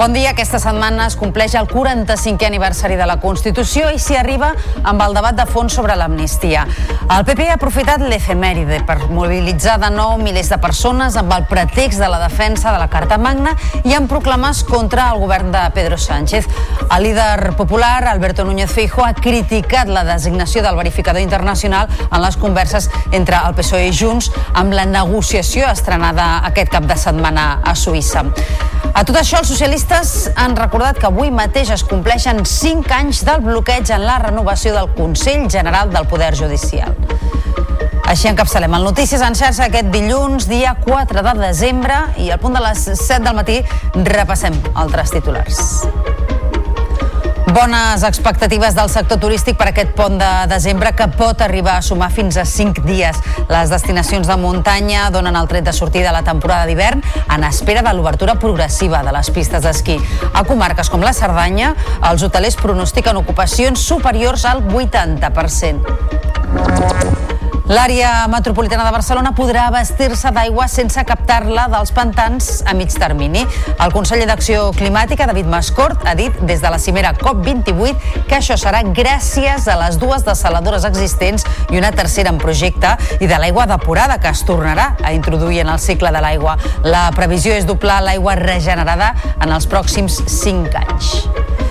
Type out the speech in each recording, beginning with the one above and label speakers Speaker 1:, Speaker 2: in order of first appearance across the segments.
Speaker 1: Bon dia. Aquesta setmana es compleix el 45è aniversari de la Constitució i s'hi arriba amb el debat de fons sobre l'amnistia. El PP ha aprofitat l'efemèride per mobilitzar de nou milers de persones amb el pretext de la defensa de la Carta Magna i amb proclames contra el govern de Pedro Sánchez. El líder popular, Alberto Núñez Feijóo, ha criticat la designació del verificador internacional en les converses entre el PSOE i Junts amb la negociació estrenada aquest cap de setmana a Suïssa. A tot això, els socialistes han recordat que avui mateix es compleixen 5 anys del bloqueig en la renovació del Consell General del Poder Judicial. Així encapçalem el Notícies en xarxa aquest dilluns, dia 4 de desembre, i al punt de les 7 del matí repassem altres titulars. Bones expectatives del sector turístic per aquest pont de desembre que pot arribar a sumar fins a 5 dies. Les destinacions de muntanya donen el tret de sortida a la temporada d'hivern en espera de l'obertura progressiva de les pistes d'esquí. A comarques com la Cerdanya, els hotelers pronostiquen ocupacions superiors al 80%. L'àrea metropolitana de Barcelona podrà vestir-se d'aigua sense captar-la dels pantans a mig termini. El conseller d'Acció Climàtica, David Mascort, ha dit des de la cimera COP28 que això serà gràcies a les dues desaladores existents i una tercera en projecte i de l'aigua depurada que es tornarà a introduir en el cicle de l'aigua. La previsió és doblar l'aigua regenerada en els pròxims 5 anys.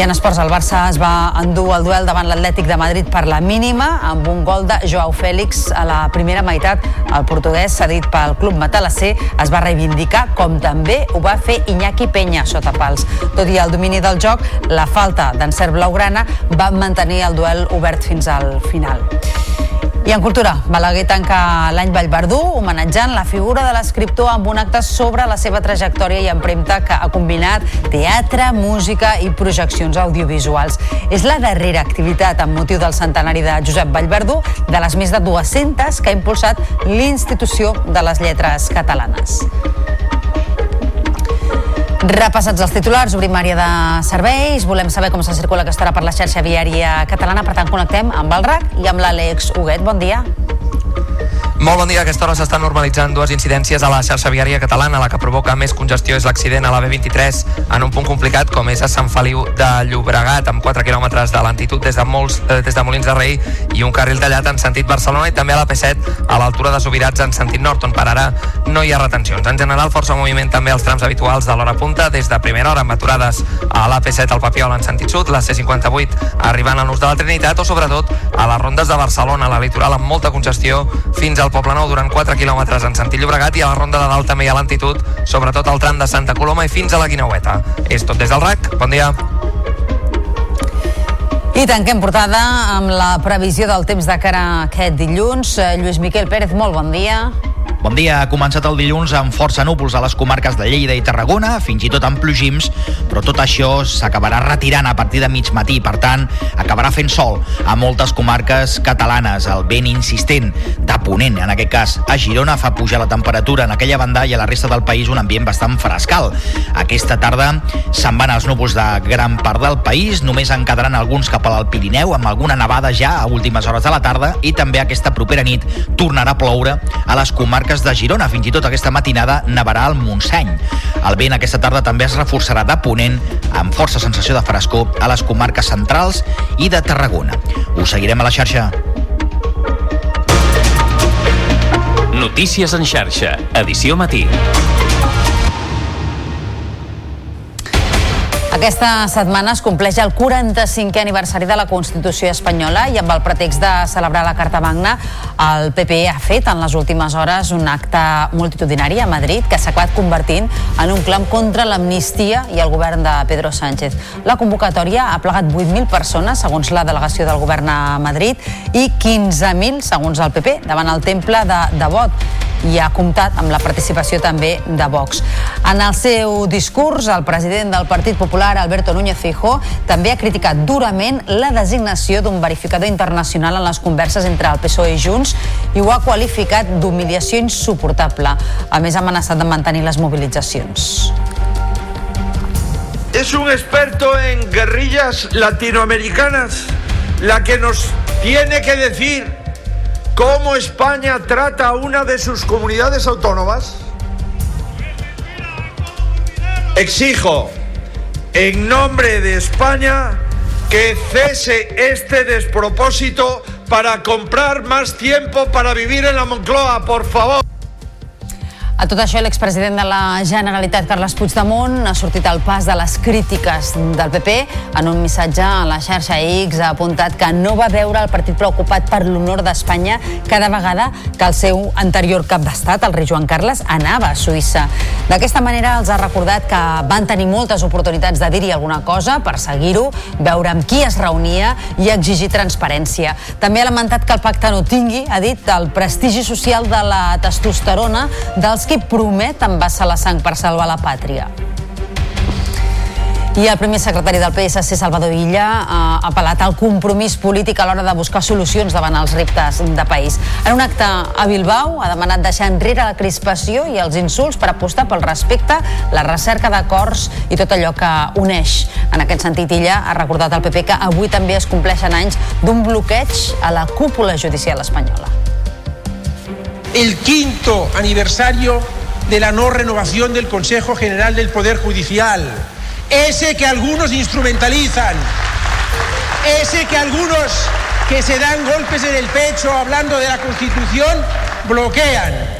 Speaker 1: I en esports, el Barça es va endur el duel davant l'Atlètic de Madrid per la mínima, amb un gol de Joao Fèlix a la primera meitat. El portuguès, cedit pel club matalasser, es va reivindicar, com també ho va fer Iñaki Peña sota pals. Tot i el domini del joc, la falta d'encert blaugrana va mantenir el duel obert fins al final. I en cultura, Balaguer tanca l'any Vallverdú homenatjant la figura de l'escriptor amb un acte sobre la seva trajectòria i empremta que ha combinat teatre, música i projeccions audiovisuals. És la darrera activitat amb motiu del centenari de Josep Vallverdú de les més de 200 que ha impulsat l'Institució de les Lletres Catalanes. Repassats els titulars, obrim àrea de serveis, volem saber com se circula aquesta hora per la xarxa viària catalana, per tant connectem amb el RAC i amb l'Àlex Huguet. Bon dia.
Speaker 2: Molt bon dia. A aquesta hora s'estan normalitzant dues incidències a la xarxa viària catalana. La que provoca més congestió és l'accident a la B23 en un punt complicat com és a Sant Feliu de Llobregat, amb 4 quilòmetres de lentitud des de, molts, eh, des de Molins de Rei i un carril tallat en sentit Barcelona i també a la P7 a l'altura de Subirats en sentit nord, on per ara no hi ha retencions. En general, força moviment també als trams habituals de l'hora punta, des de primera hora amb aturades a la P7 al Papiol en sentit sud, la C58 arribant a l'ús de la Trinitat o sobretot a les rondes de Barcelona, a la litoral amb molta congestió fins al Poble Nou durant 4 quilòmetres en sentit Llobregat i a la ronda de dalt també hi ha lentitud, sobretot al tram de Santa Coloma i fins a la Guineueta. És tot des del RAC. Bon dia.
Speaker 1: I tanquem portada amb la previsió del temps de cara a aquest dilluns. Eh, Lluís Miquel Pérez, molt bon dia.
Speaker 3: Bon dia. Ha començat el dilluns amb força núvols a les comarques de Lleida i Tarragona, fins i tot amb plogims, però tot això s'acabarà retirant a partir de mig matí. Per tant, acabarà fent sol a moltes comarques catalanes. El vent insistent de Ponent, en aquest cas a Girona, fa pujar la temperatura en aquella banda i a la resta del país un ambient bastant frescal. Aquesta tarda se'n van els núvols de gran part del país, només en quedaran alguns cap al Pirineu, amb alguna nevada ja a últimes hores de la tarda i també aquesta propera nit tornarà a ploure a les comarques de Girona. Fins i tot aquesta matinada nevarà al Montseny. El vent aquesta tarda també es reforçarà de ponent amb força sensació de frescor a les comarques centrals i de Tarragona. Us seguirem a la xarxa.
Speaker 4: Notícies en xarxa, edició matí.
Speaker 1: Aquesta setmana es compleix el 45è aniversari de la Constitució espanyola i amb el pretext de celebrar la Carta Magna, el PP ha fet en les últimes hores un acte multitudinari a Madrid que s'ha acabat convertint en un clam contra l'amnistia i el govern de Pedro Sánchez. La convocatòria ha plegat 8.000 persones, segons la delegació del govern a Madrid, i 15.000, segons el PP, davant el temple de Devot i ha comptat amb la participació també de Vox. En el seu discurs, el president del Partit Popular, Alberto Núñez Feijóo, també ha criticat durament la designació d'un verificador internacional en les converses entre el PSOE i Junts i ho ha qualificat d'humiliació insuportable. A més, ha amenaçat de mantenir les mobilitzacions.
Speaker 5: Es un experto en guerrillas latinoamericanas la que nos tiene que decir cómo España trata a una de sus comunidades autónomas? Exijo, en nombre de España, que cese este despropósito para comprar más tiempo para vivir en la Moncloa, por favor.
Speaker 1: A tot això, l'expresident de la Generalitat, Carles Puigdemont, ha sortit al pas de les crítiques del PP. En un missatge a la xarxa X ha apuntat que no va veure el partit preocupat per l'honor d'Espanya cada vegada que el seu anterior cap d'estat, el rei Joan Carles, anava a Suïssa. D'aquesta manera els ha recordat que van tenir moltes oportunitats de dir-hi alguna cosa per seguir-ho, veure amb qui es reunia i exigir transparència. També ha lamentat que el pacte no tingui, ha dit, el prestigi social de la testosterona dels qui promet envasar la sang per salvar la pàtria. I el primer secretari del PSC, Salvador Illa, ha apel·lat al compromís polític a l'hora de buscar solucions davant els reptes de país. En un acte a Bilbao ha demanat deixar enrere la crispació i els insults per apostar pel respecte, la recerca d'acords i tot allò que uneix. En aquest sentit, Illa ha recordat al PP que avui també es compleixen anys d'un bloqueig a la cúpula judicial espanyola.
Speaker 6: El quinto aniversario de la no renovación del Consejo General del Poder Judicial. Ese que algunos instrumentalizan. Ese que algunos que se dan golpes en el pecho hablando de la Constitución bloquean.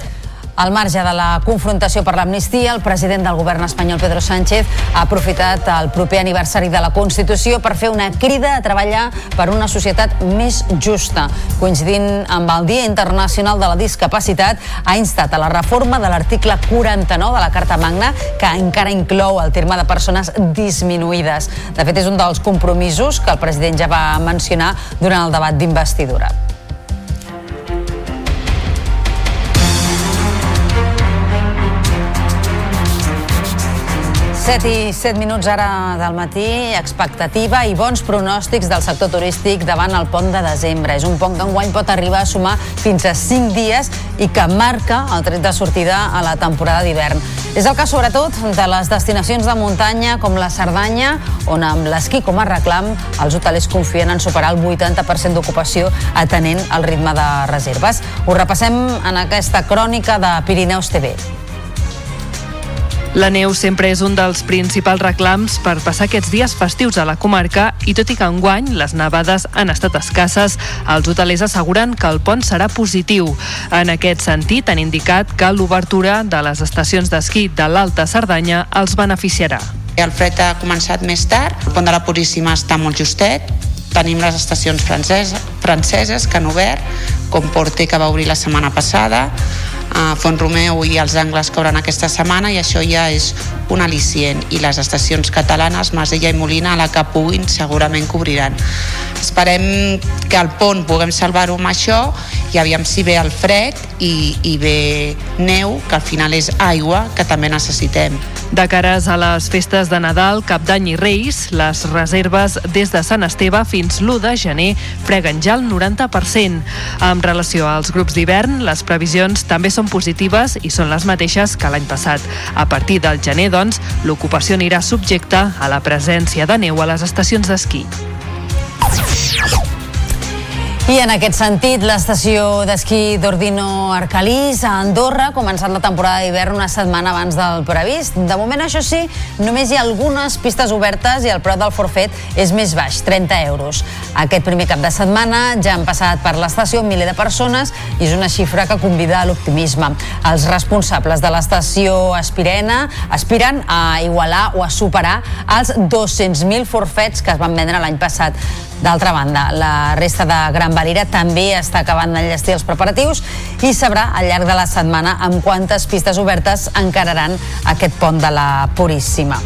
Speaker 1: Al marge de la confrontació per l'amnistia, el president del govern espanyol, Pedro Sánchez, ha aprofitat el proper aniversari de la Constitució per fer una crida a treballar per una societat més justa. Coincidint amb el Dia Internacional de la Discapacitat, ha instat a la reforma de l'article 49 de la Carta Magna, que encara inclou el terme de persones disminuïdes. De fet, és un dels compromisos que el president ja va mencionar durant el debat d'investidura. 7 i 7 minuts ara del matí, expectativa i bons pronòstics del sector turístic davant el pont de desembre. És un pont que enguany pot arribar a sumar fins a 5 dies i que marca el tret de sortida a la temporada d'hivern. És el cas sobretot de les destinacions de muntanya com la Cerdanya, on amb l'esquí com a reclam els hotelers confien en superar el 80% d'ocupació atenent el ritme de reserves. Ho repassem en aquesta crònica de Pirineus TV.
Speaker 7: La neu sempre és un dels principals reclams per passar aquests dies festius a la comarca i tot i que enguany les nevades han estat escasses, els hotelers asseguren que el pont serà positiu. En aquest sentit, han indicat que l'obertura de les estacions d'esquí de l'Alta Cerdanya els beneficiarà.
Speaker 8: El fred ha començat més tard, el pont de la Puríssima està molt justet, tenim les estacions franceses, franceses que han obert, com Porte que va obrir la setmana passada, a Font Romeu i els angles que obren aquesta setmana i això ja és un al·licient i les estacions catalanes, Masella i Molina, a la que puguin segurament cobriran. Esperem que el pont puguem salvar-ho amb això i aviam si ve el fred i, i ve neu, que al final és aigua que també necessitem.
Speaker 7: De cares a les festes de Nadal, Cap d'Any i Reis, les reserves des de Sant Esteve fins l'1 de gener freguen ja el 90%. En relació als grups d'hivern, les previsions també són positives i són les mateixes que l'any passat. A partir del gener, doncs, l'ocupació anirà subjecta a la presència de neu a les estacions d'esquí.
Speaker 1: I en aquest sentit, l'estació d'esquí d'Ordino Arcalís a Andorra ha començat la temporada d'hivern una setmana abans del previst. De moment, això sí, només hi ha algunes pistes obertes i el preu del forfet és més baix, 30 euros. Aquest primer cap de setmana ja han passat per l'estació miler de persones i és una xifra que convida a l'optimisme. Els responsables de l'estació Espirena aspiren a igualar o a superar els 200.000 forfets que es van vendre l'any passat. D'altra banda, la resta de Gran Valira també està acabant d'enllestir els preparatius i sabrà al llarg de la setmana amb quantes pistes obertes encararan aquest pont de la Puríssima.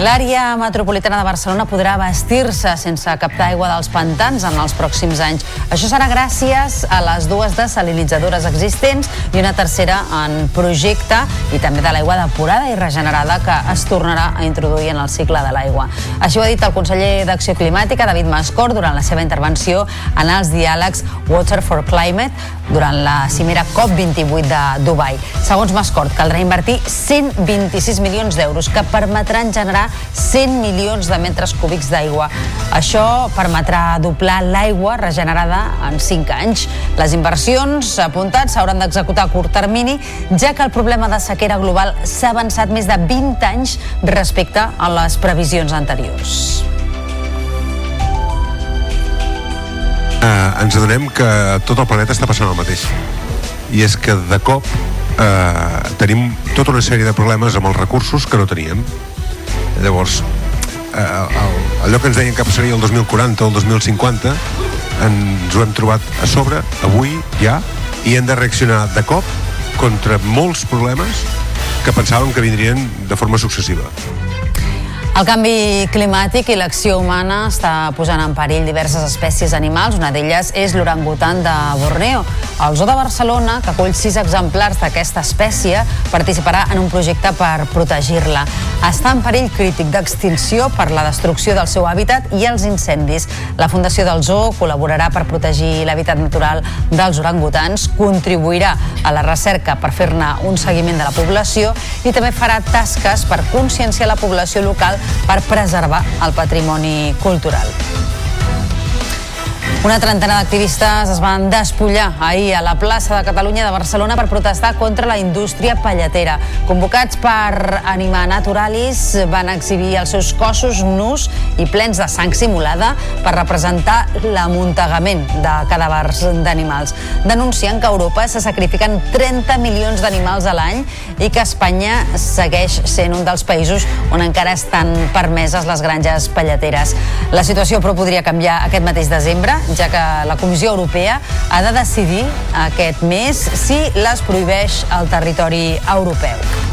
Speaker 1: L'àrea metropolitana de Barcelona podrà vestir-se sense captar aigua dels pantans en els pròxims anys. Això serà gràcies a les dues desalinitzadores existents i una tercera en projecte i també de l'aigua depurada i regenerada que es tornarà a introduir en el cicle de l'aigua. Així ho ha dit el conseller d'Acció Climàtica, David Mascor, durant la seva intervenció en els diàlegs Water for Climate durant la cimera COP28 de Dubai. Segons Mascort, caldrà invertir 126 milions d'euros que permetran generar 100 milions de metres cúbics d'aigua. Això permetrà doblar l'aigua regenerada en 5 anys. Les inversions apuntats s'hauran d'executar a curt termini, ja que el problema de sequera global s'ha avançat més de 20 anys respecte a les previsions anteriors.
Speaker 9: Eh, ens adonem que tot el planeta està passant el mateix i és que de cop eh, tenim tota una sèrie de problemes amb els recursos que no teníem llavors eh, el, allò que ens deien que passaria el 2040 o el 2050 ens ho hem trobat a sobre avui ja i hem de reaccionar de cop contra molts problemes que pensàvem que vindrien de forma successiva.
Speaker 1: El canvi climàtic i l'acció humana està posant en perill diverses espècies animals. Una d'elles és l'orangutan de Borneo. El Zoo de Barcelona, que acull sis exemplars d'aquesta espècie, participarà en un projecte per protegir-la. Està en perill crític d'extinció per la destrucció del seu hàbitat i els incendis. La Fundació del Zoo col·laborarà per protegir l'hàbitat natural dels orangutans, contribuirà a la recerca per fer-ne un seguiment de la població i també farà tasques per conscienciar la població local per preservar el patrimoni cultural. Una trentena d'activistes es van despullar ahir a la plaça de Catalunya de Barcelona per protestar contra la indústria palletera. Convocats per animar naturalis, van exhibir els seus cossos nus i plens de sang simulada per representar l'amuntegament de cadàvers d'animals. Denuncien que a Europa se sacrifiquen 30 milions d'animals a l'any i que Espanya segueix sent un dels països on encara estan permeses les granges palleteres. La situació, però, podria canviar aquest mateix desembre ja que la Comissió Europea ha de decidir aquest mes si les prohibeix al territori europeu.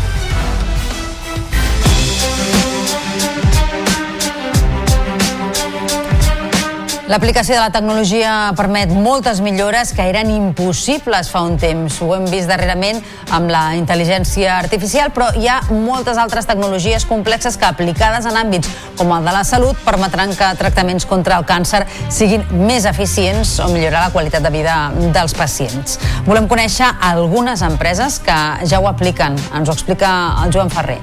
Speaker 1: L'aplicació de la tecnologia permet moltes millores que eren impossibles fa un temps. Ho hem vist darrerament amb la intel·ligència artificial, però hi ha moltes altres tecnologies complexes que aplicades en àmbits com el de la salut permetran que tractaments contra el càncer siguin més eficients o millorar la qualitat de vida dels pacients. Volem conèixer algunes empreses que ja ho apliquen. Ens ho explica el Joan Ferrer.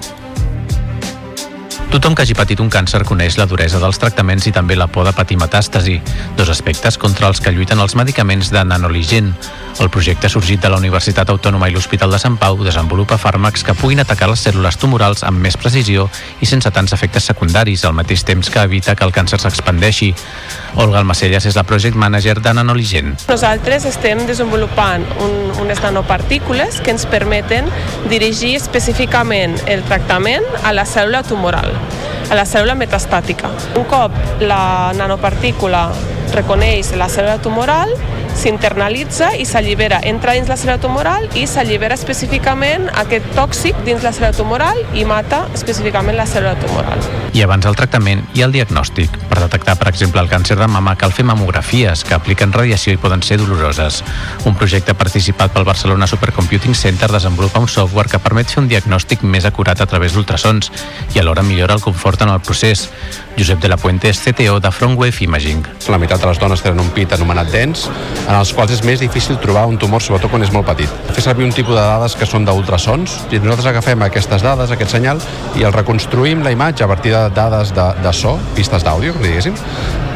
Speaker 4: Tothom que hagi patit un càncer coneix la duresa dels tractaments i també la por de patir metàstasi, dos aspectes contra els que lluiten els medicaments de nanoligen. El projecte sorgit de la Universitat Autònoma i l'Hospital de Sant Pau desenvolupa fàrmacs que puguin atacar les cèl·lules tumorals amb més precisió i sense tants efectes secundaris, al mateix temps que evita que el càncer s'expandeixi. Olga Almacelles és la project manager de.
Speaker 10: Nosaltres estem desenvolupant un, unes nanopartícules que ens permeten dirigir específicament el tractament a la cèl·lula tumoral a la cèl·lula metastàtica. Un cop la nanopartícula reconeix la cèl·lula tumoral, s'internalitza i s'allibera, entra dins la cèl·lula tumoral i s'allibera específicament aquest tòxic dins la cèl·lula tumoral i mata específicament la cèl·lula tumoral.
Speaker 4: I abans del tractament ha el diagnòstic. Per detectar, per exemple, el càncer de mama cal fer mamografies que apliquen radiació i poden ser doloroses. Un projecte participat pel Barcelona Supercomputing Center desenvolupa un software que permet fer un diagnòstic més acurat a través d'ultrasons i alhora millora el confort en el procés. Josep de la Puente és CTO de Frontwave Imaging.
Speaker 11: La meitat de les dones tenen un pit anomenat dens, en els quals és més difícil trobar un tumor, sobretot quan és molt petit. Fer servir un tipus de dades que són d'ultrasons, i nosaltres agafem aquestes dades, aquest senyal, i el reconstruïm la imatge a partir de dades de, de so, pistes d'àudio, diguéssim,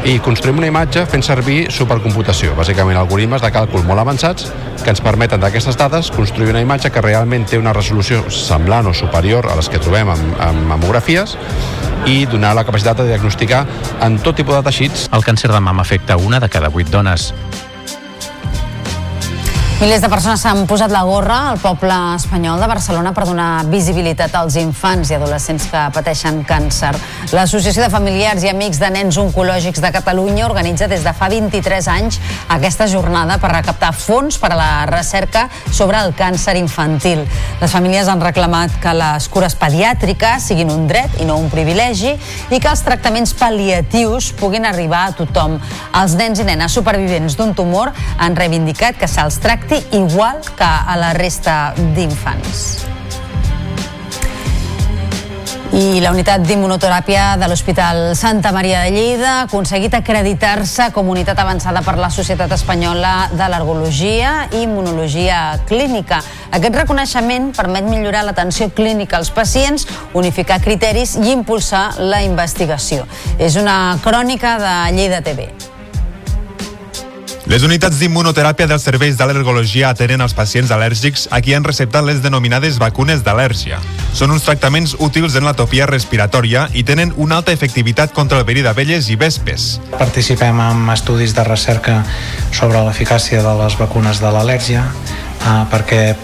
Speaker 11: i construïm una imatge fent servir supercomputació, bàsicament algoritmes de càlcul molt avançats que ens permeten d'aquestes dades construir una imatge que realment té una resolució semblant o superior a les que trobem en mamografies i donar la capacitat de diagnosticar en tot tipus de teixits.
Speaker 4: El càncer de mama afecta una de cada vuit dones.
Speaker 1: Milers de persones s'han posat la gorra al poble espanyol de Barcelona per donar visibilitat als infants i adolescents que pateixen càncer. L'Associació de Familiars i Amics de Nens Oncològics de Catalunya organitza des de fa 23 anys aquesta jornada per recaptar fons per a la recerca sobre el càncer infantil. Les famílies han reclamat que les cures pediàtriques siguin un dret i no un privilegi i que els tractaments pal·liatius puguin arribar a tothom. Els nens i nenes supervivents d'un tumor han reivindicat que se'ls tracti tracti igual que a la resta d'infants. I la unitat d'immunoteràpia de l'Hospital Santa Maria de Lleida ha aconseguit acreditar-se com unitat avançada per la Societat Espanyola d'Al·lergologia i Immunologia Clínica. Aquest reconeixement permet millorar l'atenció clínica als pacients, unificar criteris i impulsar la investigació. És una crònica de Lleida TV.
Speaker 12: Les unitats d'immunoteràpia dels serveis d'al·lergologia atenen els pacients al·lèrgics a qui han receptat les denominades vacunes d'al·lèrgia. Són uns tractaments útils en l'atopia respiratòria i tenen una alta efectivitat contra el verí d'abelles i vespes.
Speaker 13: Participem en estudis de recerca sobre l'eficàcia de les vacunes de l'al·lèrgia, eh, perquè eh,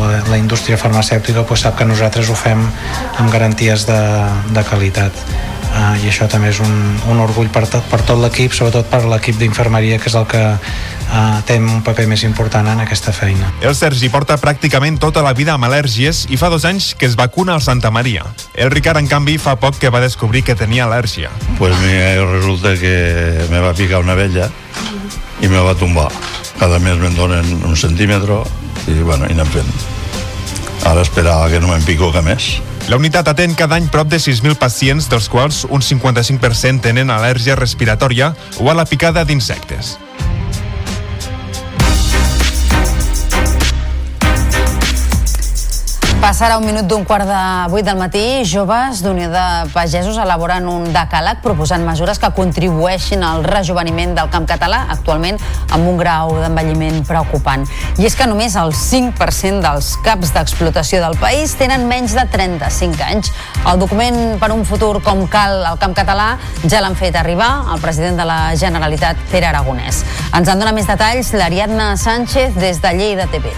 Speaker 13: la, la indústria farmacèutica pues, sap que nosaltres ho fem amb garanties de, de qualitat uh, i això també és un, un orgull per tot, per tot l'equip, sobretot per l'equip d'infermeria que és el que uh, té un paper més important en aquesta feina.
Speaker 12: El Sergi porta pràcticament tota la vida amb al·lèrgies i fa dos anys que es vacuna al Santa Maria. El Ricard, en canvi, fa poc que va descobrir que tenia al·lèrgia.
Speaker 14: Pues mira, resulta que me va picar una vella i me va tombar. Cada mes me'n donen un centímetre i, bueno, i anem fent. Ara esperava que no me'n pico que més.
Speaker 12: La unitat atén cada any prop de 6.000 pacients, dels quals un 55% tenen al·lèrgia respiratòria o a la picada d'insectes.
Speaker 1: Passarà un minut d'un quart de vuit del matí. Joves d'Unió de Pagesos elaboren un decàleg proposant mesures que contribueixin al rejuveniment del camp català, actualment amb un grau d'envelliment preocupant. I és que només el 5% dels caps d'explotació del país tenen menys de 35 anys. El document per un futur com cal al camp català ja l'han fet arribar al president de la Generalitat, Pere Aragonès. Ens en dona més detalls l'Ariadna Sánchez des de Lleida TV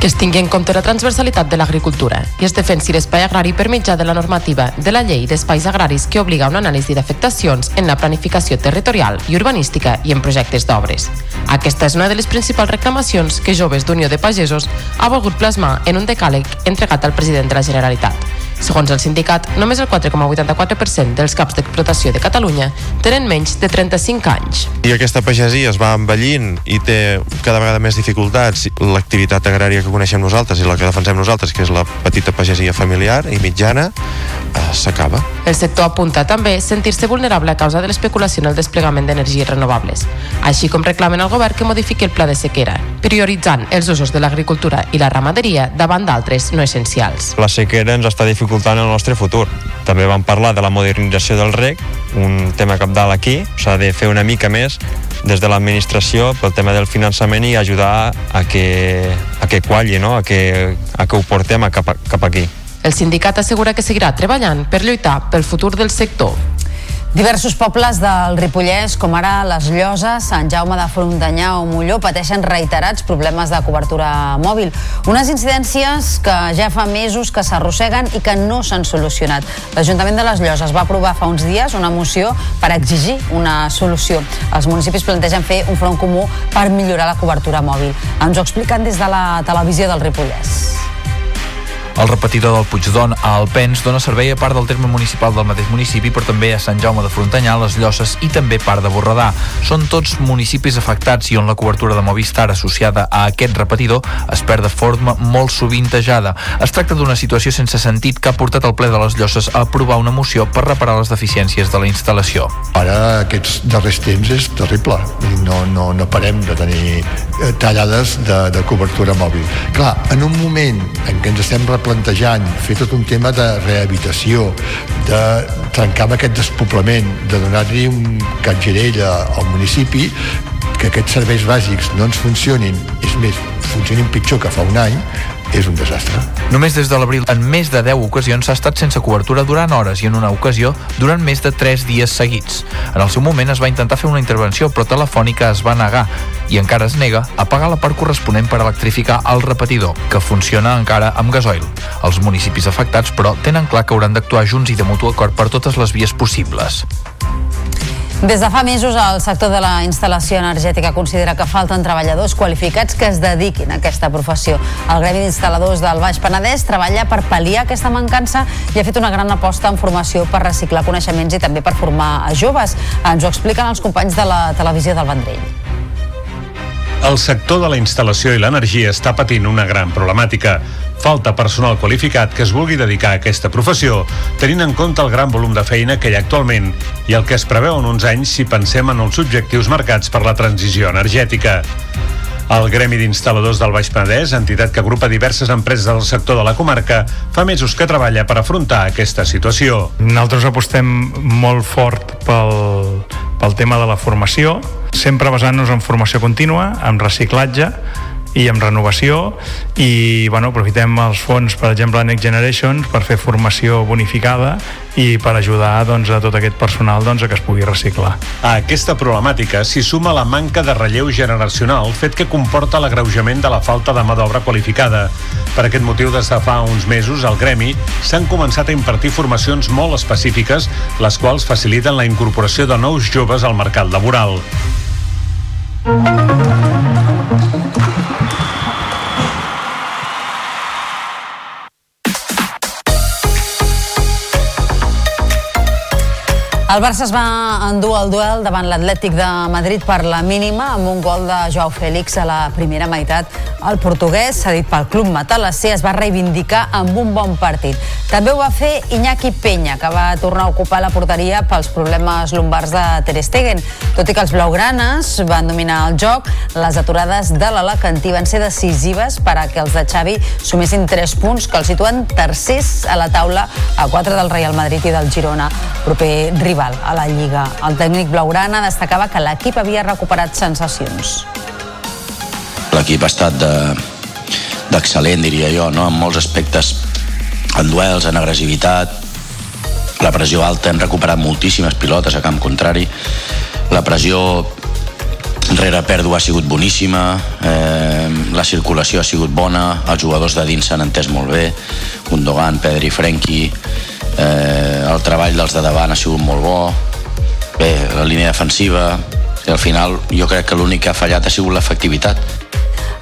Speaker 15: que es tingui en compte la transversalitat de l'agricultura i es defensi l'espai agrari per mitjà de la normativa de la llei d'espais agraris que obliga un anàlisi d'afectacions en la planificació territorial i urbanística i en projectes d'obres. Aquesta és una de les principals reclamacions que Joves d'Unió de Pagesos ha volgut plasmar en un decàleg entregat al president de la Generalitat. Segons el sindicat, només el 4,84% dels caps d'explotació de Catalunya tenen menys de 35 anys.
Speaker 16: I aquesta pagesia es va envellint i té cada vegada més dificultats. L'activitat agrària que coneixem nosaltres i la que defensem nosaltres, que és la petita pagesia familiar i mitjana, eh, s'acaba.
Speaker 15: El sector apunta també sentir-se vulnerable a causa de l'especulació en el desplegament d'energies renovables, així com reclamen al govern que modifiqui el pla de sequera, prioritzant els usos de l'agricultura i la ramaderia davant d'altres no essencials.
Speaker 16: La sequera ens està dificultant dificultant el nostre futur. També vam parlar de la modernització del rec, un tema capdalt aquí, s'ha de fer una mica més des de l'administració pel tema del finançament i ajudar a que, a que qualli, no? a, que, a que ho portem a cap, a, cap aquí.
Speaker 15: El sindicat assegura que seguirà treballant per lluitar pel futur del sector.
Speaker 1: Diversos pobles del Ripollès, com ara les Lloses, Sant Jaume de Frontanyà o Molló, pateixen reiterats problemes de cobertura mòbil. Unes incidències que ja fa mesos que s'arrosseguen i que no s'han solucionat. L'Ajuntament de les Lloses va aprovar fa uns dies una moció per exigir una solució. Els municipis plantegen fer un front comú per millorar la cobertura mòbil. Ens ho expliquen des de la televisió del Ripollès.
Speaker 17: El repetidor del Puigdon a Alpens dona servei a part del terme municipal del mateix municipi, però també a Sant Jaume de Frontanyà, les Llosses i també part de Borredà. Són tots municipis afectats i on la cobertura de Movistar associada a aquest repetidor es perd de forma molt sovintejada. Es tracta d'una situació sense sentit que ha portat el ple de les Llosses a aprovar una moció per reparar les deficiències de la instal·lació.
Speaker 18: Ara aquests darrers temps és terrible. No, no, no parem de tenir eh, tallades de, de cobertura mòbil. Clar, en un moment en què ens estem plantejant fer tot un tema de rehabilitació, de trencar amb aquest despoblament, de donar-li un catgerell al municipi, que aquests serveis bàsics no ens funcionin, és més, funcionin pitjor que fa un any, és un desastre.
Speaker 17: Només des de l'abril, en més de 10 ocasions, s'ha estat sense cobertura durant hores i en una ocasió durant més de 3 dies seguits. En el seu moment es va intentar fer una intervenció, però Telefònica es va negar i encara es nega a pagar la part corresponent per electrificar el repetidor, que funciona encara amb gasoil. Els municipis afectats, però, tenen clar que hauran d'actuar junts i de mutu acord per totes les vies possibles.
Speaker 1: Des de fa mesos, el sector de la instal·lació energètica considera que falten treballadors qualificats que es dediquin a aquesta professió. El Gremi d'Instal·ladors del Baix Penedès treballa per pal·liar aquesta mancança i ha fet una gran aposta en formació per reciclar coneixements i també per formar a joves. Ens ho expliquen els companys de la televisió del Vendrell.
Speaker 19: El sector de la instal·lació i l'energia està patint una gran problemàtica. Falta personal qualificat que es vulgui dedicar a aquesta professió, tenint en compte el gran volum de feina que hi ha actualment i el que es preveu en uns anys si pensem en els objectius marcats per la transició energètica. El Gremi d'Instal·ladors del Baix Penedès, entitat que agrupa diverses empreses del sector de la comarca, fa mesos que treballa per afrontar aquesta situació.
Speaker 20: Nosaltres apostem molt fort pel, pel tema de la formació, sempre basant-nos en formació contínua, en reciclatge, i amb renovació i bueno, aprofitem els fons per exemple Next Generation per fer formació bonificada i per ajudar doncs, a tot aquest personal doncs, a que es pugui reciclar.
Speaker 19: A aquesta problemàtica s'hi suma la manca de relleu generacional, fet que comporta l'agreujament de la falta de mà d'obra qualificada. Per aquest motiu, des de fa uns mesos, al Gremi s'han començat a impartir formacions molt específiques, les quals faciliten la incorporació de nous joves al mercat laboral. Thank you.
Speaker 1: El Barça es va endur el duel davant l'Atlètic de Madrid per la mínima amb un gol de Joao Félix a la primera meitat. El portuguès, cedit pel club matalasser, es va reivindicar amb un bon partit. També ho va fer Iñaki Peña, que va tornar a ocupar la porteria pels problemes lumbars de Ter Stegen. Tot i que els blaugranes van dominar el joc, les aturades de l'Alacantí van ser decisives per a que els de Xavi sumessin 3 punts que els situen tercers a la taula a 4 del Real Madrid i del Girona, proper rival rival a la Lliga. El tècnic blaugrana destacava que l'equip havia recuperat sensacions.
Speaker 21: L'equip ha estat d'excel·lent, de, diria jo, no? en molts aspectes, en duels, en agressivitat, la pressió alta, hem recuperat moltíssimes pilotes a camp contrari, la pressió rere pèrdua ha sigut boníssima, eh, la circulació ha sigut bona, els jugadors de dins s'han entès molt bé, Gundogan, Pedri, Frenkie, eh, el treball dels de davant ha sigut molt bo. Bé, la línia defensiva i al final jo crec que l'únic que ha fallat ha sigut l'efectivitat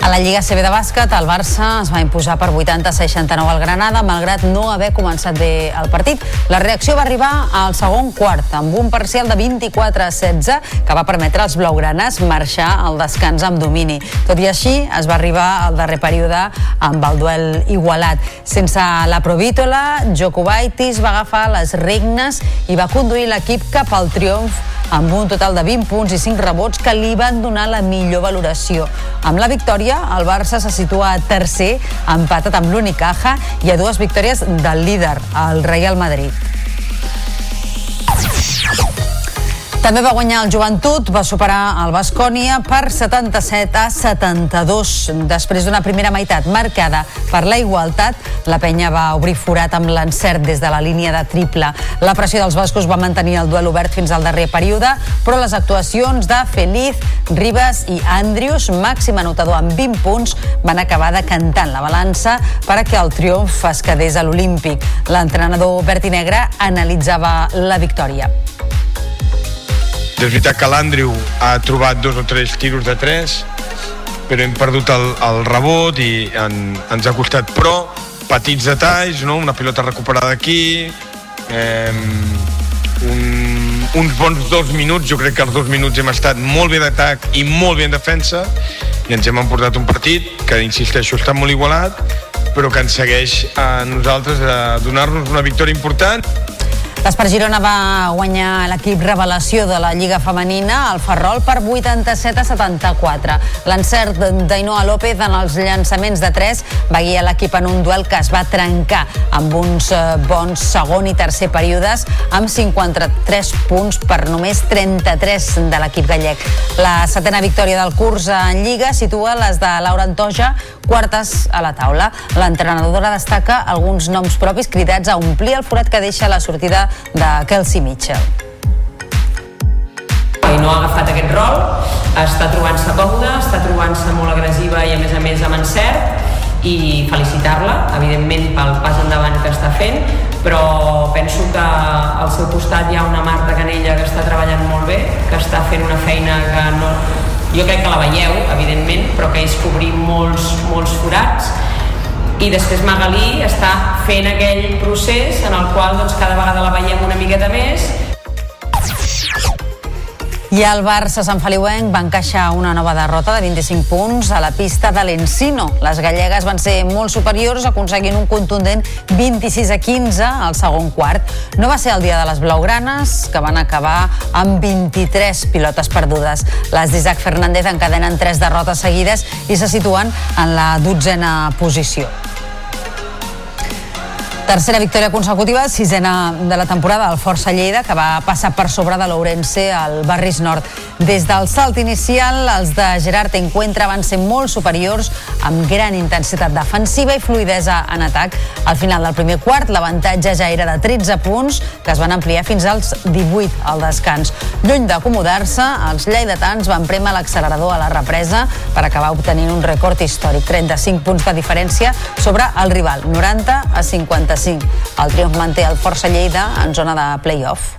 Speaker 1: a la Lliga CB de bàsquet, el Barça es va imposar per 80-69 al Granada, malgrat no haver començat bé el partit. La reacció va arribar al segon quart, amb un parcial de 24-16, que va permetre als blaugranes marxar al descans amb domini. Tot i així, es va arribar al darrer període amb el duel igualat. Sense la Provítola, Jokubaitis va agafar les regnes i va conduir l'equip cap al triomf amb un total de 20 punts i 5 rebots que li van donar la millor valoració. Amb la victòria, el Barça se situa tercer, empatat amb l'Unicaja i a dues victòries del líder, el Real Madrid. També va guanyar el Joventut, va superar el Bascònia per 77 a 72. Després d'una primera meitat marcada per la igualtat, la penya va obrir forat amb l'encert des de la línia de triple. La pressió dels bascos va mantenir el duel obert fins al darrer període, però les actuacions de Feliz, Ribas i Andrius, màxim anotador amb 20 punts, van acabar decantant la balança per a que el triomf es quedés a l'Olímpic. L'entrenador verd i negre analitzava la victòria.
Speaker 22: És veritat que l'Andrew ha trobat dos o tres tiros de tres, però hem perdut el, el rebot i en, ens ha costat. Però petits detalls, no? una pilota recuperada aquí, eh, un, uns bons dos minuts, jo crec que els dos minuts hem estat molt bé d'atac i molt bé en defensa i ens hem emportat un partit que, insisteixo, està molt igualat però que ens segueix a nosaltres a donar-nos una victòria important
Speaker 1: L'Espar Girona va guanyar l'equip revelació de la Lliga Femenina, el Ferrol, per 87 a 74. L'encert d'Ainoa López en els llançaments de 3 va guiar l'equip en un duel que es va trencar amb uns eh, bons segon i tercer períodes amb 53 punts per només 33 de l'equip gallec. La setena victòria del curs en Lliga situa les de Laura Antoja quartes a la taula. L'entrenadora destaca alguns noms propis cridats a omplir el forat que deixa la sortida de Kelsey Mitchell.
Speaker 23: I no ha agafat aquest rol, està trobant-se còmoda, està trobant-se molt agressiva i a més a més amb encert i felicitar-la, evidentment pel pas endavant que està fent, però penso que al seu costat hi ha una Marta Canella que està treballant molt bé, que està fent una feina que no... Jo crec que la veieu, evidentment, però que és cobrir molts, molts forats i després Magalí està fent aquell procés en el qual doncs, cada vegada la veiem una miqueta més
Speaker 1: i el Barça Sant Feliuenc va encaixar una nova derrota de 25 punts a la pista de l'Encino. Les gallegues van ser molt superiors, aconseguint un contundent 26 a 15 al segon quart. No va ser el dia de les blaugranes, que van acabar amb 23 pilotes perdudes. Les d'Isaac Fernández encadenen tres derrotes seguides i se situen en la dotzena posició. Tercera victòria consecutiva, sisena de la temporada al Força Lleida, que va passar per sobre de l'Ourense al Barris Nord. Des del salt inicial, els de Gerard Encuentra van ser molt superiors, amb gran intensitat defensiva i fluidesa en atac. Al final del primer quart, l'avantatge ja era de 13 punts, que es van ampliar fins als 18 al descans. Lluny d'acomodar-se, els lleidatans van premer l'accelerador a la represa per acabar obtenint un rècord històric, 35 punts de diferència sobre el rival, 90 a 50 5. El triomf manté el Força Lleida en zona de play-off.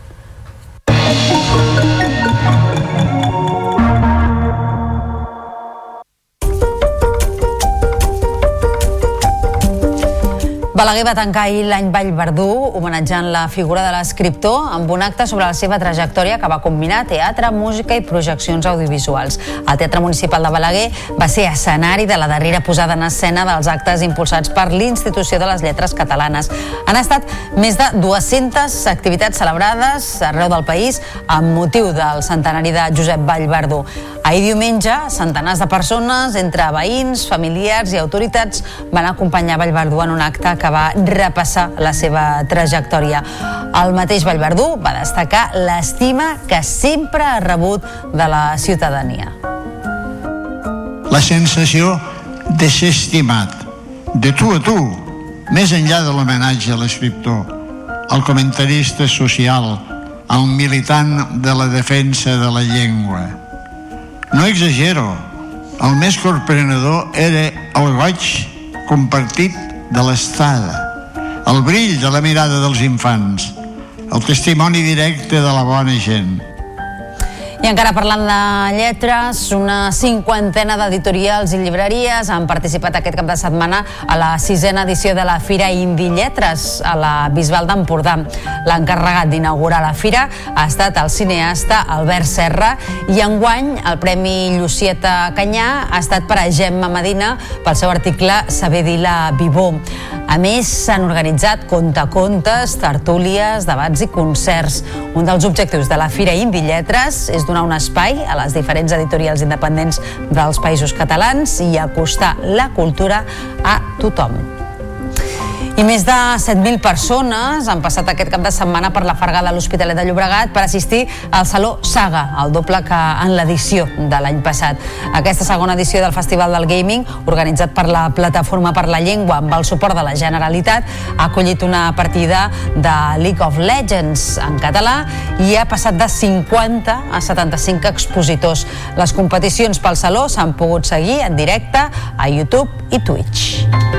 Speaker 1: Balaguer va tancar ahir l'any Vallverdú homenatjant la figura de l'escriptor amb un acte sobre la seva trajectòria que va combinar teatre, música i projeccions audiovisuals. El Teatre Municipal de Balaguer va ser escenari de la darrera posada en escena dels actes impulsats per l'Institució de les Lletres Catalanes. Han estat més de 200 activitats celebrades arreu del país amb motiu del centenari de Josep Vallverdú. Ahir diumenge, centenars de persones, entre veïns, familiars i autoritats, van acompanyar Vallverdú en un acte que va repassar la seva trajectòria. El mateix Vallverdú va destacar l'estima que sempre ha rebut de la ciutadania.
Speaker 24: La sensació de ser estimat, de tu a tu, més enllà de l'homenatge a l'escriptor, al comentarista social, al militant de la defensa de la llengua. No exagero, el més sorprenedor era el goig compartit de l'estada, el brill de la mirada dels infants, el testimoni directe de la bona gent.
Speaker 1: I encara parlant de lletres, una cinquantena d'editorials i llibreries han participat aquest cap de setmana a la sisena edició de la Fira Indi Lletres a la Bisbal d'Empordà. L'encarregat d'inaugurar la fira ha estat el cineasta Albert Serra i enguany el Premi Llucieta Canyà ha estat per a Gemma Medina pel seu article Saber dir la Vivó. A més, s'han organitzat contacontes, tertúlies, debats i concerts. Un dels objectius de la Fira Indi Lletres és donar un espai a les diferents editorials independents dels països catalans i acostar la cultura a tothom. I més de 7.000 persones han passat aquest cap de setmana per la Farga de l'Hospitalet de Llobregat per assistir al Saló Saga, el doble que en l'edició de l'any passat. Aquesta segona edició del Festival del Gaming, organitzat per la Plataforma per la Llengua amb el suport de la Generalitat, ha acollit una partida de League of Legends en català i ha passat de 50 a 75 expositors. Les competicions pel Saló s'han pogut seguir en directe a YouTube i Twitch.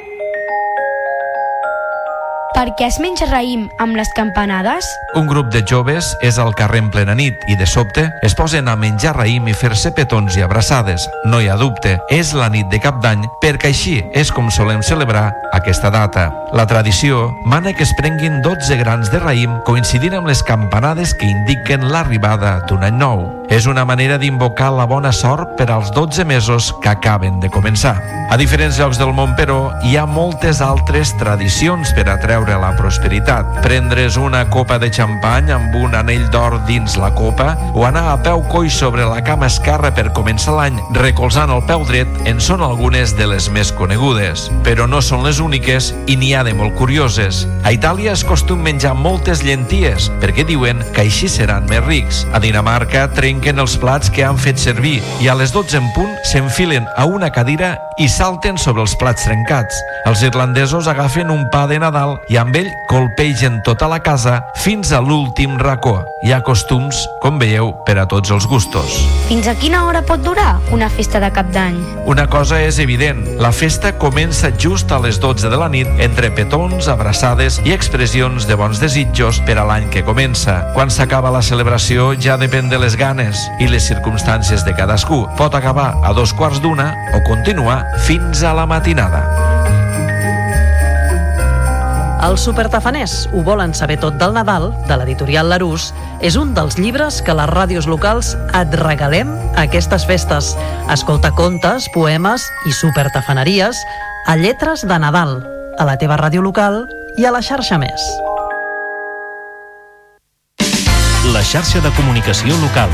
Speaker 25: Per què es menja raïm amb les campanades?
Speaker 26: Un grup de joves és al carrer en plena nit i de sobte es posen a menjar raïm i fer-se petons i abraçades. No hi ha dubte, és la nit de cap d'any perquè així és com solem celebrar aquesta data. La tradició mana que es prenguin 12 grans de raïm coincidint amb les campanades que indiquen l'arribada d'un any nou. És una manera d'invocar la bona sort per als 12 mesos que acaben de començar. A diferents llocs del món, però, hi ha moltes altres tradicions per atreure la prosperitat. Prendre's una copa de xampany amb un anell d'or dins la copa o anar a peu coix sobre la cama esquerra per començar l'any recolzant el peu dret en són algunes de les més conegudes. Però no són les úniques i n'hi ha de molt curioses. A Itàlia es costum menjar moltes llenties perquè diuen que així seran més rics. A Dinamarca trenquen els plats que han fet servir i a les 12 en punt s'enfilen a una cadira i salten sobre els plats trencats. Els irlandesos agafen un pa de Nadal i amb ell colpegen tota la casa fins a l'últim racó. Hi ha costums, com veieu, per a tots els gustos.
Speaker 25: Fins a quina hora pot durar una festa de cap d'any?
Speaker 26: Una cosa és evident, la festa comença just a les 12 de la nit entre petons, abraçades i expressions de bons desitjos per a l'any que comença. Quan s'acaba la celebració ja depèn de les ganes i les circumstàncies de cadascú. Pot acabar a dos quarts d'una o continuar fins a la matinada.
Speaker 27: Els supertafaners ho volen saber tot del Nadal, de l'editorial Larús, és un dels llibres que les ràdios locals et regalem a aquestes festes. Escolta contes, poemes i supertafaneries a Lletres de Nadal, a la teva ràdio local i a la xarxa més.
Speaker 28: La xarxa de comunicació local.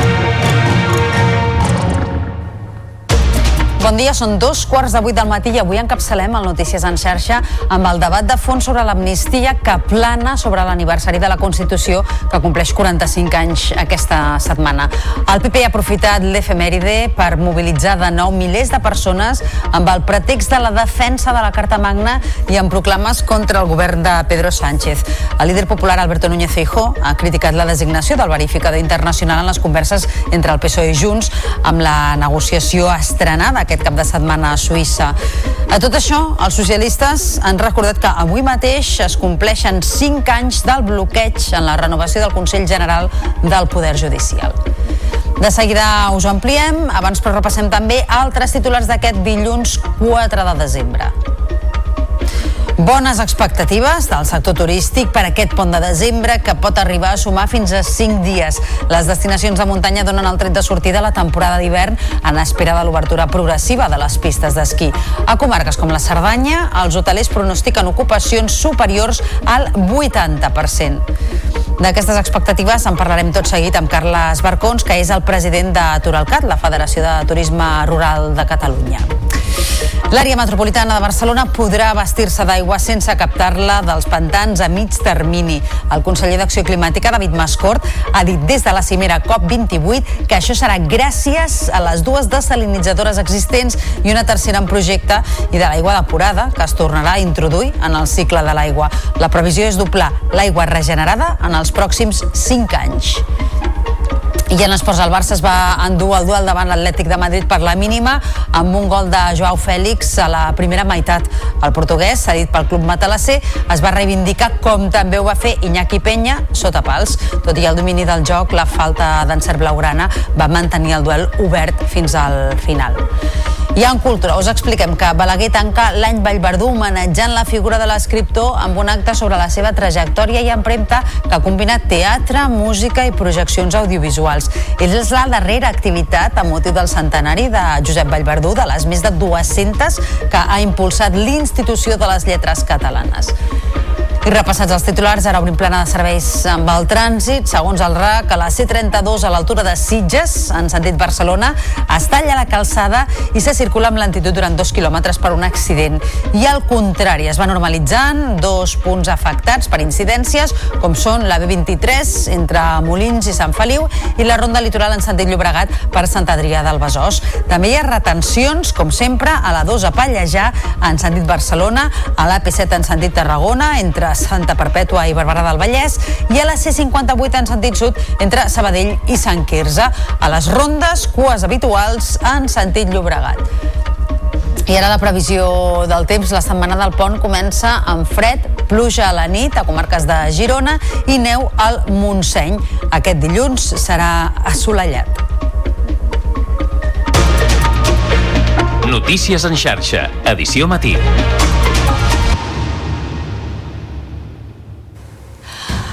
Speaker 1: Bon dia, són dos quarts de vuit del matí i avui encapçalem el Notícies en xarxa amb el debat de fons sobre l'amnistia que plana sobre l'aniversari de la Constitució que compleix 45 anys aquesta setmana. El PP ha aprofitat l'efemèride per mobilitzar de nou milers de persones amb el pretext de la defensa de la Carta Magna i amb proclames contra el govern de Pedro Sánchez. El líder popular Alberto Núñez Feijó ha criticat la designació del verificador internacional en les converses entre el PSOE i Junts amb la negociació estrenada aquest cap de setmana a Suïssa. A tot això, els socialistes han recordat que avui mateix es compleixen 5 anys del bloqueig en la renovació del Consell General del Poder Judicial. De seguida us ho ampliem, abans però repassem també altres titulars d'aquest dilluns 4 de desembre. Bones expectatives del sector turístic per aquest pont de desembre que pot arribar a sumar fins a 5 dies. Les destinacions de muntanya donen el tret de sortida a la temporada d'hivern en espera de l'obertura progressiva de les pistes d'esquí. A comarques com la Cerdanya, els hotelers pronostiquen ocupacions superiors al 80%. D'aquestes expectatives en parlarem tot seguit amb Carles Barcons, que és el president de Turalcat, la Federació de Turisme Rural de Catalunya. L'àrea metropolitana de Barcelona podrà vestir-se d'aigua sense captar-la dels pantans a mig termini. El conseller d'Acció Climàtica, David Mascort, ha dit des de la cimera COP28 que això serà gràcies a les dues desalinitzadores existents i una tercera en projecte i de l'aigua depurada que es tornarà a introduir en el cicle de l'aigua. La previsió és doblar l'aigua regenerada en els pròxims 5 anys. I en esports, el Barça es va endur el duel davant l'Atlètic de Madrid per la mínima amb un gol de Joao Fèlix a la primera meitat. El portuguès, cedit pel club matalasser, es va reivindicar com també ho va fer Iñaki Peña sota pals. Tot i el domini del joc, la falta d'encert blaugrana va mantenir el duel obert fins al final. I en cultura us expliquem que Balaguer tanca l'any Vallverdú homenatjant la figura de l'escriptor amb un acte sobre la seva trajectòria i empremta que ha combinat teatre, música i projeccions audiovisuals. És la darrera activitat a motiu del centenari de Josep Vallverdú, de les més de 200 que ha impulsat l'Institució de les Lletres Catalanes. I repassats els titulars, ara obrim plana de serveis amb el trànsit. Segons el RAC, a la C32 a l'altura de Sitges, en sentit Barcelona, es talla la calçada i se circula amb lentitud durant dos quilòmetres per un accident. I al contrari, es va normalitzant dos punts afectats per incidències, com són la B23 entre Molins i Sant Feliu i la ronda litoral en sentit Llobregat per Sant Adrià del Besòs. També hi ha retencions, com sempre, a la 2 a Pallejà, en sentit Barcelona, a l'AP7 en sentit Tarragona, entre entre Santa Perpètua i Barberà del Vallès i a la C58 en sentit sud entre Sabadell i Sant Quirze. A les rondes, cues habituals en sentit Llobregat. I ara la previsió del temps. La setmana del pont comença amb fred, pluja a la nit a comarques de Girona i neu al Montseny. Aquest dilluns serà assolellat.
Speaker 28: Notícies en xarxa, edició matí.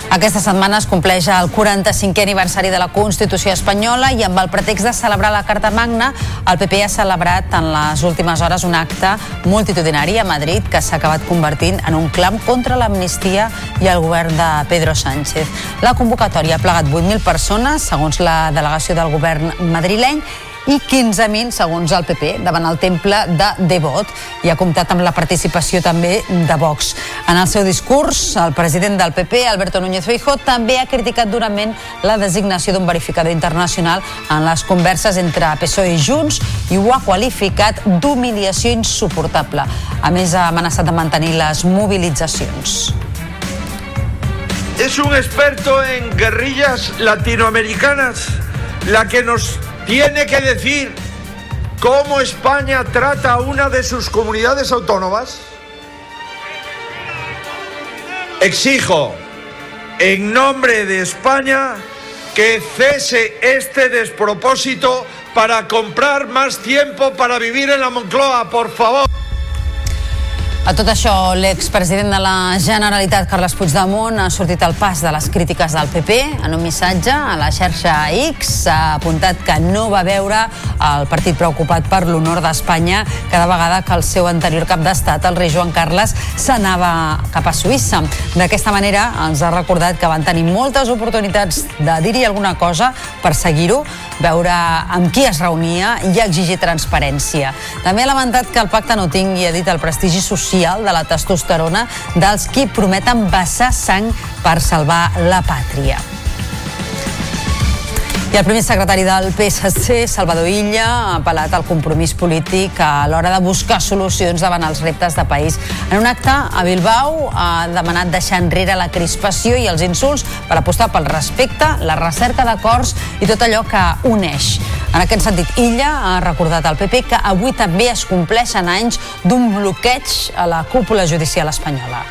Speaker 1: Aquesta setmana es compleix el 45è aniversari de la Constitució espanyola i amb el pretext de celebrar la Carta Magna, el PP ha celebrat en les últimes hores un acte multitudinari a Madrid que s'ha acabat convertint en un clam contra l'amnistia i el govern de Pedro Sánchez. La convocatòria ha plegat 8.000 persones, segons la delegació del govern madrileny, i 15.000 segons el PP davant el temple de Devot i ha comptat amb la participació també de Vox. En el seu discurs, el president del PP, Alberto Núñez Feijóo, també ha criticat durament la designació d'un verificador internacional en les converses entre PSOE i Junts i ho ha qualificat d'humiliació insuportable. A més, ha amenaçat de mantenir les mobilitzacions.
Speaker 29: Es un experto en guerrillas latinoamericanas la que nos tiene que decir cómo España trata a una de sus comunidades autónomas? Exijo, en nombre de España, que cese este despropósito para comprar más tiempo para vivir en la Moncloa, por favor.
Speaker 1: A tot això, l'expresident de la Generalitat, Carles Puigdemont, ha sortit al pas de les crítiques del PP. En un missatge a la xarxa X s'ha apuntat que no va veure el partit preocupat per l'honor d'Espanya cada vegada que el seu anterior cap d'estat, el rei Joan Carles, s'anava cap a Suïssa. D'aquesta manera ens ha recordat que van tenir moltes oportunitats de dir-hi alguna cosa per seguir-ho, veure amb qui es reunia i exigir transparència. També ha lamentat que el pacte no tingui, ha dit, el prestigi social de la testosterona dels qui prometen vessar sang per salvar la pàtria. El primer secretari del PSC, Salvador Illa, ha apel·lat al compromís polític a l'hora de buscar solucions davant els reptes de país. En un acte a Bilbao ha demanat deixar enrere la crispació i els insults per apostar pel respecte, la recerca d'acords i tot allò que uneix. En aquest sentit, Illa ha recordat al PP que avui també es compleixen anys d'un bloqueig a la cúpula judicial espanyola.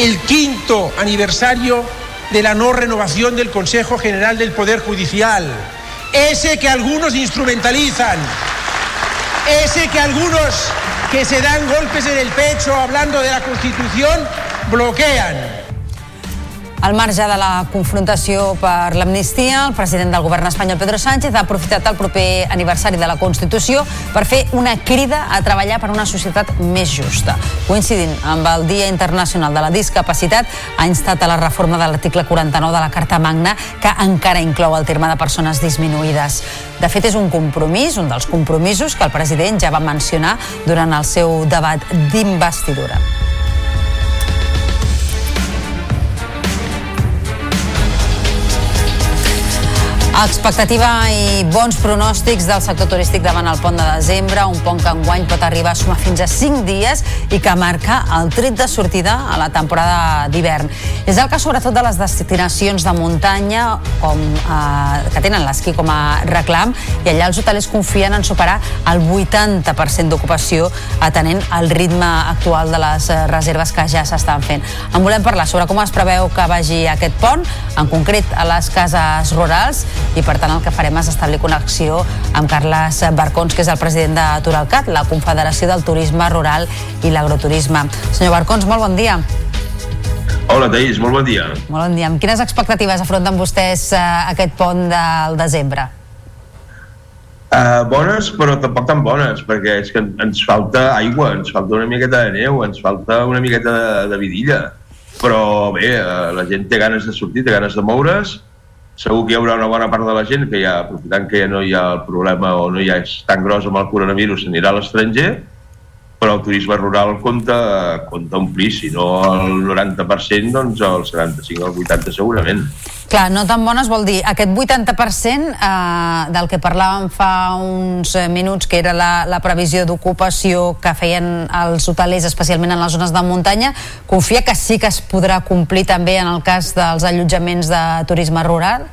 Speaker 30: El quinto aniversario de la no renovación del Consejo General del Poder Judicial, ese que algunos instrumentalizan, ese que algunos que se dan golpes en el pecho hablando de la Constitución bloquean.
Speaker 1: Al marge de la confrontació per l'amnistia, el president del govern espanyol, Pedro Sánchez, ha aprofitat el proper aniversari de la Constitució per fer una crida a treballar per una societat més justa. Coincidint amb el Dia Internacional de la Discapacitat, ha instat a la reforma de l'article 49 de la Carta Magna, que encara inclou el terme de persones disminuïdes. De fet, és un compromís, un dels compromisos que el president ja va mencionar durant el seu debat d'investidura. Expectativa i bons pronòstics del sector turístic davant el pont de desembre, un pont que enguany pot arribar a sumar fins a 5 dies i que marca el tret de sortida a la temporada d'hivern. És el cas sobretot de les destinacions de muntanya com, eh, que tenen l'esquí com a reclam i allà els hotelers confien en superar el 80% d'ocupació atenent el ritme actual de les eh, reserves que ja s'estan fent. En volem parlar sobre com es preveu que vagi aquest pont, en concret a les cases rurals i per tant el que farem és establir connexió amb Carles Barcons, que és el president de Turalcat, la Confederació del Turisme Rural i l'Agroturisme. Senyor Barcons, molt bon dia.
Speaker 31: Hola, Taís, molt bon dia.
Speaker 1: Molt bon dia. Amb quines expectatives afronten vostès uh, aquest pont del desembre?
Speaker 31: Uh, bones, però tampoc tan bones, perquè és que ens falta aigua, ens falta una miqueta de neu, ens falta una miqueta de, de vidilla. Però bé, uh, la gent té ganes de sortir, té ganes de moure's, segur que hi haurà una bona part de la gent que ja, aprofitant que ja no hi ha el problema o no hi ha és tan gros amb el coronavirus, s'anirà a l'estranger, però el turisme rural compta, compta omplir, si no el 90%, doncs el 75 o el 80 segurament.
Speaker 1: Clar, no tan bones vol dir aquest 80% eh, del que parlàvem fa uns eh, minuts, que era la, la previsió d'ocupació que feien els hotelers, especialment en les zones de muntanya, confia que sí que es podrà complir també en el cas dels allotjaments de turisme rural?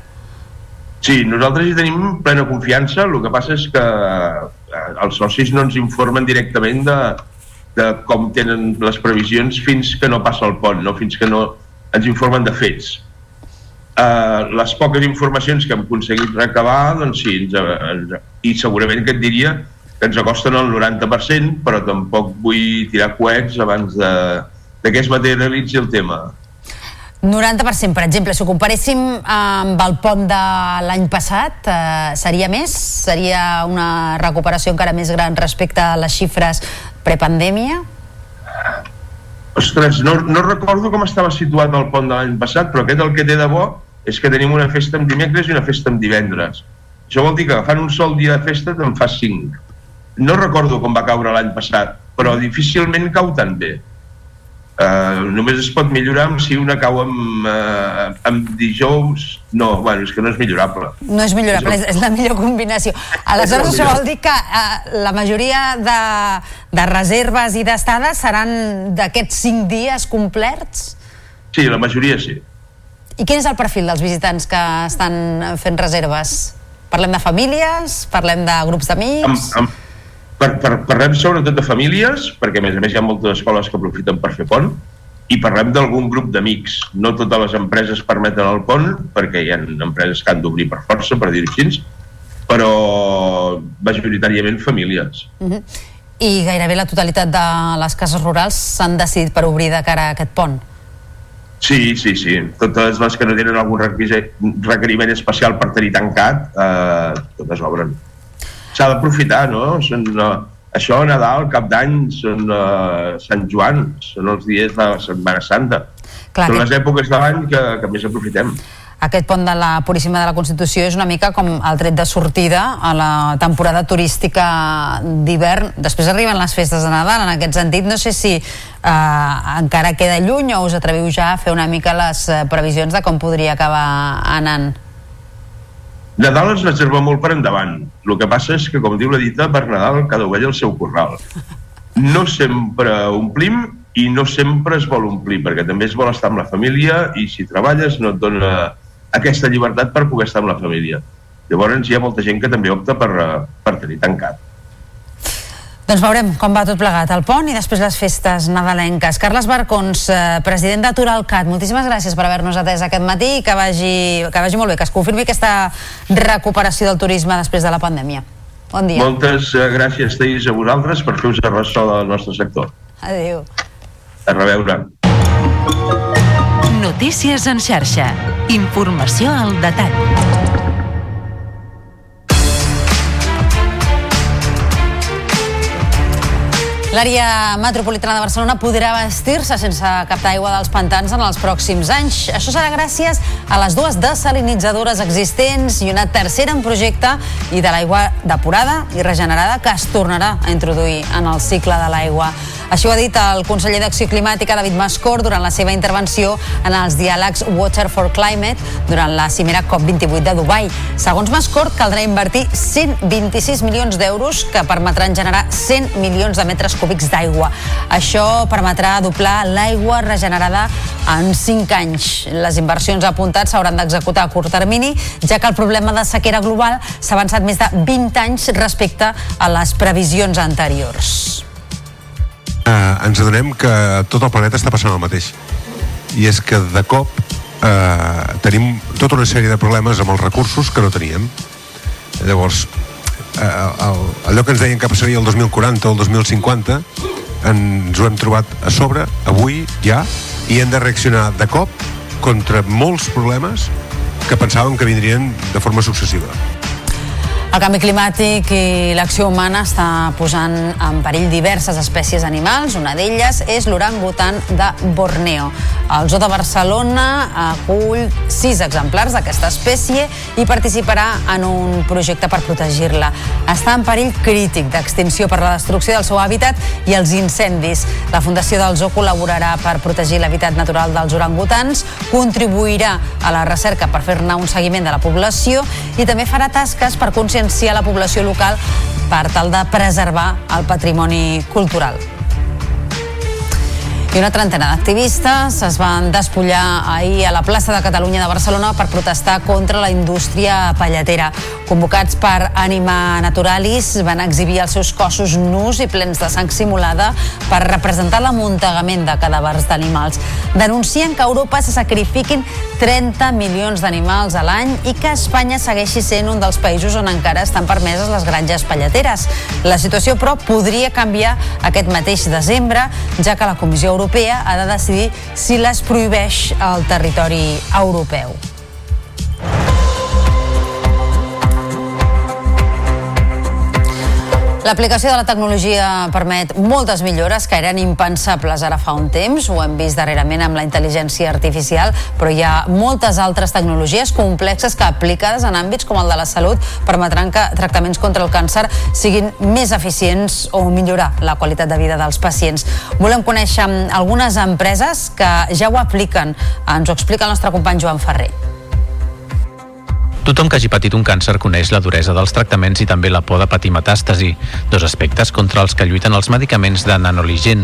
Speaker 31: Sí, nosaltres hi tenim plena confiança, el que passa és que eh, els socis no ens informen directament de, de com tenen les previsions fins que no passa el pont, no fins que no ens informen de fets. Uh, les poques informacions que hem aconseguit recabar, doncs sí, ens, ens, i segurament que et diria que ens acosten al 90%, però tampoc vull tirar coets abans de, de que es materialitzi el tema.
Speaker 1: 90%, per exemple, si ho comparéssim amb el pont de l'any passat, eh, seria més? Seria una recuperació encara més gran respecte a les xifres prepandèmia?
Speaker 31: Ostres, no, no recordo com estava situat el pont de l'any passat, però aquest el que té de bo és que tenim una festa en dimecres i una festa en divendres. Això vol dir que agafant un sol dia de festa te'n fa cinc. No recordo com va caure l'any passat, però difícilment cau tan bé. Uh, només es pot millorar si una cau amb, uh, amb dijous no, bueno, és que no és millorable
Speaker 1: no és millorable, és, és la millor combinació aleshores això vol dir que uh, la majoria de, de reserves i d'estades seran d'aquests 5 dies complerts?
Speaker 31: Sí, la majoria sí
Speaker 1: i quin és el perfil dels visitants que estan fent reserves? Parlem de famílies? Parlem de grups d'amics?
Speaker 31: Per, per, parlem sobretot de famílies, perquè a més a més hi ha moltes escoles que aprofiten per fer pont, i parlem d'algun grup d'amics. No totes les empreses permeten el pont, perquè hi ha empreses que han d'obrir per força, per dir-ho així, però majoritàriament famílies.
Speaker 1: Uh -huh. I gairebé la totalitat de les cases rurals s'han decidit per obrir de cara a aquest pont?
Speaker 31: Sí, sí, sí. Totes les que no tenen algun requeriment especial per tenir tancat, eh, totes obren s'ha d'aprofitar, no? Són, uh, això, Nadal, Cap d'Any, són uh, Sant Joan, són els dies de la Setmana Santa. Clar, són que... les èpoques de l'any que, que més aprofitem
Speaker 1: aquest pont de la Puríssima de la Constitució és una mica com el tret de sortida a la temporada turística d'hivern. Després arriben les festes de Nadal, en aquest sentit no sé si eh, encara queda lluny o us atreviu ja a fer una mica les eh, previsions de com podria acabar anant.
Speaker 31: Nadal es reserva molt per endavant. El que passa és que, com diu la dita, per Nadal cada ovella el seu corral. No sempre omplim i no sempre es vol omplir, perquè també es vol estar amb la família i si treballes no et dona aquesta llibertat per poder estar amb la família. Llavors hi ha molta gent que també opta per, eh, per tenir tancat.
Speaker 1: Doncs veurem com va tot plegat el pont i després les festes nadalenques. Carles Barcons, eh, president d'Aturalcat, moltíssimes gràcies per haver-nos atès aquest matí i que vagi, que vagi molt bé, que es confirmi aquesta recuperació del turisme després de la pandèmia. Bon dia.
Speaker 31: Moltes eh, gràcies, Teis, a vosaltres per fer-vos ressò del nostre sector.
Speaker 1: Adéu.
Speaker 31: A reveure.
Speaker 28: Notícies en xarxa. Informació al detall.
Speaker 1: L'àrea metropolitana de Barcelona podrà vestir-se sense captar aigua dels pantans en els pròxims anys. Això serà gràcies a les dues desalinitzadores existents i una tercera en projecte i de l'aigua depurada i regenerada que es tornarà a introduir en el cicle de l'aigua. Així ho ha dit el conseller d'Acció Climàtica, David Mascor, durant la seva intervenció en els diàlegs Water for Climate durant la cimera COP28 de Dubai. Segons Mascor, caldrà invertir 126 milions d'euros que permetran generar 100 milions de metres cúbics d'aigua. Això permetrà doblar l'aigua regenerada en 5 anys. Les inversions apuntats s'hauran d'executar a curt termini, ja que el problema de sequera global s'ha avançat més de 20 anys respecte a les previsions anteriors
Speaker 32: eh, ens adonem que tot el planeta està passant el mateix. I és que de cop eh, tenim tota una sèrie de problemes amb els recursos que no teníem. Llavors eh, el, allò que ens deien que passaria el 2040 o el 2050 ens ho hem trobat a sobre avui ja i hem de reaccionar de cop contra molts problemes que pensàvem que vindrien de forma successiva
Speaker 1: El canvi climàtic i l'acció humana està posant en perill diverses espècies animals. Una d'elles és l'orangutan de Borneo. El Zoo de Barcelona acull sis exemplars d'aquesta espècie i participarà en un projecte per protegir-la. Està en perill crític d'extinció per la destrucció del seu hàbitat i els incendis. La Fundació del Zoo col·laborarà per protegir l'habitat natural dels orangutans, contribuirà a la recerca per fer-ne un seguiment de la població i també farà tasques per conscienciar conscienciar la població local per tal de preservar el patrimoni cultural. I una trentena d'activistes es van despullar ahir a la plaça de Catalunya de Barcelona per protestar contra la indústria palletera. Convocats per Anima Naturalis, van exhibir els seus cossos nus i plens de sang simulada per representar l'amuntegament de cadàvers d'animals. Denuncien que a Europa se sacrifiquin 30 milions d'animals a l'any i que Espanya segueixi sent un dels països on encara estan permeses les granges palleteres. La situació, però, podria canviar aquest mateix desembre, ja que la Comissió Europea ha de decidir si les prohibeix al territori europeu. L'aplicació de la tecnologia permet moltes millores que eren impensables ara fa un temps, ho hem vist darrerament amb la intel·ligència artificial, però hi ha moltes altres tecnologies complexes que aplicades en àmbits com el de la salut permetran que tractaments contra el càncer siguin més eficients o millorar la qualitat de vida dels pacients. Volem conèixer algunes empreses que ja ho apliquen. Ens ho explica el nostre company Joan Ferrer.
Speaker 4: Tothom que hagi patit un càncer coneix la duresa dels tractaments i també la por de patir metàstasi, dos aspectes contra els que lluiten els medicaments de nanoligen.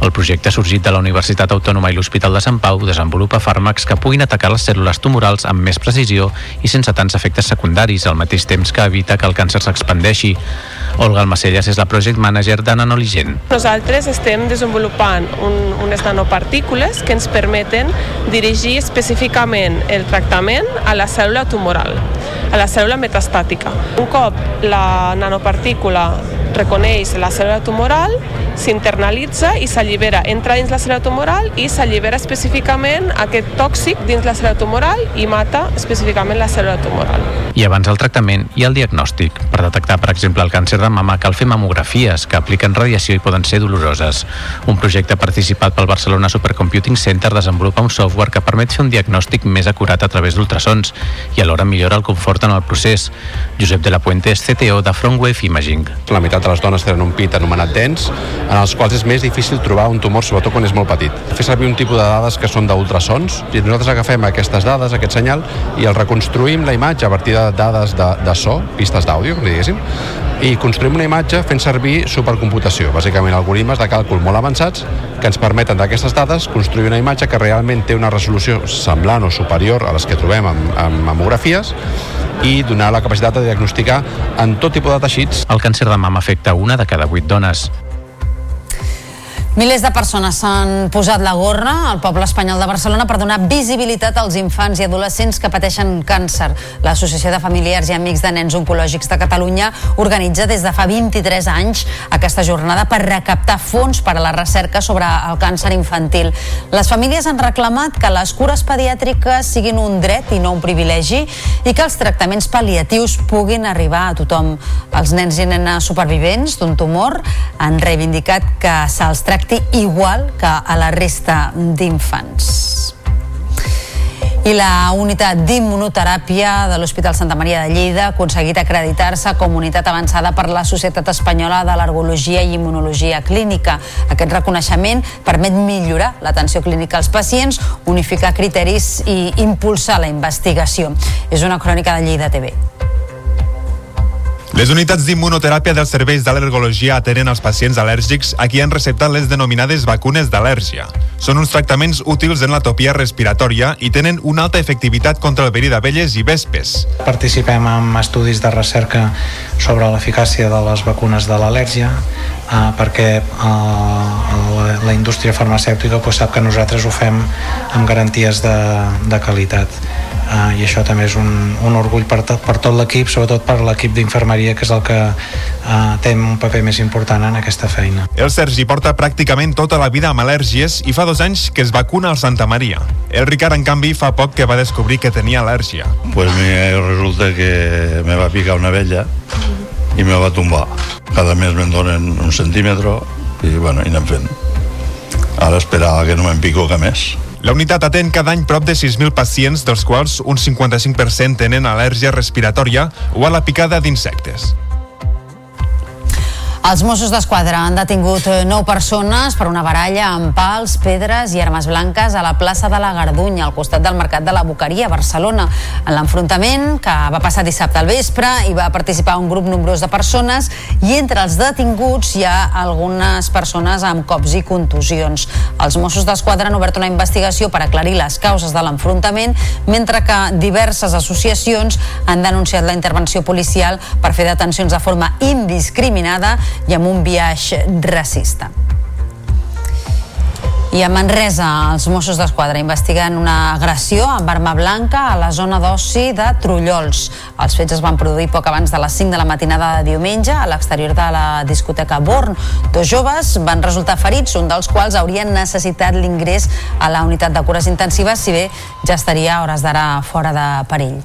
Speaker 4: El projecte sorgit de la Universitat Autònoma i l'Hospital de Sant Pau desenvolupa fàrmacs que puguin atacar les cèl·lules tumorals amb més precisió i sense tants efectes secundaris, al mateix temps que evita que el càncer s'expandeixi. Olga Almacelles és la project manager de Nanoligen.
Speaker 10: Nosaltres estem desenvolupant un, unes nanopartícules que ens permeten dirigir específicament el tractament a la cèl·lula tumoral a la cèl·lula metastàtica. Un cop la nanopartícula reconeix la cèl·lula tumoral, s'internalitza i s'allibera, entra dins la cèl·lula tumoral i s'allibera específicament aquest tòxic dins la cèl·lula tumoral i mata específicament la cèl·lula tumoral.
Speaker 4: I abans del tractament ha el diagnòstic. Per detectar, per exemple, el càncer de mama cal fer mamografies que apliquen radiació i poden ser doloroses. Un projecte participat pel Barcelona Supercomputing Center desenvolupa un software que permet fer un diagnòstic més acurat a través d'ultrasons i alhora millora el confort en el procés. Josep de la Puente és CTO de Frontwave Imaging.
Speaker 11: La meitat de les dones tenen un pit anomenat dens, en els quals és més difícil trobar un tumor, sobretot quan és molt petit. Fer servir un tipus de dades que són d'ultrasons, i nosaltres agafem aquestes dades, aquest senyal, i el reconstruïm la imatge a partir de dades de, de so, pistes d'àudio, diguéssim, i construïm una imatge fent servir supercomputació, bàsicament algoritmes de càlcul molt avançats que ens permeten d'aquestes dades construir una imatge que realment té una resolució semblant o superior a les que trobem en, en mamografies i donar la capacitat de diagnosticar en tot tipus de teixits.
Speaker 4: El càncer de mama afecta una de cada vuit dones.
Speaker 1: Milers de persones s'han posat la gorra al poble espanyol de Barcelona per donar visibilitat als infants i adolescents que pateixen càncer. L'Associació de Familiars i Amics de Nens Oncològics de Catalunya organitza des de fa 23 anys aquesta jornada per recaptar fons per a la recerca sobre el càncer infantil. Les famílies han reclamat que les cures pediàtriques siguin un dret i no un privilegi i que els tractaments pal·liatius puguin arribar a tothom. Els nens i nenes supervivents d'un tumor han reivindicat que se'ls tracti igual que a la resta d'infants. I la unitat d'immunoteràpia de l'Hospital Santa Maria de Lleida ha aconseguit acreditar-se com unitat avançada per la Societat Espanyola d'Alergologia i Immunologia Clínica. Aquest reconeixement permet millorar l'atenció clínica als pacients, unificar criteris i impulsar la investigació. És una crònica de Lleida TV.
Speaker 12: Les unitats d'immunoteràpia dels serveis d'al·lergologia atenen els pacients al·lèrgics a qui han receptat les denominades vacunes d'al·lèrgia. Són uns tractaments útils en l'atopia respiratòria i tenen una alta efectivitat contra el verí d'abelles i vespes.
Speaker 13: Participem en estudis de recerca sobre l'eficàcia de les vacunes de l'al·lèrgia eh, perquè eh, la, la indústria farmacèutica pues, sap que nosaltres ho fem amb garanties de, de qualitat
Speaker 33: eh, i això també és un, un orgull per, to, per tot l'equip, sobretot per l'equip d'infermeria que és el que eh, té un paper més important en aquesta feina.
Speaker 12: El Sergi porta pràcticament tota la vida amb al·lèrgies i fa dos anys que es vacuna al Santa Maria. El Ricard, en canvi, fa poc que va descobrir que tenia al·lèrgia.
Speaker 34: Pues mira, resulta que me va picar una vella i me va tombar. Cada mes me'n donen un centímetre i bueno, i anem fent. Ara esperava que no me'n pico que més.
Speaker 12: La unitat atén cada any prop de 6.000 pacients, dels quals un 55% tenen al·lèrgia respiratòria o a la picada d'insectes.
Speaker 1: Els Mossos d'Esquadra han detingut eh, nou persones per una baralla amb pals, pedres i armes blanques a la plaça de la Gardunya, al costat del Mercat de la Boqueria, a Barcelona. En l'enfrontament, que va passar dissabte al vespre, hi va participar un grup nombrós de persones i entre els detinguts hi ha algunes persones amb cops i contusions. Els Mossos d'Esquadra han obert una investigació per aclarir les causes de l'enfrontament, mentre que diverses associacions han denunciat la intervenció policial per fer detencions de forma indiscriminada i amb un biaix racista. I a Manresa, els Mossos d'Esquadra investiguen una agressió amb arma blanca a la zona d'oci de Trullols. Els fets es van produir poc abans de les 5 de la matinada de diumenge a l'exterior de la discoteca Born. Dos joves van resultar ferits, un dels quals haurien necessitat l'ingrés a la unitat de cures intensives, si bé ja estaria a hores d'ara fora de perill.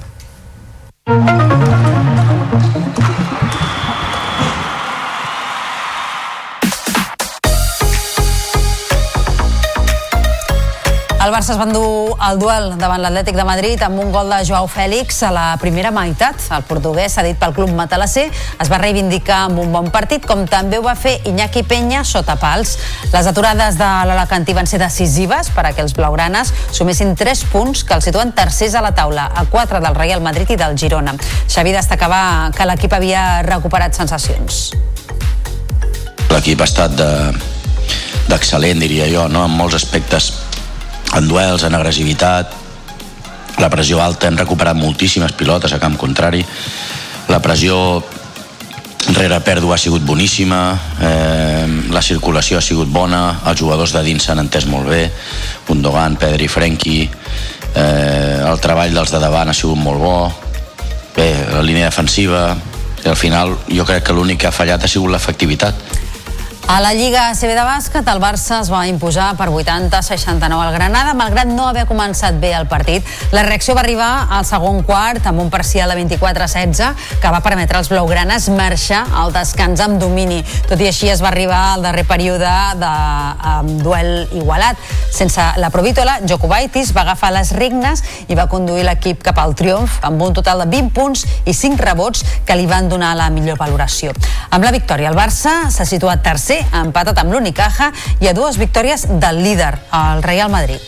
Speaker 1: El Barça es va endur el duel davant l'Atlètic de Madrid amb un gol de Joao Fèlix a la primera meitat. El portuguès, cedit pel club matalasser, es va reivindicar amb un bon partit, com també ho va fer Iñaki Peña sota pals. Les aturades de l'Alacantí van ser decisives per que els blaugranes sumessin 3 punts que els situen tercers a la taula, a 4 del Real Madrid i del Girona. Xavi destacava que l'equip havia recuperat sensacions.
Speaker 21: L'equip ha estat d'excel·lent, de, diria jo, no? en molts aspectes en duels, en agressivitat, la pressió alta, hem recuperat moltíssimes pilotes a camp contrari, la pressió rere pèrdua ha sigut boníssima, eh, la circulació ha sigut bona, els jugadors de dins s'han entès molt bé, Gundogan, Pedri, Frenkie, eh, el treball dels de davant ha sigut molt bo, bé, la línia defensiva, i al final jo crec que l'únic que ha fallat ha sigut l'efectivitat.
Speaker 1: A la Lliga CB de bàsquet, el Barça es va imposar per 80-69 al Granada, malgrat no haver començat bé el partit. La reacció va arribar al segon quart amb un parcial de 24-16 que va permetre als blaugranes marxar al descans amb domini. Tot i així es va arribar al darrer període de um, duel igualat. Sense la provítola, Jokubaitis va agafar les regnes i va conduir l'equip cap al triomf amb un total de 20 punts i 5 rebots que li van donar la millor valoració. Amb la victòria, el Barça s'ha situat tercer ha empatat amb l'Unicaja i a dues victòries del líder, el Real Madrid.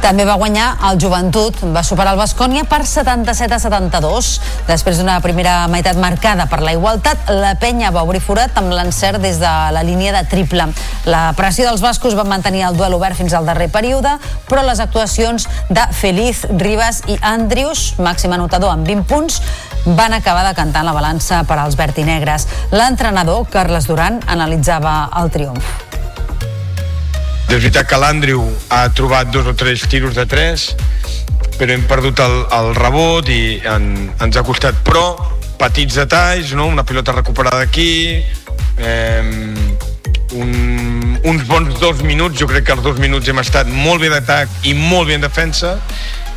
Speaker 1: També va guanyar el Joventut, va superar el Bascònia per 77 a 72. Després d'una primera meitat marcada per la igualtat, la penya va obrir forat amb l'encert des de la línia de triple. La pressió dels bascos va mantenir el duel obert fins al darrer període, però les actuacions de Feliz, Ribas i Andrius, màxim anotador amb 20 punts, van acabar de cantar la balança per als vertinegres. L'entrenador, Carles Duran, analitzava el triomf.
Speaker 35: És veritat que l'Andrew ha trobat dos o tres tiros de tres, però hem perdut el, el rebot i en, ens ha costat. Però petits detalls, no? una pilota recuperada aquí, eh, un, uns bons dos minuts, jo crec que els dos minuts hem estat molt bé d'atac i molt bé en defensa,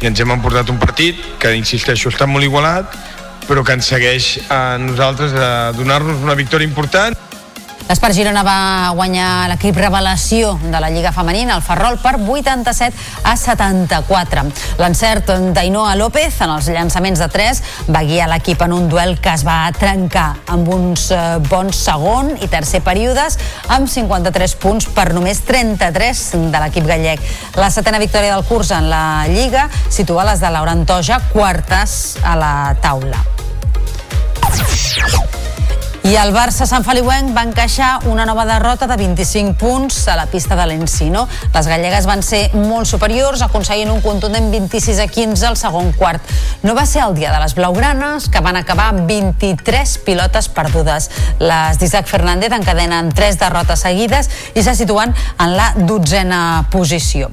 Speaker 35: i ens hem emportat un partit que, insisteixo, està molt igualat, però que ens segueix a nosaltres a donar-nos una victòria important.
Speaker 1: L'Espart Girona va guanyar l'equip revelació de la Lliga Femenina, el Ferrol, per 87 a 74. L'encert d'Ainoa López en els llançaments de 3 va guiar l'equip en un duel que es va trencar amb uns eh, bons segon i tercer períodes amb 53 punts per només 33 de l'equip gallec. La setena victòria del curs en la Lliga situa les de Laura Antoja quartes a la taula. I el Barça Sant Feliuenc va encaixar una nova derrota de 25 punts a la pista de l'Encino. Les gallegues van ser molt superiors, aconseguint un contundent 26 a 15 al segon quart. No va ser el dia de les blaugranes, que van acabar amb 23 pilotes perdudes. Les d'Isaac Fernández encadenen 3 derrotes seguides i se situen en la dotzena posició.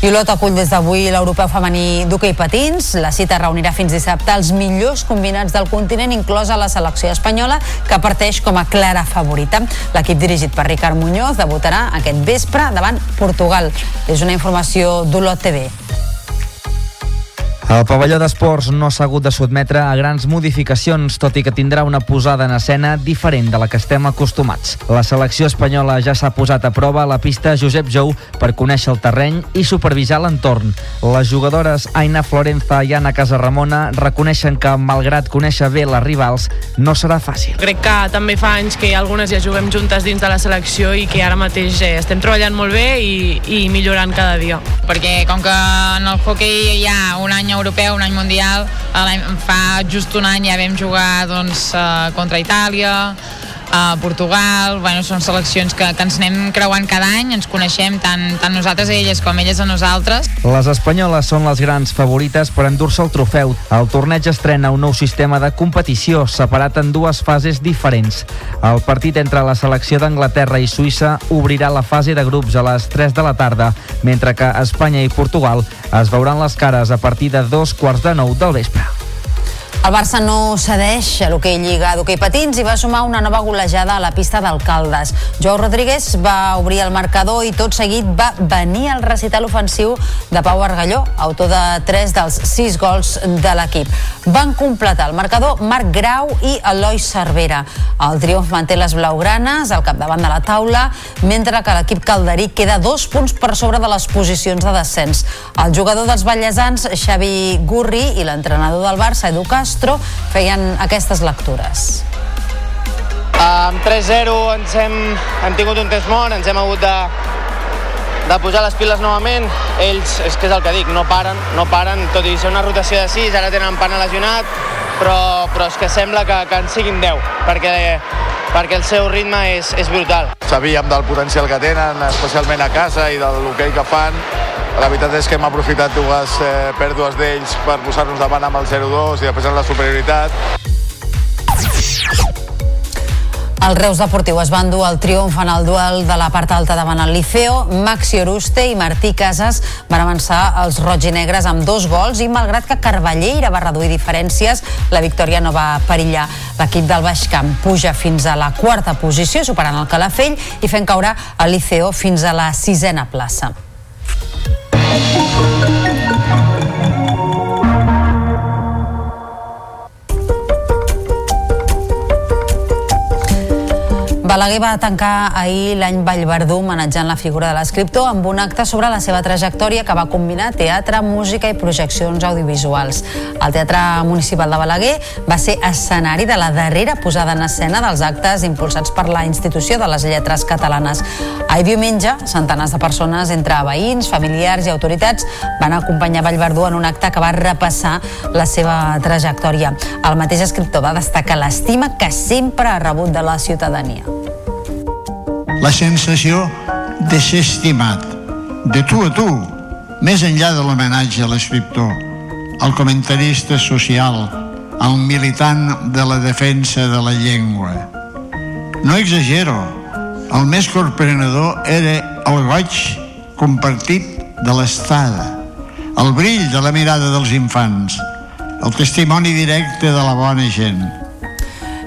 Speaker 1: I Olot acull des d'avui l'europeu femení d'hoquei patins. La cita reunirà fins dissabte els millors combinats del continent, inclosa la selecció espanyola, que parteix com a clara favorita. L'equip dirigit per Ricard Muñoz debutarà aquest vespre davant Portugal. És una informació d'Olot TV.
Speaker 36: El pavelló d'esports no s'ha hagut de sotmetre a grans modificacions, tot i que tindrà una posada en escena diferent de la que estem acostumats. La selecció espanyola ja s'ha posat a prova a la pista Josep Jou per conèixer el terreny i supervisar l'entorn. Les jugadores Aina Florenza i Anna Casarramona reconeixen que, malgrat conèixer bé les rivals, no serà fàcil.
Speaker 21: Crec que també fa anys que algunes ja juguem juntes dins de la selecció i que ara mateix eh, estem treballant molt bé i, i millorant cada dia.
Speaker 37: perquè com que en el hockey hi ha un any europeu, un any mundial, fa just un any ja vam jugar doncs, eh, contra Itàlia, a Portugal, bueno, són seleccions que, que ens anem creuant cada any, ens coneixem tant, tant nosaltres a elles com elles a nosaltres.
Speaker 36: Les espanyoles són les grans favorites per endur-se el trofeu. El torneig estrena un nou sistema de competició separat en dues fases diferents. El partit entre la selecció d'Anglaterra i Suïssa obrirà la fase de grups a les 3 de la tarda, mentre que Espanya i Portugal es veuran les cares a partir de dos quarts de nou del vespre.
Speaker 1: El Barça no cedeix a l'hoquei Lliga d'hoquei patins i va sumar una nova golejada a la pista d'Alcaldes. Joao Rodríguez va obrir el marcador i tot seguit va venir el recital ofensiu de Pau Argalló, autor de 3 dels 6 gols de l'equip. Van completar el marcador Marc Grau i Eloi Cervera. El triomf manté les blaugranes al capdavant de la taula, mentre que l'equip calderí queda dos punts per sobre de les posicions de descens. El jugador dels ballesans, Xavi Gurri, i l'entrenador del Barça, Edu Castro, feien aquestes lectures.
Speaker 38: Amb 3-0 ens hem, hem tingut un temps mort, ens hem hagut de, de pujar les piles novament. Ells, és que és el que dic, no paren, no paren, tot i ser una rotació de 6, ara tenen pana lesionat, però, però és que sembla que, que en siguin 10, perquè, perquè el seu ritme és, és brutal.
Speaker 39: Sabíem del potencial que tenen, especialment a casa i del hoquei que fan. La veritat és que hem aprofitat dues eh, pèrdues d'ells per posar-nos davant amb el 0-2 i després en la superioritat.
Speaker 1: El Reus Deportiu es va endur el triomf en el duel de la part alta davant el Liceo. Maxi Oruste i Martí Casas van avançar els roig i negres amb dos gols i malgrat que Carballeira va reduir diferències, la victòria no va perillar. L'equip del Baix Camp puja fins a la quarta posició, superant el Calafell i fent caure el Liceo fins a la sisena plaça. Balaguer va tancar ahir l'any Vallverdú homenatjant la figura de l'escriptor amb un acte sobre la seva trajectòria que va combinar teatre, música i projeccions audiovisuals. El Teatre Municipal de Balaguer va ser escenari de la darrera posada en escena dels actes impulsats per la institució de les lletres catalanes. Ahir diumenge, centenars de persones entre veïns, familiars i autoritats van acompanyar Vallverdú en un acte que va repassar la seva trajectòria. El mateix escriptor va destacar l'estima que sempre ha rebut de la ciutadania.
Speaker 24: La sensació de ser estimat, de tu a tu, més enllà de l'homenatge a l'escriptor, al comentarista social, al militant de la defensa de la llengua. No exagero, el més corprenedor era el goig compartit de l'estada, el brill de la mirada dels infants, el testimoni directe de la bona gent.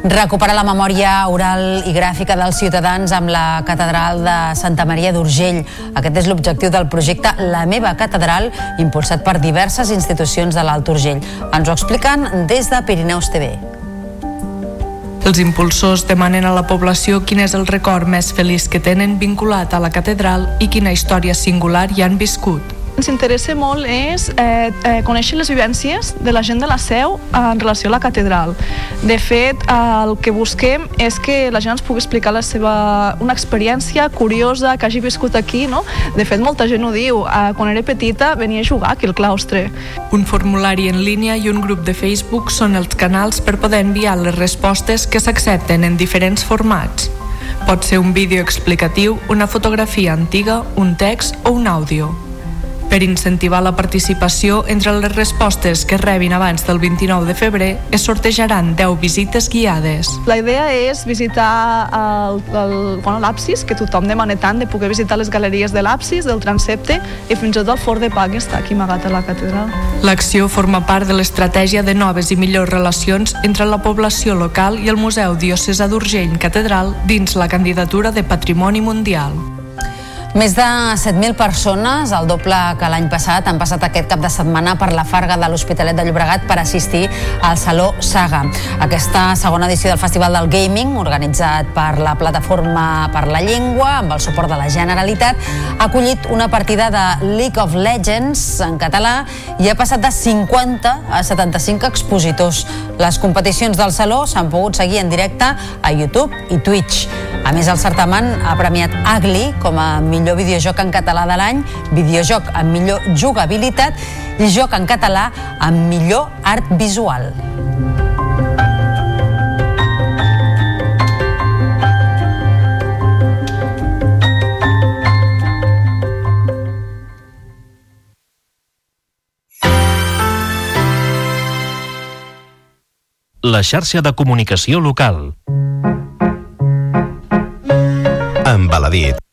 Speaker 1: Recuperar la memòria oral i gràfica dels ciutadans amb la catedral de Santa Maria d'Urgell. Aquest és l'objectiu del projecte La meva catedral, impulsat per diverses institucions de l'Alt Urgell. Ens ho expliquen des de Pirineus TV.
Speaker 40: Els impulsors demanen a la població quin és el record més feliç que tenen vinculat a la catedral i quina història singular hi han viscut.
Speaker 41: Ens interessa molt és eh, eh, conèixer les vivències de la gent de la seu en relació a la catedral. De fet, eh, el que busquem és que la gent ens pugui explicar la seva, una experiència curiosa que hagi viscut aquí, no? De fet, molta gent ho diu. Eh, quan era petita venia a jugar aquí al claustre.
Speaker 40: Un formulari en línia i un grup de Facebook són els canals per poder enviar les respostes que s'accepten en diferents formats. Pot ser un vídeo explicatiu, una fotografia antiga, un text o un àudio. Per incentivar la participació, entre les respostes que rebin abans del 29 de febrer, es sortejaran 10 visites guiades.
Speaker 41: La idea és visitar el, el, bueno, l'absis, que tothom demana tant de poder visitar les galeries de l'absis, del transepte i fins i tot el fort de pa que està aquí amagat a la catedral.
Speaker 40: L'acció forma part de l'estratègia de noves i millors relacions entre la població local i el Museu Diocesà d'Urgell Catedral dins la candidatura de Patrimoni Mundial.
Speaker 1: Més de 7.000 persones, el doble que l'any passat, han passat aquest cap de setmana per la Farga de l'Hospitalet de Llobregat per assistir al Saló Saga. Aquesta segona edició del Festival del Gaming, organitzat per la Plataforma per la Llengua, amb el suport de la Generalitat, ha acollit una partida de League of Legends en català i ha passat de 50 a 75 expositors. Les competicions del Saló s'han pogut seguir en directe a YouTube i Twitch. A més, el certamen ha premiat Agli com a millor videojoc en català de l'any, videojoc amb millor jugabilitat i joc en català amb millor art visual.
Speaker 4: La xarxa de comunicació local.
Speaker 42: Embaladit.
Speaker 43: Comunions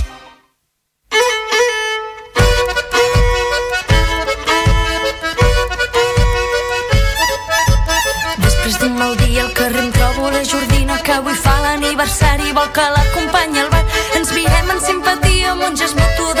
Speaker 44: Fa l'aniversari vol que l'acompanyi al bar. Ens mirem en simpatia amb un gest mutu d'empatia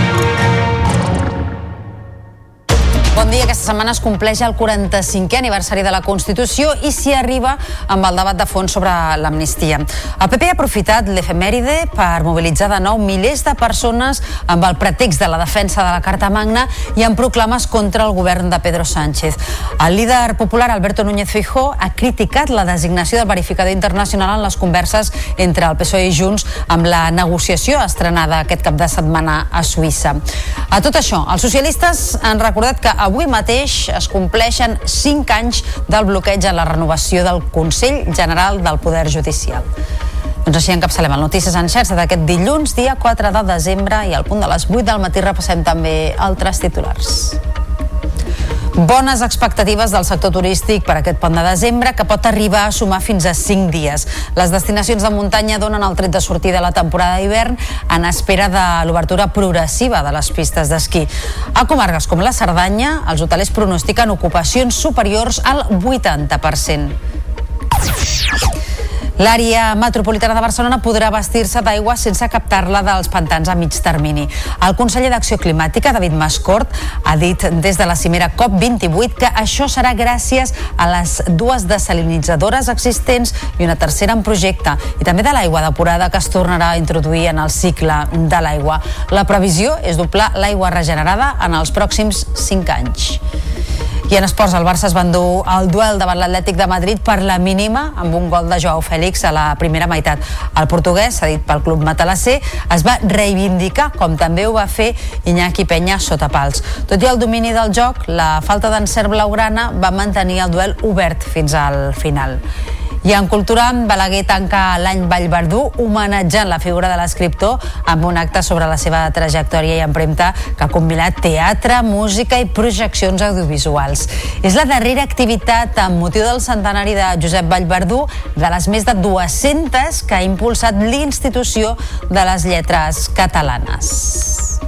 Speaker 1: Bon dia. Aquesta setmana es compleix el 45è aniversari de la Constitució i s'hi arriba amb el debat de fons sobre l'amnistia. El PP ha aprofitat l'efemèride per mobilitzar de nou milers de persones amb el pretext de la defensa de la Carta Magna i amb proclames contra el govern de Pedro Sánchez. El líder popular Alberto Núñez Feijó ha criticat la designació del verificador internacional en les converses entre el PSOE i Junts amb la negociació estrenada aquest cap de setmana a Suïssa. A tot això, els socialistes han recordat que avui mateix es compleixen 5 anys del bloqueig a la renovació del Consell General del Poder Judicial. Doncs així encapçalem el Notícies en xarxa d'aquest dilluns, dia 4 de desembre, i al punt de les 8 del matí repassem també altres titulars. Bones expectatives del sector turístic per aquest pont de desembre que pot arribar a sumar fins a 5 dies. Les destinacions de muntanya donen el tret de sortida a la temporada d'hivern en espera de l'obertura progressiva de les pistes d'esquí. A comarques com la Cerdanya, els hotelers pronostiquen ocupacions superiors al 80%. L'àrea metropolitana de Barcelona podrà vestir-se d'aigua sense captar-la dels pantans a mig termini. El conseller d'Acció Climàtica, David Mascort, ha dit des de la cimera COP28 que això serà gràcies a les dues desalinitzadores existents i una tercera en projecte, i també de l'aigua depurada que es tornarà a introduir en el cicle de l'aigua. La previsió és doblar l'aigua regenerada en els pròxims 5 anys. I en esports, el Barça es va endur el duel davant l'Atlètic de Madrid per la mínima amb un gol de Joao Fèlix a la primera meitat. El portuguès, cedit pel club matalasser, es va reivindicar, com també ho va fer Iñaki Peña sota pals. Tot i el domini del joc, la falta d'encert blaugrana va mantenir el duel obert fins al final. I en cultura, Balaguer tanca l'any Vallverdú homenatjant la figura de l'escriptor amb un acte sobre la seva trajectòria i empremta que ha combinat teatre, música i projeccions audiovisuals. És la darrera activitat amb motiu del centenari de Josep Vallverdú de les més de 200 que ha impulsat l'institució de les lletres catalanes.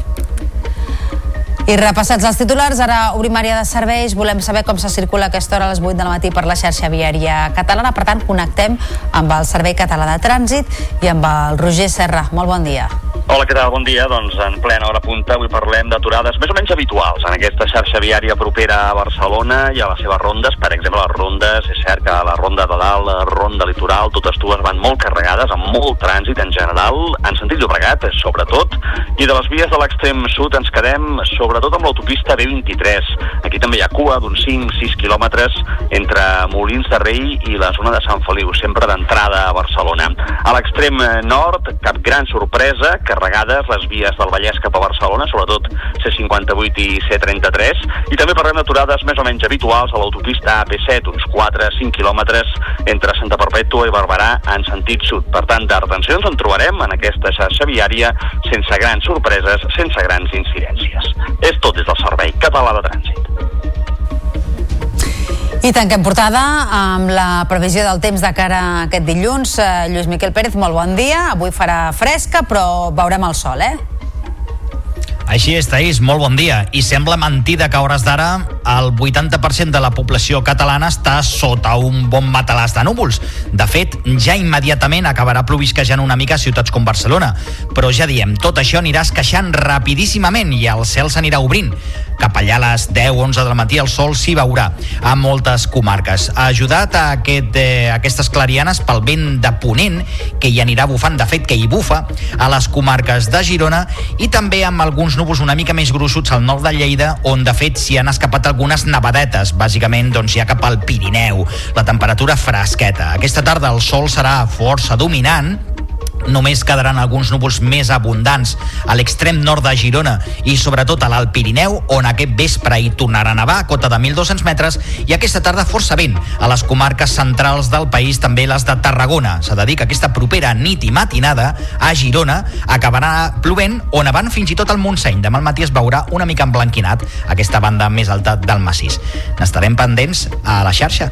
Speaker 1: I repassats els titulars, ara obrim àrea de serveis. Volem saber com se circula aquesta hora a les 8 de la matí per la xarxa viària catalana. Per tant, connectem amb el Servei Català de Trànsit i amb el Roger Serra. Molt bon dia.
Speaker 45: Hola, què tal? Bon dia. Doncs en plena hora punta avui parlem d'aturades més o menys habituals en aquesta xarxa viària propera a Barcelona i a les seves rondes. Per exemple, les rondes, és cert que la ronda de dalt, la ronda litoral, totes dues van molt carregades, amb molt trànsit en general, en sentit Llobregat, sobretot, i de les vies de l'extrem sud ens quedem sobretot amb l'autopista B23. Aquí també hi ha cua d'uns 5-6 quilòmetres entre Molins de Rei i la zona de Sant Feliu, sempre d'entrada a Barcelona. A l'extrem nord, cap gran sorpresa, carregades les vies del Vallès cap a Barcelona, sobretot C58 i C33, i també parlem d'aturades més o menys habituals a l'autopista AP7, uns 4-5 quilòmetres entre Santa Perpètua i Barberà en sentit sud. Per tant, de retencions en trobarem en aquesta xarxa viària sense grans sorpreses, sense grans incidències. És tot des del Servei Català de Trànsit.
Speaker 1: I tanquem portada amb la previsió del temps de cara a aquest dilluns. Eh, Lluís Miquel Pérez, molt bon dia. Avui farà fresca, però veurem el sol, eh?
Speaker 3: Així és, Taís, molt bon dia. I sembla mentida que a hores d'ara el 80% de la població catalana està sota un bon matalàs de núvols. De fet, ja immediatament acabarà plovisquejant una mica a ciutats com Barcelona. Però ja diem, tot això anirà esqueixant rapidíssimament i el cel s'anirà obrint. Cap allà a les 10-11 del matí el sol s'hi veurà a moltes comarques. Ha ajudat a aquest, eh, aquestes clarianes pel vent de ponent que hi anirà bufant, de fet que hi bufa a les comarques de Girona i també amb alguns núvols una mica més gruixuts al nord de Lleida on de fet s'hi han escapat algunes nevadetes, bàsicament doncs ja cap al Pirineu. La temperatura fresqueta. Aquesta tarda el sol serà força dominant, només quedaran alguns núvols més abundants a l'extrem nord de Girona i sobretot a l'Alt Pirineu, on aquest vespre hi tornarà a nevar a cota de 1.200 metres i aquesta tarda força vent a les comarques centrals del país, també les de Tarragona. S'ha de dir que aquesta propera nit i matinada a Girona acabarà plovent o nevant fins i tot al Montseny. Demà al matí es veurà una mica emblanquinat aquesta banda més alta del massís. N'estarem pendents a la xarxa.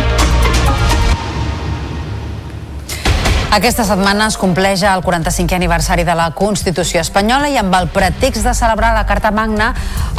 Speaker 1: Aquesta setmana es compleix el 45è aniversari de la Constitució espanyola i amb el pretext de celebrar la Carta Magna,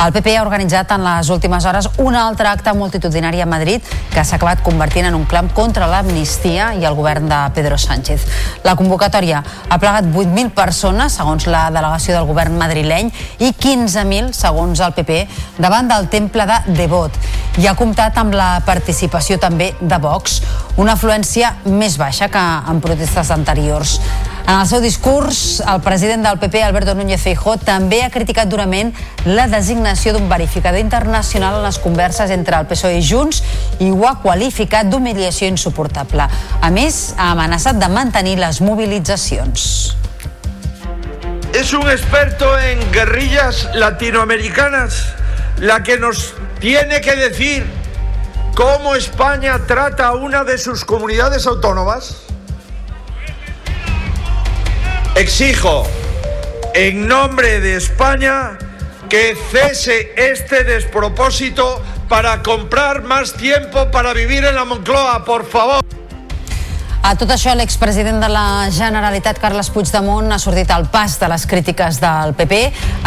Speaker 1: el PP ha organitzat en les últimes hores un altre acte multitudinari a Madrid que s'ha acabat convertint en un clam contra l'amnistia i el govern de Pedro Sánchez. La convocatòria ha plegat 8.000 persones, segons la delegació del govern madrileny, i 15.000, segons el PP, davant del temple de Devot. I ha comptat amb la participació també de Vox, una afluència més baixa que en protestes anteriors. En el seu discurs, el president del PP, Alberto Núñez Feijó, també ha criticat durament la designació d'un verificador internacional en les converses entre el PSOE i Junts i ho ha qualificat d'humiliació insuportable. A més, ha amenaçat de mantenir les mobilitzacions.
Speaker 46: Es un experto en guerrillas latinoamericanas la que nos tiene que decir cómo España trata a una de sus comunidades autónomas. Exijo, en nombre de España, que cese este despropósito para comprar más tiempo para vivir en la Moncloa, por favor.
Speaker 1: A tot això, l'expresident de la Generalitat, Carles Puigdemont, ha sortit al pas de les crítiques del PP.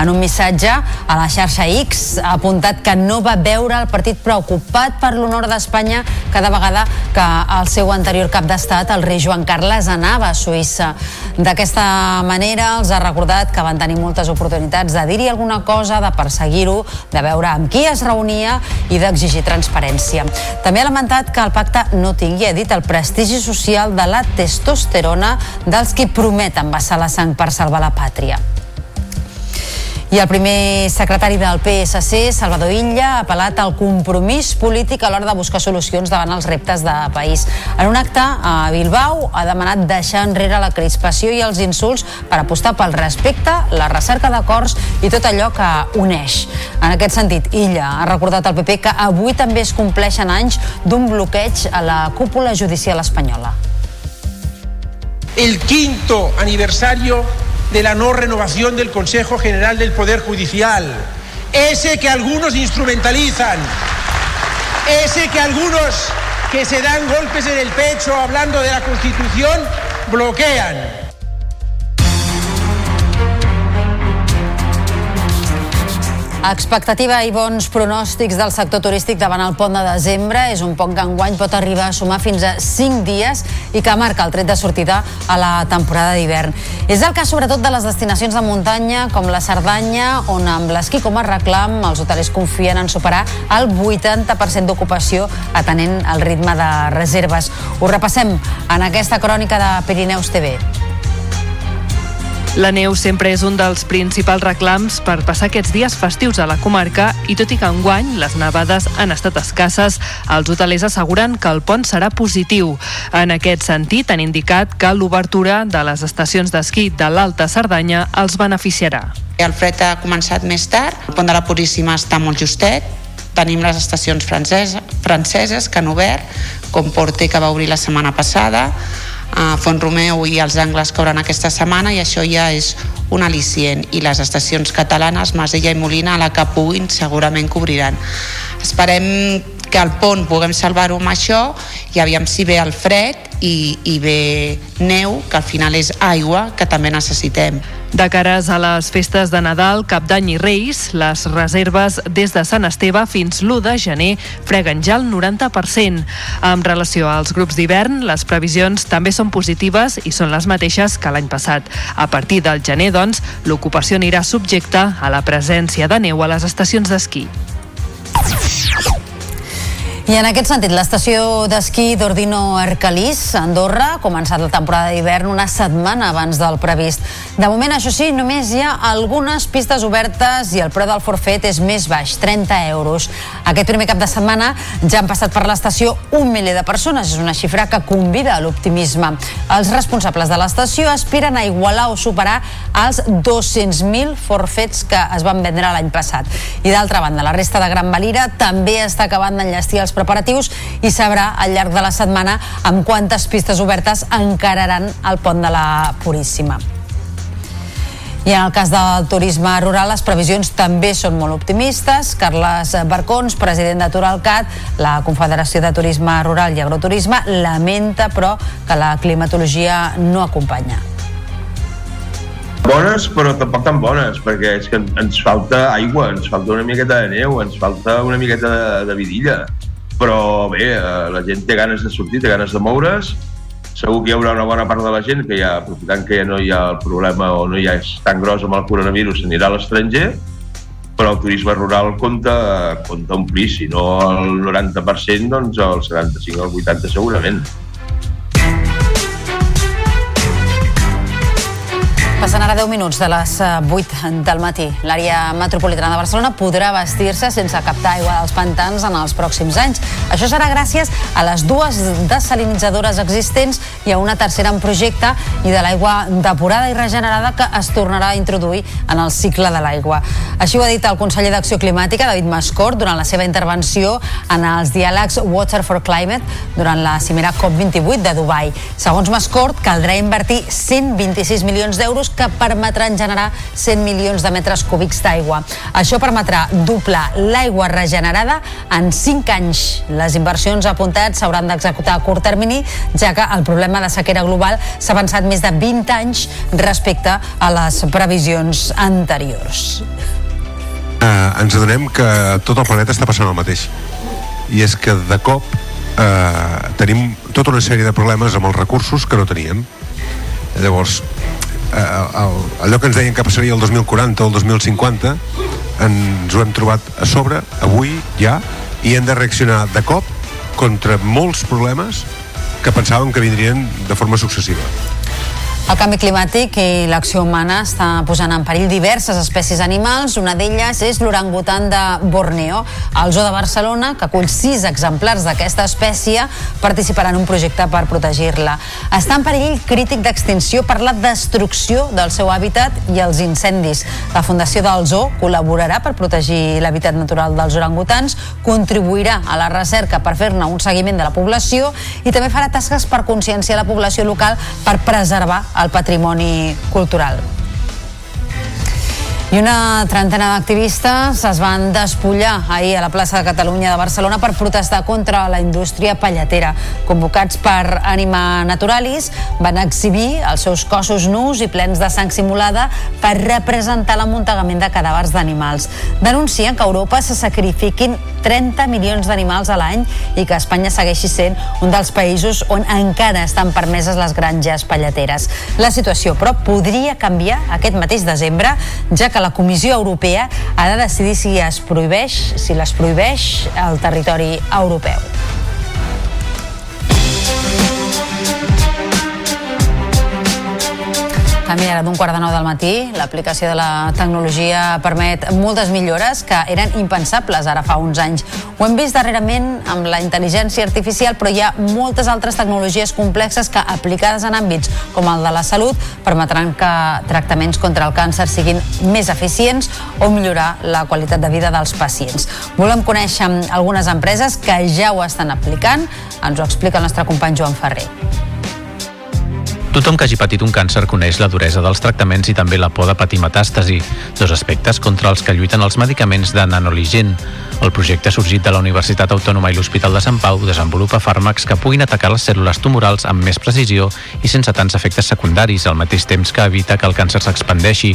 Speaker 1: En un missatge a la xarxa X ha apuntat que no va veure el partit preocupat per l'honor d'Espanya cada vegada que el seu anterior cap d'estat, el rei Joan Carles, anava a Suïssa. D'aquesta manera els ha recordat que van tenir moltes oportunitats de dir-hi alguna cosa, de perseguir-ho, de veure amb qui es reunia i d'exigir transparència. També ha lamentat que el pacte no tingui, ha dit, el prestigi social social de la testosterona dels qui prometen vessar la sang per salvar la pàtria. I el primer secretari del PSC, Salvador Illa, ha apel·lat al compromís polític a l'hora de buscar solucions davant els reptes de país. En un acte a Bilbao ha demanat deixar enrere la crispació i els insults per apostar pel respecte, la recerca d'acords i tot allò que uneix. En aquest sentit, Illa ha recordat al PP que avui també es compleixen anys d'un bloqueig a la cúpula judicial espanyola.
Speaker 6: El quinto aniversario de la no renovación del Consejo General del Poder Judicial, ese que algunos instrumentalizan, ese que algunos que se dan golpes en el pecho hablando de la Constitución bloquean.
Speaker 1: Expectativa i bons pronòstics del sector turístic davant el pont de desembre. És un pont que enguany pot arribar a sumar fins a 5 dies i que marca el tret de sortida a la temporada d'hivern. És el cas sobretot de les destinacions de muntanya com la Cerdanya, on amb l'esquí com a reclam els hotelers confien en superar el 80% d'ocupació atenent el ritme de reserves. Ho repassem en aquesta crònica de Pirineus TV.
Speaker 7: La neu sempre és un dels principals reclams per passar aquests dies festius a la comarca i tot i que enguany les nevades han estat escasses, els hotelers asseguren que el pont serà positiu. En aquest sentit, han indicat que l'obertura de les estacions d'esquí de l'Alta Cerdanya els beneficiarà.
Speaker 8: El fred ha començat més tard, el pont de la Puríssima està molt justet, tenim les estacions franceses, franceses que han obert, com Porte que va obrir la setmana passada, a Font Romeu i els angles que obren aquesta setmana i això ja és un al·licient i les estacions catalanes, Masella i Molina a la que puguin segurament cobriran esperem que al pont puguem salvar-ho amb això i aviam si ve el fred i, i ve neu, que al final és aigua que també necessitem.
Speaker 7: De cares a les festes de Nadal, Cap d'Any i Reis, les reserves des de Sant Esteve fins l'1 de gener freguen ja el 90%. En relació als grups d'hivern, les previsions també són positives i són les mateixes que l'any passat. A partir del gener, doncs, l'ocupació anirà subjecta a la presència de neu a les estacions d'esquí.
Speaker 1: I en aquest sentit, l'estació d'esquí d'Ordino Arcalís, a Andorra, ha començat la temporada d'hivern una setmana abans del previst. De moment, això sí, només hi ha algunes pistes obertes i el preu del forfet és més baix, 30 euros. Aquest primer cap de setmana ja han passat per l'estació un miler de persones. És una xifra que convida a l'optimisme. Els responsables de l'estació aspiren a igualar o superar els 200.000 forfets que es van vendre l'any passat. I d'altra banda, la resta de Gran Valira també està acabant d'enllestir els preparatius i sabrà al llarg de la setmana amb quantes pistes obertes encararan el pont de la Puríssima. I en el cas del turisme rural, les previsions també són molt optimistes. Carles Barcons, president de Turalcat, la Confederació de Turisme Rural i Agroturisme, lamenta, però, que la climatologia no acompanya.
Speaker 31: Bones, però tampoc tan bones, perquè és que ens falta aigua, ens falta una miqueta de neu, ens falta una miqueta de, de vidilla però bé, eh, la gent té ganes de sortir, té ganes de moure's, segur que hi haurà una bona part de la gent que ja, aprofitant que ja no hi ha el problema o no hi ha és tan gros amb el coronavirus, anirà a l'estranger, però el turisme rural compta, compta omplir, si no el 90%, doncs el 75 o el 80 segurament.
Speaker 1: Passen ara 10 minuts de les 8 eh, del matí. L'àrea metropolitana de Barcelona podrà vestir-se sense captar aigua dels pantans en els pròxims anys. Això serà gràcies a les dues desalinitzadores existents i a una tercera en projecte i de l'aigua depurada i regenerada que es tornarà a introduir en el cicle de l'aigua. Així ho ha dit el conseller d'Acció Climàtica, David Mascort, durant la seva intervenció en els diàlegs Water for Climate durant la cimera COP28 de Dubai. Segons Mascort, caldrà invertir 126 milions d'euros que permetran generar 100 milions de metres cúbics d'aigua. Això permetrà doblar l'aigua regenerada en 5 anys. Les inversions apuntats s'hauran d'executar a curt termini, ja que el problema de sequera global s'ha avançat més de 20 anys respecte a les previsions anteriors.
Speaker 9: eh, ens adonem que tot el planeta està passant el mateix i és que de cop eh, tenim tota una sèrie de problemes amb els recursos que no teníem llavors eh, el, allò que ens deien que passaria el 2040 o el 2050 ens ho hem trobat a sobre avui ja i hem de reaccionar de cop contra molts problemes que pensàvem que vindrien de forma successiva
Speaker 1: El canvi climàtic i l'acció humana està posant en perill diverses espècies animals. Una d'elles és l'orangutan de Borneo. El Zoo de Barcelona, que acull sis exemplars d'aquesta espècie, participarà en un projecte per protegir-la. Està en perill crític d'extinció per la destrucció del seu hàbitat i els incendis. La Fundació del Zoo col·laborarà per protegir l'hàbitat natural dels orangutans, contribuirà a la recerca per fer-ne un seguiment de la població i també farà tasques per conscienciar la població local per preservar el patrimoni cultural. I una trentena d'activistes es van despullar ahir a la plaça de Catalunya de Barcelona per protestar contra la indústria palletera. Convocats per Anima Naturalis, van exhibir els seus cossos nus i plens de sang simulada per representar l'amuntegament de cadàvers d'animals. Denuncien que a Europa se sacrifiquin 30 milions d'animals a l'any i que Espanya segueixi sent un dels països on encara estan permeses les granges palleteres. La situació, però, podria canviar aquest mateix desembre, ja que la Comissió Europea ha de decidir si es prohibeix, si les prohibeix al territori europeu. També ara d'un quart de nou del matí, l'aplicació de la tecnologia permet moltes millores que eren impensables ara fa uns anys. Ho hem vist darrerament amb la intel·ligència artificial, però hi ha moltes altres tecnologies complexes que, aplicades en àmbits com el de la salut, permetran que tractaments contra el càncer siguin més eficients o millorar la qualitat de vida dels pacients. Volem conèixer algunes empreses que ja ho estan aplicant. Ens ho explica el nostre company Joan Ferrer.
Speaker 4: Tothom que hagi patit un càncer coneix la duresa dels tractaments i també la por de patir metàstasi, dos aspectes contra els que lluiten els medicaments de nanoligen. El projecte sorgit de la Universitat Autònoma i l'Hospital de Sant Pau desenvolupa fàrmacs que puguin atacar les cèl·lules tumorals amb més precisió i sense tants efectes secundaris, al mateix temps que evita que el càncer s'expandeixi.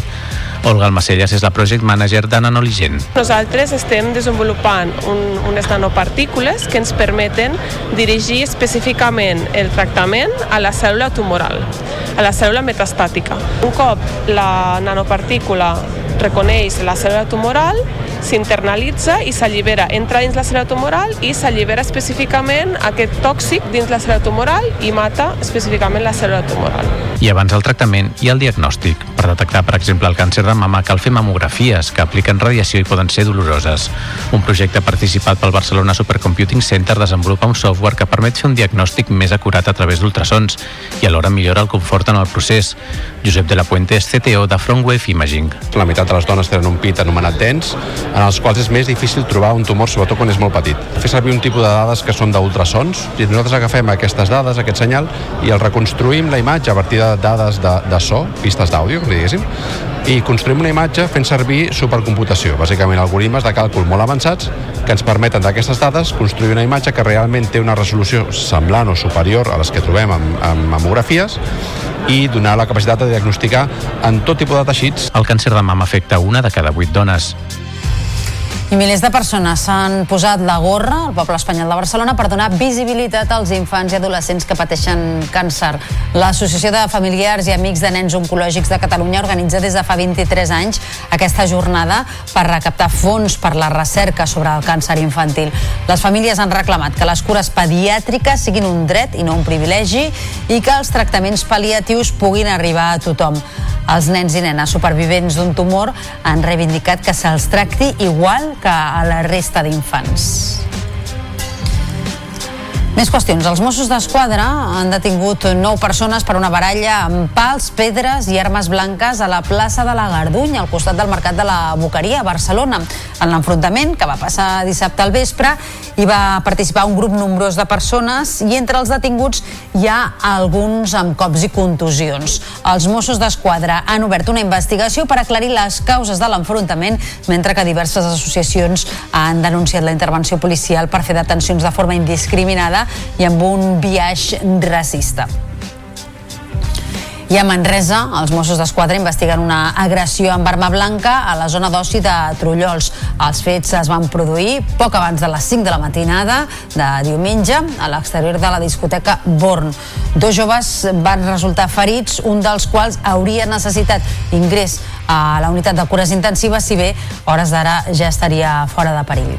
Speaker 4: Olga Almacelles és la project manager de Nanoligen.
Speaker 10: Nosaltres estem desenvolupant un, unes nanopartícules que ens permeten dirigir específicament el tractament a la cèl·lula tumoral, a la cèl·lula metastàtica. Un cop la nanopartícula reconeix la cèl·lula tumoral, s'internalitza i s'allibera, entra dins la cèl·lula tumoral i s'allibera específicament aquest tòxic dins la cèl·lula tumoral i mata específicament la cèl·lula tumoral.
Speaker 4: I abans del tractament hi ha el diagnòstic. Per detectar, per exemple, el càncer de mama cal fer mamografies que apliquen radiació i poden ser doloroses. Un projecte participat pel Barcelona Supercomputing Center desenvolupa un software que permet fer un diagnòstic més acurat a través d'ultrasons i alhora millora el confort en el procés. Josep de la Puente és CTO de Frontwave Imaging.
Speaker 11: La meitat de les dones tenen un pit anomenat dens, en els quals és més difícil trobar un tumor, sobretot quan és molt petit. Fer servir un tipus de dades que són d'ultrasons, i nosaltres agafem aquestes dades, aquest senyal, i el reconstruïm la imatge a partir de dades de, de so, pistes d'àudio, diguéssim, i construïm una imatge fent servir supercomputació, bàsicament algoritmes de càlcul molt avançats que ens permeten d'aquestes dades construir una imatge que realment té una resolució semblant o superior a les que trobem en, en mamografies i donar la capacitat de diagnosticar en tot tipus de teixits.
Speaker 4: El càncer de mama afecta una de cada vuit dones.
Speaker 1: I milers de persones s'han posat la gorra al poble espanyol de Barcelona per donar visibilitat als infants i adolescents que pateixen càncer. L'Associació de Familiars i Amics de Nens Oncològics de Catalunya organitza des de fa 23 anys aquesta jornada per recaptar fons per la recerca sobre el càncer infantil. Les famílies han reclamat que les cures pediàtriques siguin un dret i no un privilegi i que els tractaments pal·liatius puguin arribar a tothom. Els nens i nenes supervivents d'un tumor han reivindicat que se'ls tracti igual que a la resta d'infants. Més qüestions. Els Mossos d'Esquadra han detingut nou persones per una baralla amb pals, pedres i armes blanques a la plaça de la Garduny, al costat del Mercat de la Boqueria, a Barcelona. En l'enfrontament, que va passar dissabte al vespre, hi va participar un grup nombrós de persones i entre els detinguts hi ha alguns amb cops i contusions. Els Mossos d'Esquadra han obert una investigació per aclarir les causes de l'enfrontament, mentre que diverses associacions han denunciat la intervenció policial per fer detencions de forma indiscriminada i amb un biaix racista. I a Manresa, els Mossos d'Esquadra investiguen una agressió amb arma blanca a la zona d'oci de Trullols. Els fets es van produir poc abans de les 5 de la matinada de diumenge a l'exterior de la discoteca Born. Dos joves van resultar ferits, un dels quals hauria necessitat ingrés a la unitat de cures intensives, si bé hores d'ara ja estaria fora de perill.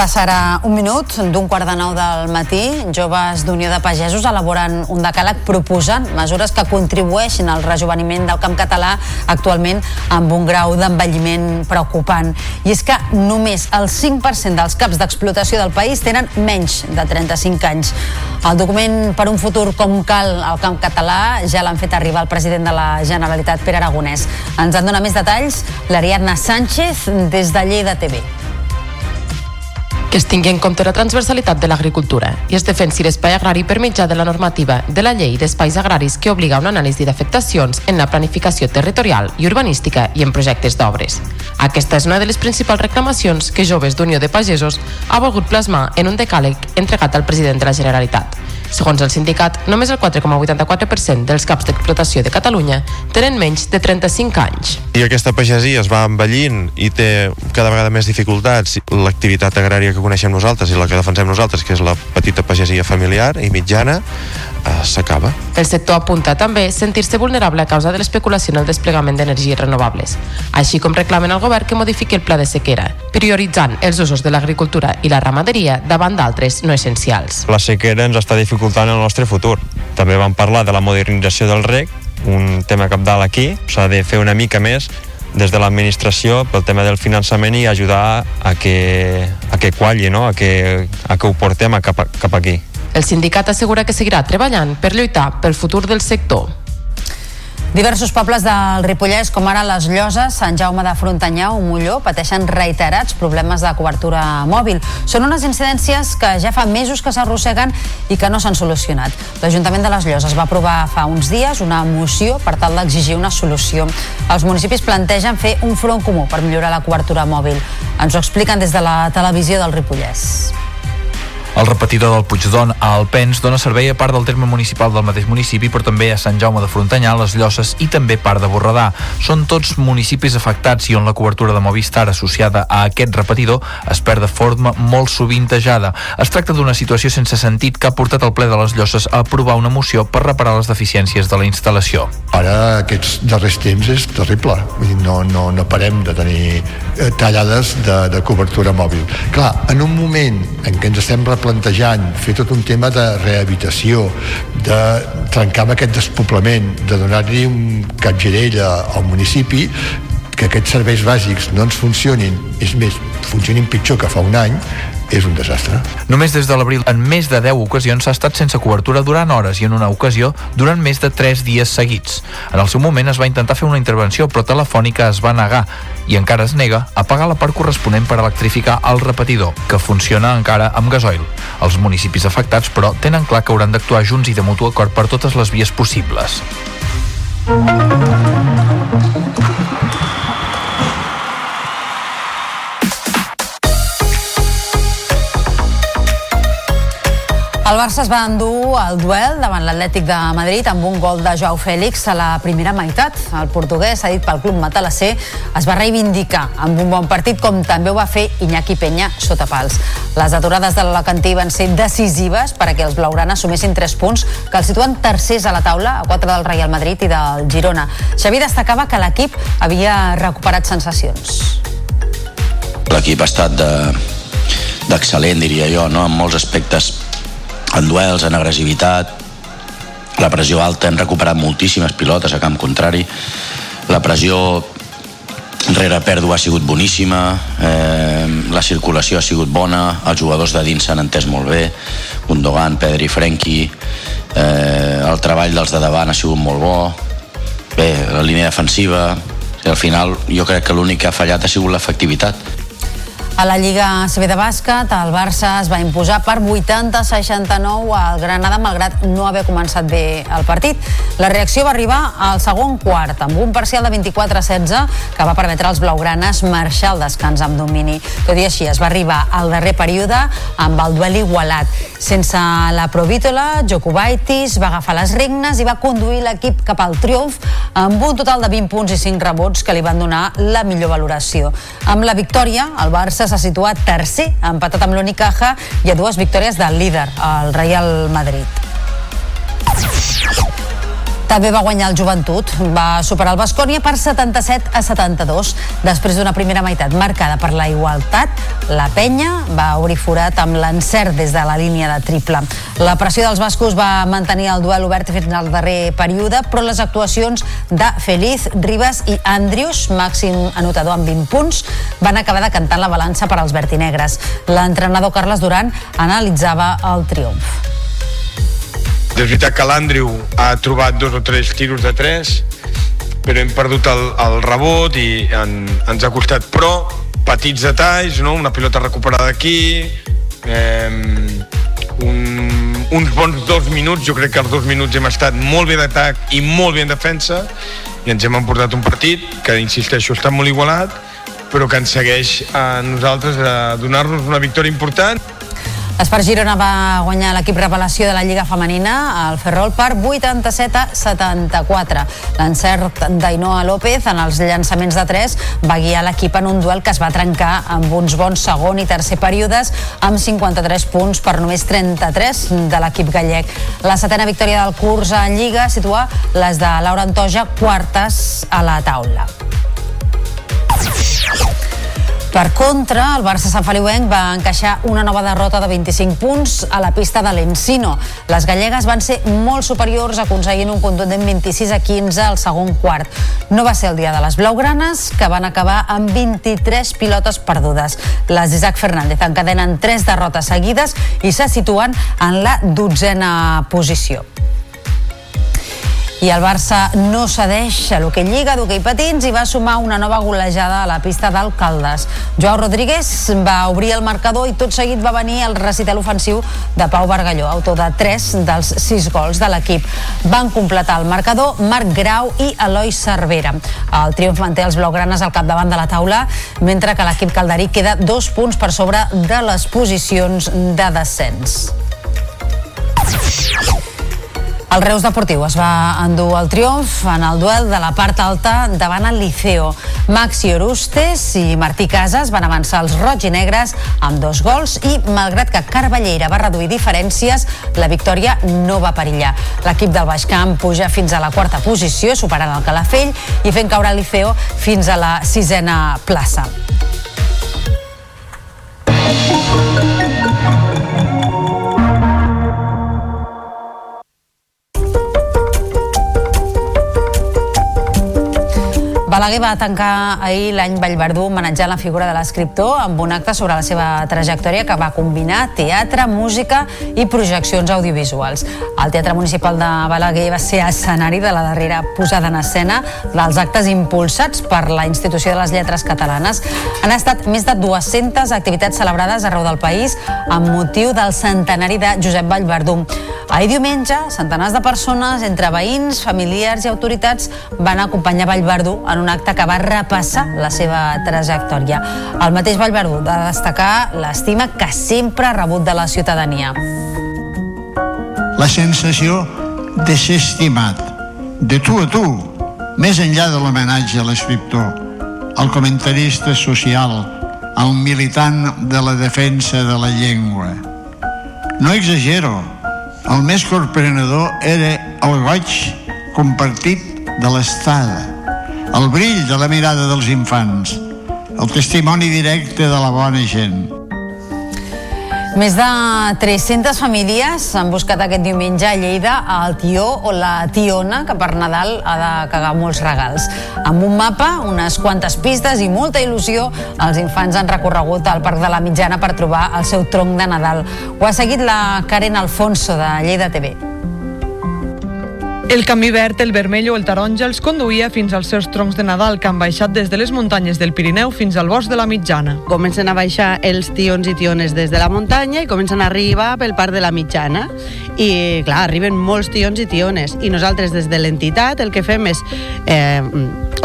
Speaker 1: Passarà un minut d'un quart de nou del matí. Joves d'Unió de Pagesos elaboren un decàleg proposant mesures que contribueixin al rejuveniment del camp català actualment amb un grau d'envelliment preocupant. I és que només el 5% dels caps d'explotació del país tenen menys de 35 anys. El document per un futur com cal al camp català ja l'han fet arribar al president de la Generalitat, Pere Aragonès. Ens en dona més detalls l'Ariadna Sánchez des de Lleida TV
Speaker 15: que es tingui en compte la transversalitat de l'agricultura i es defensi l'espai agrari per mitjà de la normativa de la llei d'espais agraris que obliga un anàlisi d'afectacions en la planificació territorial i urbanística i en projectes d'obres. Aquesta és una de les principals reclamacions que Joves d'Unió de Pagesos ha volgut plasmar en un decàleg entregat al president de la Generalitat. Segons el sindicat, només el 4,84% dels caps d'explotació de Catalunya tenen menys de 35 anys.
Speaker 16: I aquesta pagesia es va envellint i té cada vegada més dificultats. L'activitat agrària que coneixem nosaltres i la que defensem nosaltres, que és la petita pagesia familiar i mitjana, eh, s'acaba.
Speaker 15: El sector apunta també sentir-se vulnerable a causa de l'especulació en el desplegament d'energies renovables, així com reclamen al govern que modifiqui el pla de sequera, prioritzant els usos de l'agricultura i la ramaderia davant d'altres no essencials.
Speaker 16: La sequera ens està dificultant el nostre futur. També vam parlar de la modernització del rec, un tema capdalt aquí, s'ha de fer una mica més des de l'administració pel tema del finançament i ajudar a que, a que qualli, no? a, que, a que ho portem a cap, a, cap aquí.
Speaker 15: El sindicat assegura que seguirà treballant per lluitar pel futur del sector.
Speaker 1: Diversos pobles del Ripollès, com ara les Lloses, Sant Jaume de Frontanyà o Molló, pateixen reiterats problemes de cobertura mòbil. Són unes incidències que ja fa mesos que s'arrosseguen i que no s'han solucionat. L'Ajuntament de les Lloses va aprovar fa uns dies una moció per tal d'exigir una solució. Els municipis plantegen fer un front comú per millorar la cobertura mòbil. Ens ho expliquen des de la televisió del Ripollès.
Speaker 17: El repetidor del Puigdon a Alpens dona servei a part del terme municipal del mateix municipi, però també a Sant Jaume de Frontanyà, les Llosses i també part de Borredà. Són tots municipis afectats i on la cobertura de Movistar associada a aquest repetidor es perd de forma molt sovintejada. Es tracta d'una situació sense sentit que ha portat el ple de les Llosses a aprovar una moció per reparar les deficiències de la instal·lació.
Speaker 47: Ara aquests darrers temps és terrible. Vull dir, no, no, no parem de tenir eh, tallades de, de cobertura mòbil. Clar, en un moment en què ens estem plantejant fer tot un tema de rehabilitació, de trencar amb aquest despoblament, de donar-li un capgirell al municipi, que aquests serveis bàsics no ens funcionin, és més, funcionin pitjor que fa un any, és un desastre.
Speaker 17: Només des de l'abril, en més de 10 ocasions, s'ha estat sense cobertura durant hores i en una ocasió durant més de 3 dies seguits. En el seu moment es va intentar fer una intervenció, però Telefònica es va negar i encara es nega a pagar la part corresponent per electrificar el repetidor, que funciona encara amb gasoil. Els municipis afectats, però, tenen clar que hauran d'actuar junts i de mutu acord per totes les vies possibles.
Speaker 1: El Barça es va endur el duel davant l'Atlètic de Madrid amb un gol de Joao Fèlix a la primera meitat. El portuguès, dit pel club matalasser, es va reivindicar amb un bon partit com també ho va fer Iñaki Peña sota pals. Les aturades de l'Alacantí van ser decisives perquè els blaugrana sumessin 3 punts que els situen tercers a la taula a 4 del Real Madrid i del Girona. Xavi destacava que l'equip havia recuperat sensacions.
Speaker 48: L'equip ha estat de d'excel·lent, diria jo, no? en molts aspectes en duels, en agressivitat, la pressió alta, hem recuperat moltíssimes pilotes a camp contrari, la pressió rere pèrdua ha sigut boníssima, eh, la circulació ha sigut bona, els jugadors de dins s'han entès molt bé, Gundogan, Pedri, Frenkie, eh, el treball dels de davant ha sigut molt bo, bé, la línia defensiva, al final jo crec que l'únic que ha fallat ha sigut l'efectivitat.
Speaker 1: A la Lliga CB de bàsquet, el Barça es va imposar per 80-69 al Granada, malgrat no haver començat bé el partit. La reacció va arribar al segon quart, amb un parcial de 24-16 que va permetre als blaugranes marxar al descans amb domini. Tot i així, es va arribar al darrer període amb el duel igualat. Sense la provítola, Jokubaitis va agafar les regnes i va conduir l'equip cap al triomf amb un total de 20 punts i 5 rebots que li van donar la millor valoració. Amb la victòria, el Barça s'ha situat tercer, empatat amb l'Unicaja i a dues victòries del líder, el Real Madrid. També va guanyar el Joventut, va superar el Bascònia per 77 a 72. Després d'una primera meitat marcada per la igualtat, la penya va obrir forat amb l'encert des de la línia de triple. La pressió dels bascos va mantenir el duel obert fins al darrer període, però les actuacions de Feliz, Ribas i Andrius, màxim anotador amb 20 punts, van acabar decantant la balança per als vertinegres. L'entrenador Carles Duran analitzava el triomf.
Speaker 22: És veritat que l'Andrew ha trobat dos o tres tiros de tres, però hem perdut el, el rebot i en, ens ha costat. Però petits detalls, no? una pilota recuperada aquí, eh, un, uns bons dos minuts, jo crec que els dos minuts hem estat molt bé d'atac i molt bé en defensa i ens hem emportat un partit que, insisteixo, està molt igualat però que ens segueix a nosaltres a donar-nos una victòria important
Speaker 1: L'Espart Girona va guanyar l'equip revelació de la Lliga Femenina, el Ferrol, per 87 a 74. L'encert d'Ainoa López en els llançaments de 3 va guiar l'equip en un duel que es va trencar amb uns bons segon i tercer períodes amb 53 punts per només 33 de l'equip gallec. La setena victòria del curs en Lliga situa les de Laura Antoja quartes a la taula. Per contra, el Barça Sant Feliuenc va encaixar una nova derrota de 25 punts a la pista de l'Encino. Les gallegues van ser molt superiors aconseguint un contundent 26 a 15 al segon quart. No va ser el dia de les blaugranes, que van acabar amb 23 pilotes perdudes. Les d'Isaac Fernández encadenen tres derrotes seguides i se situen en la dotzena posició i el Barça no cedeix a l'hoquei Lliga d'hoquei patins i va sumar una nova golejada a la pista d'Alcaldes. Joao Rodríguez va obrir el marcador i tot seguit va venir el recital ofensiu de Pau Bargalló, autor de 3 dels 6 gols de l'equip. Van completar el marcador Marc Grau i Eloi Cervera. El triomf manté els blaugranes al capdavant de la taula, mentre que l'equip calderí queda dos punts per sobre de les posicions de descens. El Reus Deportiu es va endur el triomf en el duel de la part alta davant el Liceo. Maxi Orustes i Martí Casas van avançar els roig i negres amb dos gols i, malgrat que Carballeira va reduir diferències, la victòria no va perillar. L'equip del Baix Camp puja fins a la quarta posició, superant el Calafell i fent caure el Liceo fins a la sisena plaça. Balaguer va tancar ahir l'any Vallverdú homenatjant la figura de l'escriptor amb un acte sobre la seva trajectòria que va combinar teatre, música i projeccions audiovisuals. El Teatre Municipal de Balaguer va ser escenari de la darrera posada en escena dels actes impulsats per la Institució de les Lletres Catalanes. Han estat més de 200 activitats celebrades arreu del país amb motiu del centenari de Josep Vallverdú. Ahir diumenge, centenars de persones, entre veïns, familiars i autoritats, van acompanyar Vallverdú en un acte que va repassar la seva trajectòria. El mateix Vallverdú de destacar l'estima que sempre ha rebut de la ciutadania.
Speaker 49: La sensació de ser estimat, de tu a tu, més enllà de l'homenatge a l'escriptor, al comentarista social, al militant de la defensa de la llengua. No exagero, el més corprenedor era el goig compartit de l'estada, el brill de la mirada dels infants, el testimoni directe de la bona gent.
Speaker 1: Més de 300 famílies han buscat aquest diumenge a Lleida el tió o la tiona que per Nadal ha de cagar molts regals. Amb un mapa, unes quantes pistes i molta il·lusió, els infants han recorregut al Parc de la Mitjana per trobar el seu tronc de Nadal. Ho ha seguit la Karen Alfonso de Lleida TV.
Speaker 50: El camí verd, el vermell o el taronja els conduïa fins als seus troncs de Nadal que han baixat des de les muntanyes del Pirineu fins al bosc de la Mitjana.
Speaker 51: Comencen a baixar els tions i tiones des de la muntanya i comencen a arribar pel parc de la Mitjana. I, clar, arriben molts tions i tiones. I nosaltres, des de l'entitat, el que fem és eh,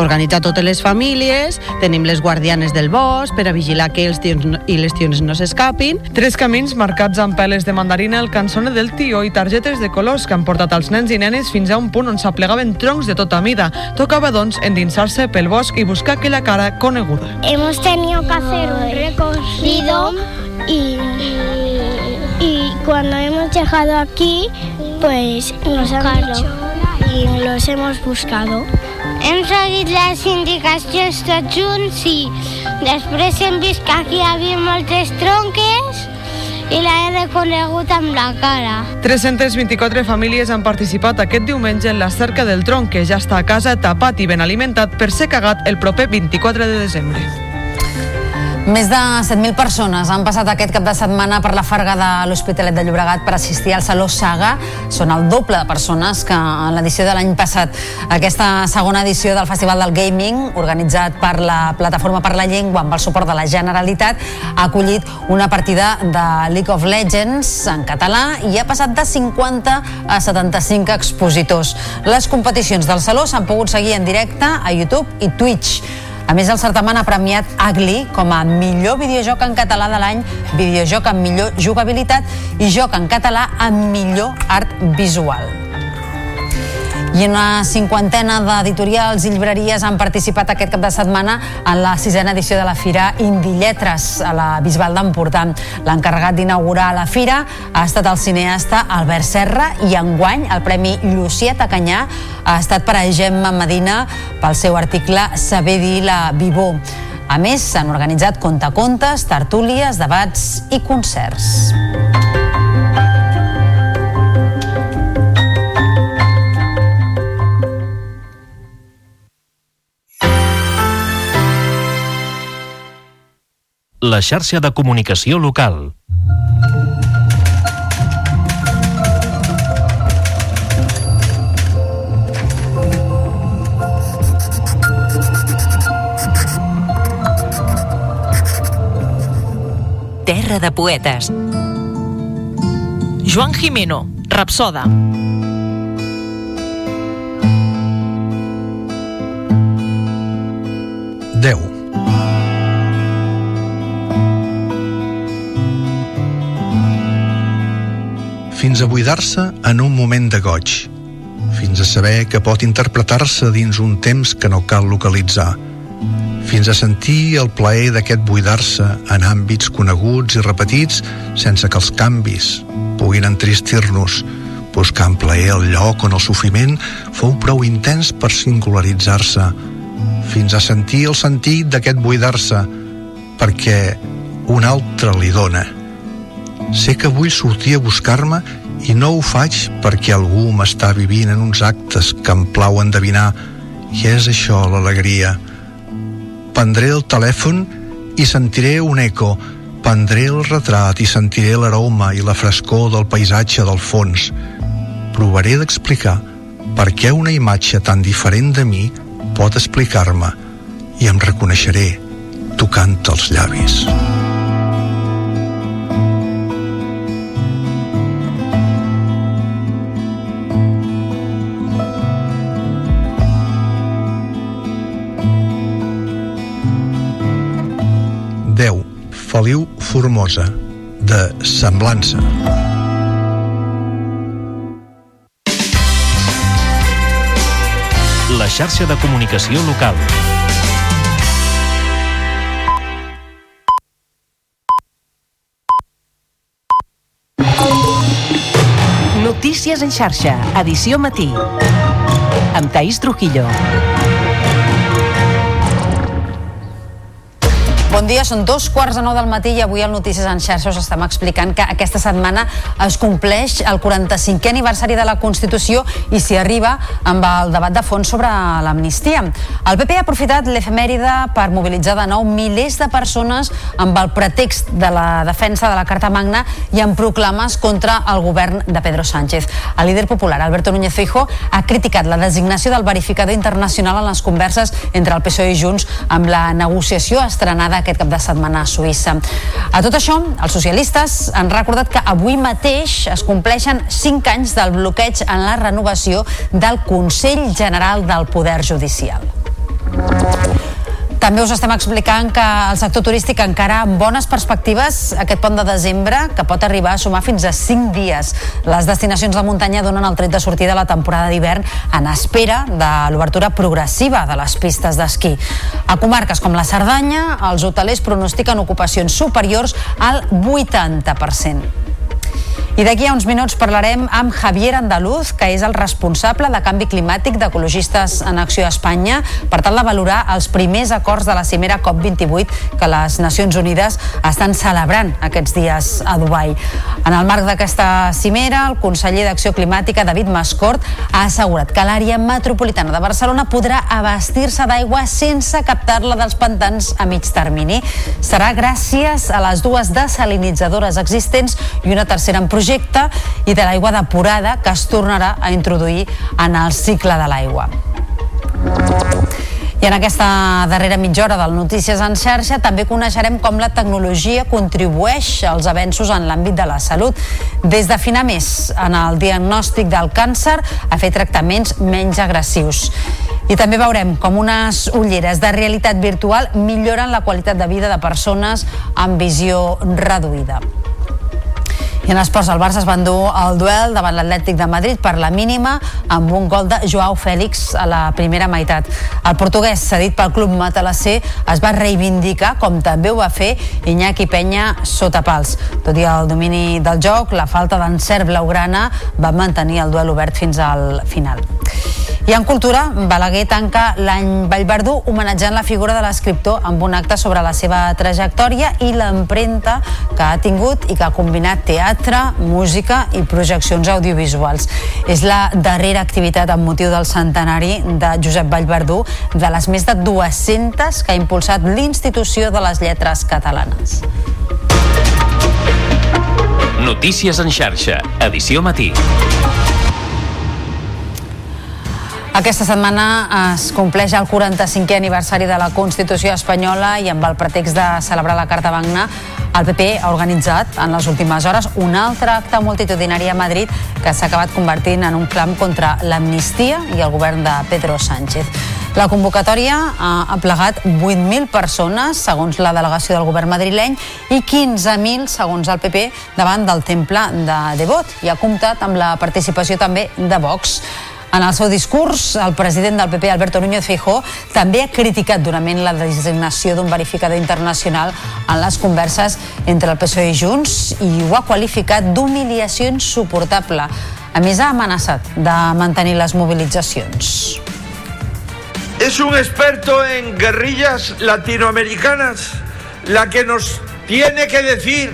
Speaker 51: organitzar totes les famílies, tenim les guardianes del bosc per a vigilar que els tions no, i les tions no s'escapin.
Speaker 50: Tres camins marcats amb peles de mandarina, el cançone del tió i targetes de colors que han portat els nens i nenes fins a un punt on s'aplegaven troncs de tota mida. Tocava, doncs, endinsar-se pel bosc i buscar aquella cara coneguda.
Speaker 52: Hemos tenido que hacer un recorrido y, y cuando hemos llegado aquí, pues nos han dicho y los hemos buscado. Hem seguit les indicacions tots junts i després hem vist que aquí hi havia moltes tronques i l'he reconegut amb la cara.
Speaker 50: 324 famílies han participat aquest diumenge en la cerca del tronc que ja està a casa tapat i ben alimentat per ser cagat el proper 24 de desembre.
Speaker 1: Més de 7.000 persones han passat aquest cap de setmana per la Farga de l'Hospitalet de Llobregat per assistir al Saló Saga. Són el doble de persones que en l'edició de l'any passat. Aquesta segona edició del Festival del Gaming, organitzat per la Plataforma per la Llengua amb el suport de la Generalitat, ha acollit una partida de League of Legends en català i ha passat de 50 a 75 expositors. Les competicions del Saló s'han pogut seguir en directe a YouTube i Twitch. A més, el certamen ha premiat Ugly com a millor videojoc en català de l'any, videojoc amb millor jugabilitat i joc en català amb millor art visual. I una cinquantena d'editorials i llibreries han participat aquest cap de setmana en la sisena edició de la Fira Indi Lletres a la Bisbal d'Empordà. L'encarregat d'inaugurar la fira ha estat el cineasta Albert Serra i enguany el Premi Lluciet Canyà ha estat per a Gemma Medina pel seu article Saber dir la Vivó. A més, s'han organitzat contacontes, tertúlies, debats i concerts.
Speaker 53: La xarxa de comunicació local.
Speaker 54: Terra de poetes. Joan Jimeno, Rapsoda.
Speaker 55: Déu. Fins a buidar-se en un moment de goig, fins a saber que pot interpretar-se dins un temps que no cal localitzar, fins a sentir el plaer d'aquest buidar-se en àmbits coneguts i repetits sense que els canvis puguin entristir-nos, buscant plaer al lloc on el sofriment fou prou intens per singularitzar-se, fins a sentir el sentit d'aquest buidar-se perquè un altre li dona. Sé que vull sortir a buscar-me i no ho faig perquè algú m'està vivint en uns actes que em plau endevinar i és això l'alegria. Prendré el telèfon i sentiré un eco, prendré el retrat i sentiré l'aroma i la frescor del paisatge del fons. Provaré d'explicar per què una imatge tan diferent de mi pot explicar-me i em reconeixeré tocant els llavis. Formosa, de Semblança.
Speaker 53: La xarxa de comunicació local.
Speaker 43: Notícies en xarxa, edició matí. Amb Taís Trujillo.
Speaker 1: Bon dia, són dos quarts de nou del matí i avui al Notícies en xarxa us estem explicant que aquesta setmana es compleix el 45è aniversari de la Constitució i s'hi arriba amb el debat de fons sobre l'amnistia. El PP ha aprofitat l'efemèride per mobilitzar de nou milers de persones amb el pretext de la defensa de la Carta Magna i amb proclames contra el govern de Pedro Sánchez. El líder popular, Alberto Núñez Feijóo, ha criticat la designació del verificador internacional en les converses entre el PSOE i Junts amb la negociació estrenada aquest cap de setmana a Suïssa. A tot això, els socialistes han recordat que avui mateix es compleixen 5 anys del bloqueig en la renovació del Consell General del Poder Judicial. També us estem explicant que el sector turístic encara amb bones perspectives aquest pont de desembre, que pot arribar a sumar fins a 5 dies. Les destinacions de muntanya donen el tret de sortida a la temporada d'hivern en espera de l'obertura progressiva de les pistes d'esquí. A comarques com la Cerdanya, els hotelers pronostiquen ocupacions superiors al 80%. I d'aquí a uns minuts parlarem amb Javier Andaluz, que és el responsable de canvi climàtic d'Ecologistes en Acció a Espanya, per tal de valorar els primers acords de la cimera COP28 que les Nacions Unides estan celebrant aquests dies a Dubai. En el marc d'aquesta cimera, el conseller d'Acció Climàtica, David Mascort, ha assegurat que l'àrea metropolitana de Barcelona podrà abastir-se d'aigua sense captar-la dels pantans a mig termini. Serà gràcies a les dues desalinitzadores existents i una tercera en projecte projecte i de l'aigua depurada que es tornarà a introduir en el cicle de l'aigua. I en aquesta darrera mitja hora del Notícies en xarxa també coneixerem com la tecnologia contribueix als avenços en l'àmbit de la salut. Des d'afinar més en el diagnòstic del càncer a fer tractaments menys agressius. I també veurem com unes ulleres de realitat virtual milloren la qualitat de vida de persones amb visió reduïda. I en esports, el Barça es va endur el duel davant l'Atlètic de Madrid per la mínima amb un gol de Joao Fèlix a la primera meitat. El portuguès, cedit pel club matalassé, es va reivindicar, com també ho va fer Iñaki Penya sota pals. Tot i el domini del joc, la falta d'encert blaugrana va mantenir el duel obert fins al final. I en cultura, Balaguer tanca l'any Vallverdú homenatjant la figura de l'escriptor amb un acte sobre la seva trajectòria i l'empremta que ha tingut i que ha combinat teatre, música i projeccions audiovisuals. És la darrera activitat amb motiu del centenari de Josep Vallverdú, de les més de 200 que ha impulsat l'Institució de les Lletres Catalanes.
Speaker 53: Notícies en xarxa, edició matí.
Speaker 1: Aquesta setmana es compleix el 45è aniversari de la Constitució espanyola i amb el pretext de celebrar la Carta Magna el PP ha organitzat en les últimes hores un altre acte multitudinari a Madrid que s'ha acabat convertint en un clam contra l'amnistia i el govern de Pedro Sánchez. La convocatòria ha plegat 8.000 persones, segons la delegació del govern madrileny, i 15.000, segons el PP, davant del temple de Devot. I ha comptat amb la participació també de Vox. En el seu discurs, el president del PP, Alberto Núñez Feijóo, també ha criticat durament la designació d'un verificador internacional en les converses entre el PSOE i Junts i ho ha qualificat d'humiliació insuportable. A més, ha amenaçat de mantenir les mobilitzacions.
Speaker 5: Es un experto en guerrillas latinoamericanas la que nos tiene que decir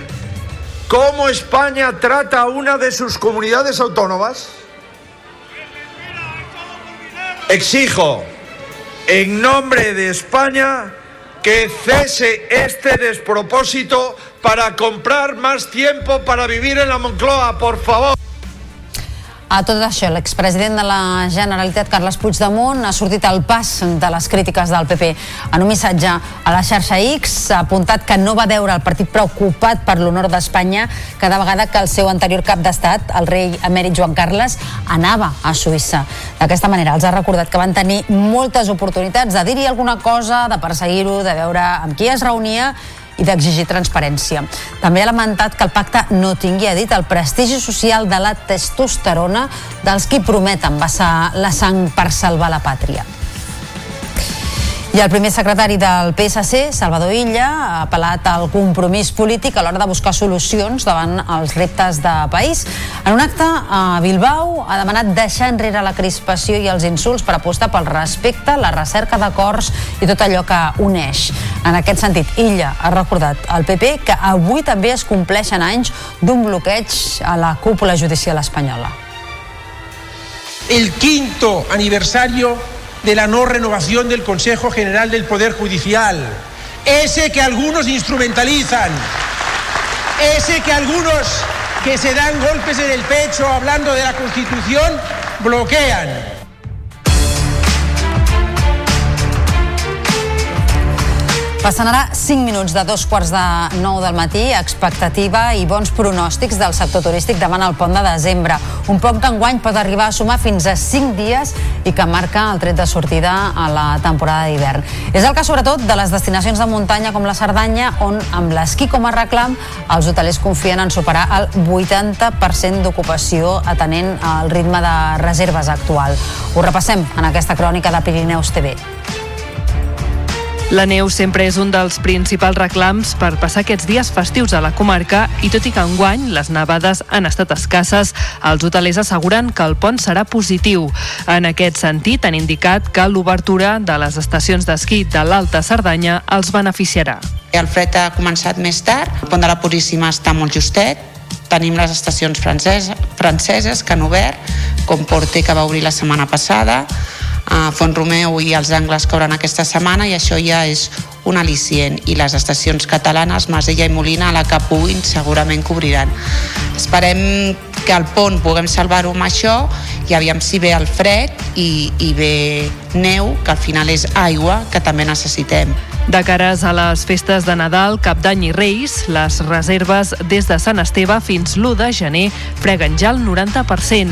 Speaker 5: cómo España trata a una de sus comunidades autónomas. Exijo, en nombre de España, que cese este despropósito para comprar más tiempo para vivir en la Moncloa, por favor.
Speaker 1: A tot això, l'expresident de la Generalitat, Carles Puigdemont, ha sortit al pas de les crítiques del PP. En un missatge a la xarxa X ha apuntat que no va veure el partit preocupat per l'honor d'Espanya cada vegada que el seu anterior cap d'estat, el rei emèrit Joan Carles, anava a Suïssa. D'aquesta manera els ha recordat que van tenir moltes oportunitats de dir-hi alguna cosa, de perseguir-ho, de veure amb qui es reunia i d'exigir transparència. També ha lamentat que el pacte no tingui, ha dit, el prestigi social de la testosterona dels qui prometen vessar la sang per salvar la pàtria. I el primer secretari del PSC, Salvador Illa, ha apel·lat al compromís polític a l'hora de buscar solucions davant els reptes de país. En un acte a Bilbao ha demanat deixar enrere la crispació i els insults per apostar pel respecte, la recerca d'acords i tot allò que uneix. En aquest sentit, Illa ha recordat al PP que avui també es compleixen anys d'un bloqueig a la cúpula judicial espanyola.
Speaker 6: El quinto aniversario de la no renovación del Consejo General del Poder Judicial, ese que algunos instrumentalizan, ese que algunos que se dan golpes en el pecho hablando de la Constitución bloquean.
Speaker 1: Passen ara 5 minuts de dos quarts de 9 del matí, expectativa i bons pronòstics del sector turístic davant el pont de desembre. Un pont que enguany pot arribar a sumar fins a 5 dies i que marca el tret de sortida a la temporada d'hivern. És el cas sobretot de les destinacions de muntanya com la Cerdanya, on amb l'esquí com a reclam els hotelers confien en superar el 80% d'ocupació atenent al ritme de reserves actual. Ho repassem en aquesta crònica de Pirineus TV.
Speaker 7: La neu sempre és un dels principals reclams per passar aquests dies festius a la comarca i tot i que enguany les nevades han estat escasses, els hotelers asseguren que el pont serà positiu. En aquest sentit, han indicat que l'obertura de les estacions d'esquí de l'Alta Cerdanya els beneficiarà.
Speaker 8: El fred ha començat més tard, el pont de la Puríssima està molt justet, tenim les estacions franceses, franceses que han obert, com Porte que va obrir la setmana passada, a Font Romeu i els angles obren aquesta setmana i això ja és un al·licient i les estacions catalanes, Masella i Molina, a la que puguin segurament cobriran. Esperem que al pont puguem salvar-ho amb això i aviam si ve el fred i, i ve neu, que al final és aigua, que també necessitem.
Speaker 7: De cares a les festes de Nadal, Cap d'Any i Reis, les reserves des de Sant Esteve fins l'1 de gener freguen ja el 90%.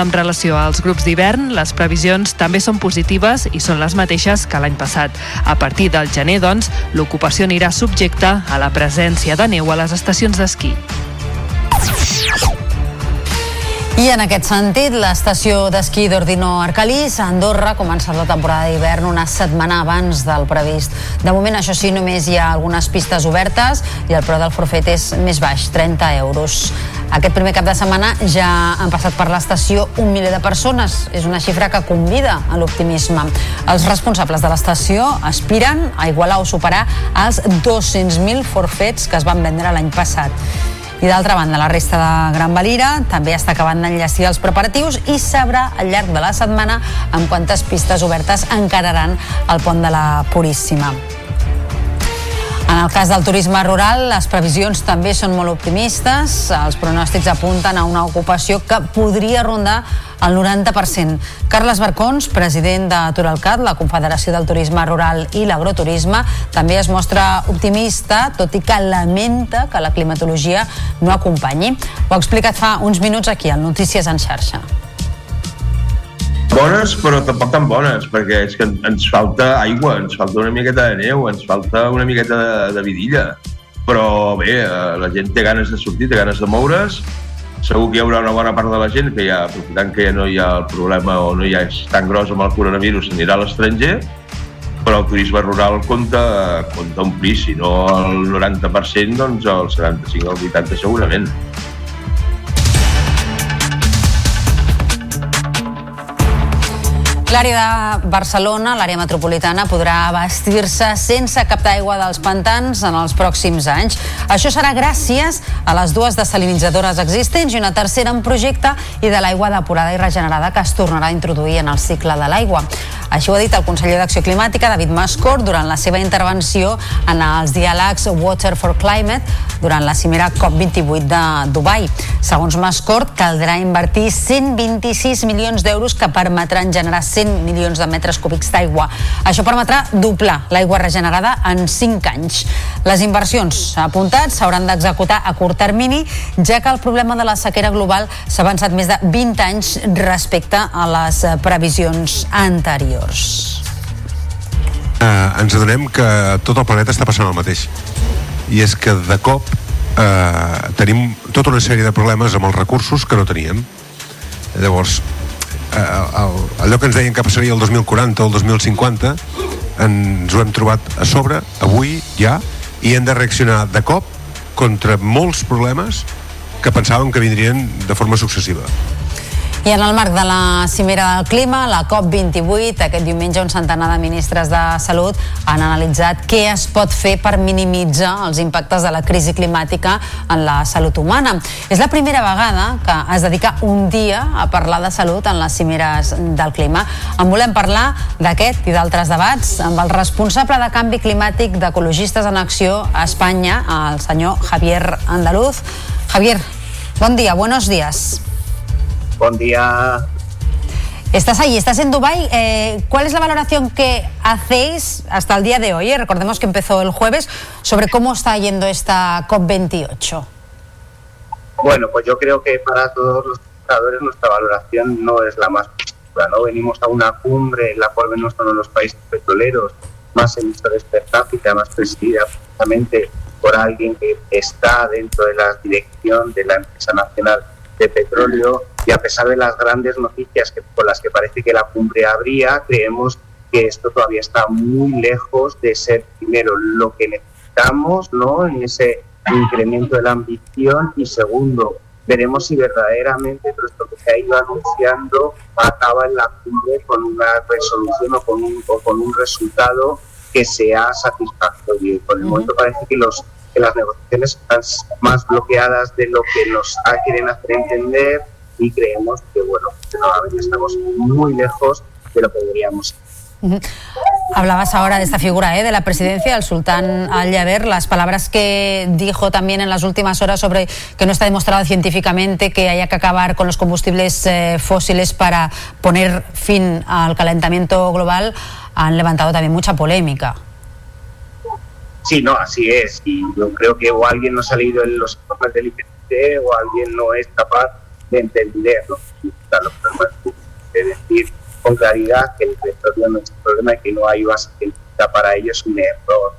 Speaker 7: En relació als grups d'hivern, les previsions també són positives i són les mateixes que l'any passat. A partir del gener, doncs, l'ocupació anirà subjecta a la presència de neu a les estacions d'esquí.
Speaker 1: I en aquest sentit, l'estació d'esquí d'Ordino Arcalís a Andorra ha començat la temporada d'hivern una setmana abans del previst. De moment, això sí, només hi ha algunes pistes obertes i el preu del forfet és més baix, 30 euros. Aquest primer cap de setmana ja han passat per l'estació un miler de persones. És una xifra que convida a l'optimisme. Els responsables de l'estació aspiren a igualar o superar els 200.000 forfets que es van vendre l'any passat. I d'altra banda, la resta de Gran Valira també està acabant d'enllestir els preparatius i sabrà al llarg de la setmana amb quantes pistes obertes encararan el pont de la Puríssima. En el cas del turisme rural, les previsions també són molt optimistes. Els pronòstics apunten a una ocupació que podria rondar el 90%. Carles Barcons, president de Turalcat, la Confederació del Turisme Rural i l'Agroturisme, també es mostra optimista, tot i que lamenta que la climatologia no acompanyi. Ho ha explicat fa uns minuts aquí, al Notícies en xarxa
Speaker 31: bones però tampoc tan bones perquè és que ens falta aigua, ens falta una miqueta de neu, ens falta una miqueta de, de vidilla. Però bé, eh, la gent té ganes de sortir, té ganes de moure's. Segur que hi haurà una bona part de la gent que ja, aprofitant que ja no hi ha el problema o no hi ha és tan gros amb el coronavirus, anirà a l'estranger. Però el turisme rural compta, compta un plis, si no el 90%, doncs el 75 o el 80 segurament.
Speaker 1: L'àrea de Barcelona, l'àrea metropolitana, podrà abastir-se sense captar aigua dels pantans en els pròxims anys. Això serà gràcies a les dues desalinitzadores existents i una tercera en projecte i de l'aigua depurada i regenerada que es tornarà a introduir en el cicle de l'aigua. Així ho ha dit el conseller d'Acció Climàtica, David Mascor, durant la seva intervenció en els diàlegs Water for Climate durant la cimera COP28 de Dubai. Segons Mascor, caldrà invertir 126 milions d'euros que permetran generar 100 milions de metres cúbics d'aigua. Això permetrà doblar l'aigua regenerada en 5 anys. Les inversions apuntats s'hauran d'executar a curt termini, ja que el problema de la sequera global s'ha avançat més de 20 anys respecte a les previsions anteriors.
Speaker 9: Eh, ens adonem que tot el planeta està passant el mateix. I és que de cop eh, tenim tota una sèrie de problemes amb els recursos que no teníem. Llavors, el, allò que ens deien que passaria el 2040 o el 2050 ens ho hem trobat a sobre avui ja i hem de reaccionar de cop contra molts problemes que pensàvem que vindrien de forma successiva.
Speaker 1: I en el marc de la cimera del clima, la COP28, aquest diumenge un centenar de ministres de Salut han analitzat què es pot fer per minimitzar els impactes de la crisi climàtica en la salut humana. És la primera vegada que es dedica un dia a parlar de salut en les cimeres del clima. En volem parlar d'aquest i d'altres debats amb el responsable de canvi climàtic d'Ecologistes en Acció a Espanya, el senyor Javier Andaluz. Javier, bon dia, buenos días.
Speaker 56: Buen día.
Speaker 1: Estás ahí, estás en Dubái. Eh, ¿Cuál es la valoración que hacéis hasta el día de hoy? Eh, recordemos que empezó el jueves sobre cómo está yendo esta COP28.
Speaker 56: Bueno, pues yo creo que para todos los espectadores nuestra valoración no es la más positiva, ¿no? Venimos a una cumbre en la cual venimos uno de los países petroleros más emisores per cápita, más presidida precisamente por alguien que está dentro de la dirección de la empresa nacional de petróleo y a pesar de las grandes noticias que, por las que parece que la cumbre habría, creemos que esto todavía está muy lejos de ser primero lo que necesitamos, ¿no? En ese incremento de la ambición y segundo, veremos si verdaderamente todo esto que se ha ido anunciando acaba en la cumbre con una resolución o con un, o con un resultado que sea satisfactorio. Por el momento parece que los que las negociaciones están más bloqueadas de lo que nos quieren hacer entender y creemos que, bueno, que nuevamente estamos muy lejos de lo que deberíamos
Speaker 1: Hablabas ahora de esta figura ¿eh? de la presidencia, el sultán Al-Yaber, las palabras que dijo también en las últimas horas sobre que no está demostrado científicamente que haya que acabar con los combustibles eh, fósiles para poner fin al calentamiento global, han levantado también mucha polémica.
Speaker 56: Sí, no, así es. Y yo creo que o alguien no ha leído en los informes del IPCC o alguien no es capaz de entender lo que de decir con claridad que el petróleo no es un problema y que no hay base científica para ello es un error.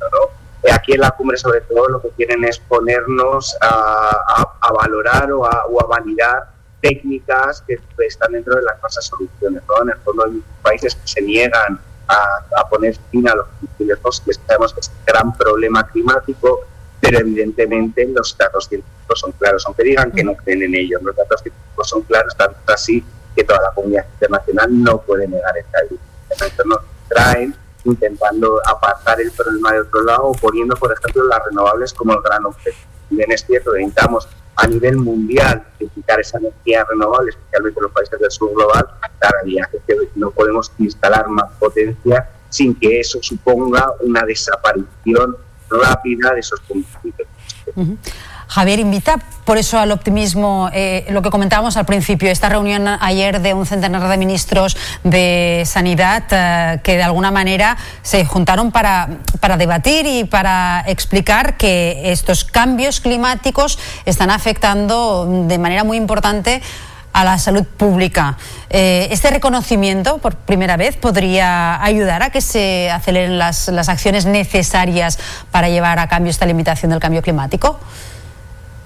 Speaker 56: ¿no? Aquí en la cumbre sobre todo lo que quieren es ponernos a, a, valorar o a, o a, validar técnicas que están dentro de las falsas soluciones. ¿no? En el fondo hay países que se niegan a, poner fin a los combustibles fósiles. Sabemos que es un gran problema climático, pero evidentemente los datos científicos son claros, aunque digan que no creen en ellos, los datos científicos son claros, tanto así que toda la comunidad internacional no puede negar esta evidencia. nos traen intentando apartar el problema de otro lado, poniendo, por ejemplo, las renovables como el gran objetivo. Bien es cierto, necesitamos a nivel mundial duplicar esa energía renovable, especialmente en los países del sur global, la realidad es que no podemos instalar más potencia sin que eso suponga una desaparición rápida de esos.
Speaker 1: Javier invita por eso al optimismo, eh, lo que comentábamos al principio, esta reunión ayer de un centenar de ministros de Sanidad eh, que de alguna manera se juntaron para, para debatir y para explicar que estos cambios climáticos están afectando de manera muy importante a la salud pública. Eh, ¿Este reconocimiento, por primera vez, podría ayudar a que se aceleren las, las acciones necesarias para llevar a cambio esta limitación del cambio climático?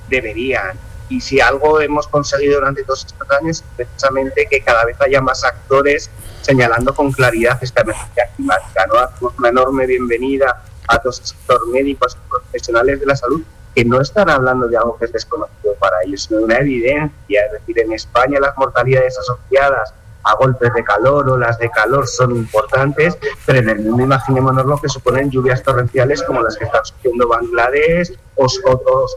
Speaker 56: deberían. Y si algo hemos conseguido durante todos estos años es precisamente que cada vez haya más actores señalando con claridad esta emergencia climática. ¿no? Hacemos una enorme bienvenida a todos el sector médicos profesionales de la salud que no están hablando de algo que es desconocido para ellos, sino de una evidencia. Es decir, en España las mortalidades asociadas a golpes de calor, o las de calor son importantes, pero en el mundo imaginémonos lo que suponen lluvias torrenciales como las que está sufriendo Bangladesh o,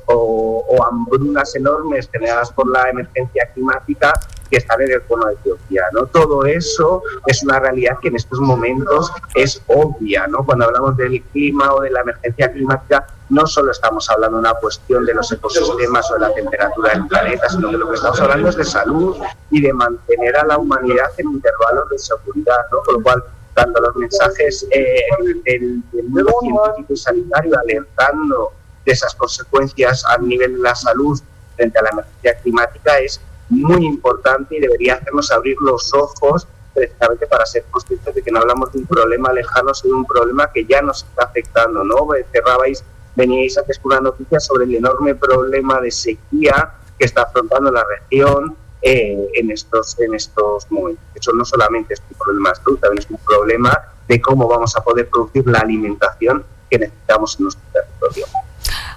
Speaker 56: o, o, hambrunas enormes generadas por la emergencia climática que están en el cono de Etiopía. ¿no? Todo eso es una realidad que en estos momentos es obvia. ¿no? Cuando hablamos del clima o de la emergencia climática, no solo estamos hablando de una cuestión de los ecosistemas o de la temperatura del planeta, sino que lo que estamos hablando es de salud y de mantener a la humanidad en intervalos de seguridad, ¿no? Con lo cual, tanto los mensajes eh, del, nuevo científico y sanitario alertando de esas consecuencias a nivel de la salud frente a la emergencia climática es muy importante y debería hacernos abrir los ojos precisamente para ser conscientes de que no hablamos de un problema lejano, sino de un problema que ya nos está afectando, ¿no? Cerrabais veníais con una noticia sobre el enorme problema de sequía que está afrontando la región eh, en, estos, en estos momentos. Eso no solamente es un problema de salud, también es un problema de cómo vamos a poder producir la alimentación que necesitamos en nuestro territorio.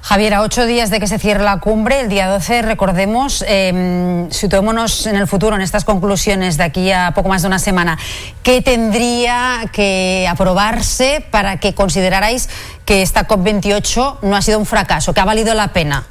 Speaker 1: Javier, a ocho días de que se cierre la cumbre, el día 12, recordemos, eh, situémonos en el futuro, en estas conclusiones de aquí a poco más de una semana, ¿qué tendría que aprobarse para que considerarais que esta COP28 no ha sido un fracaso, que ha valido la pena?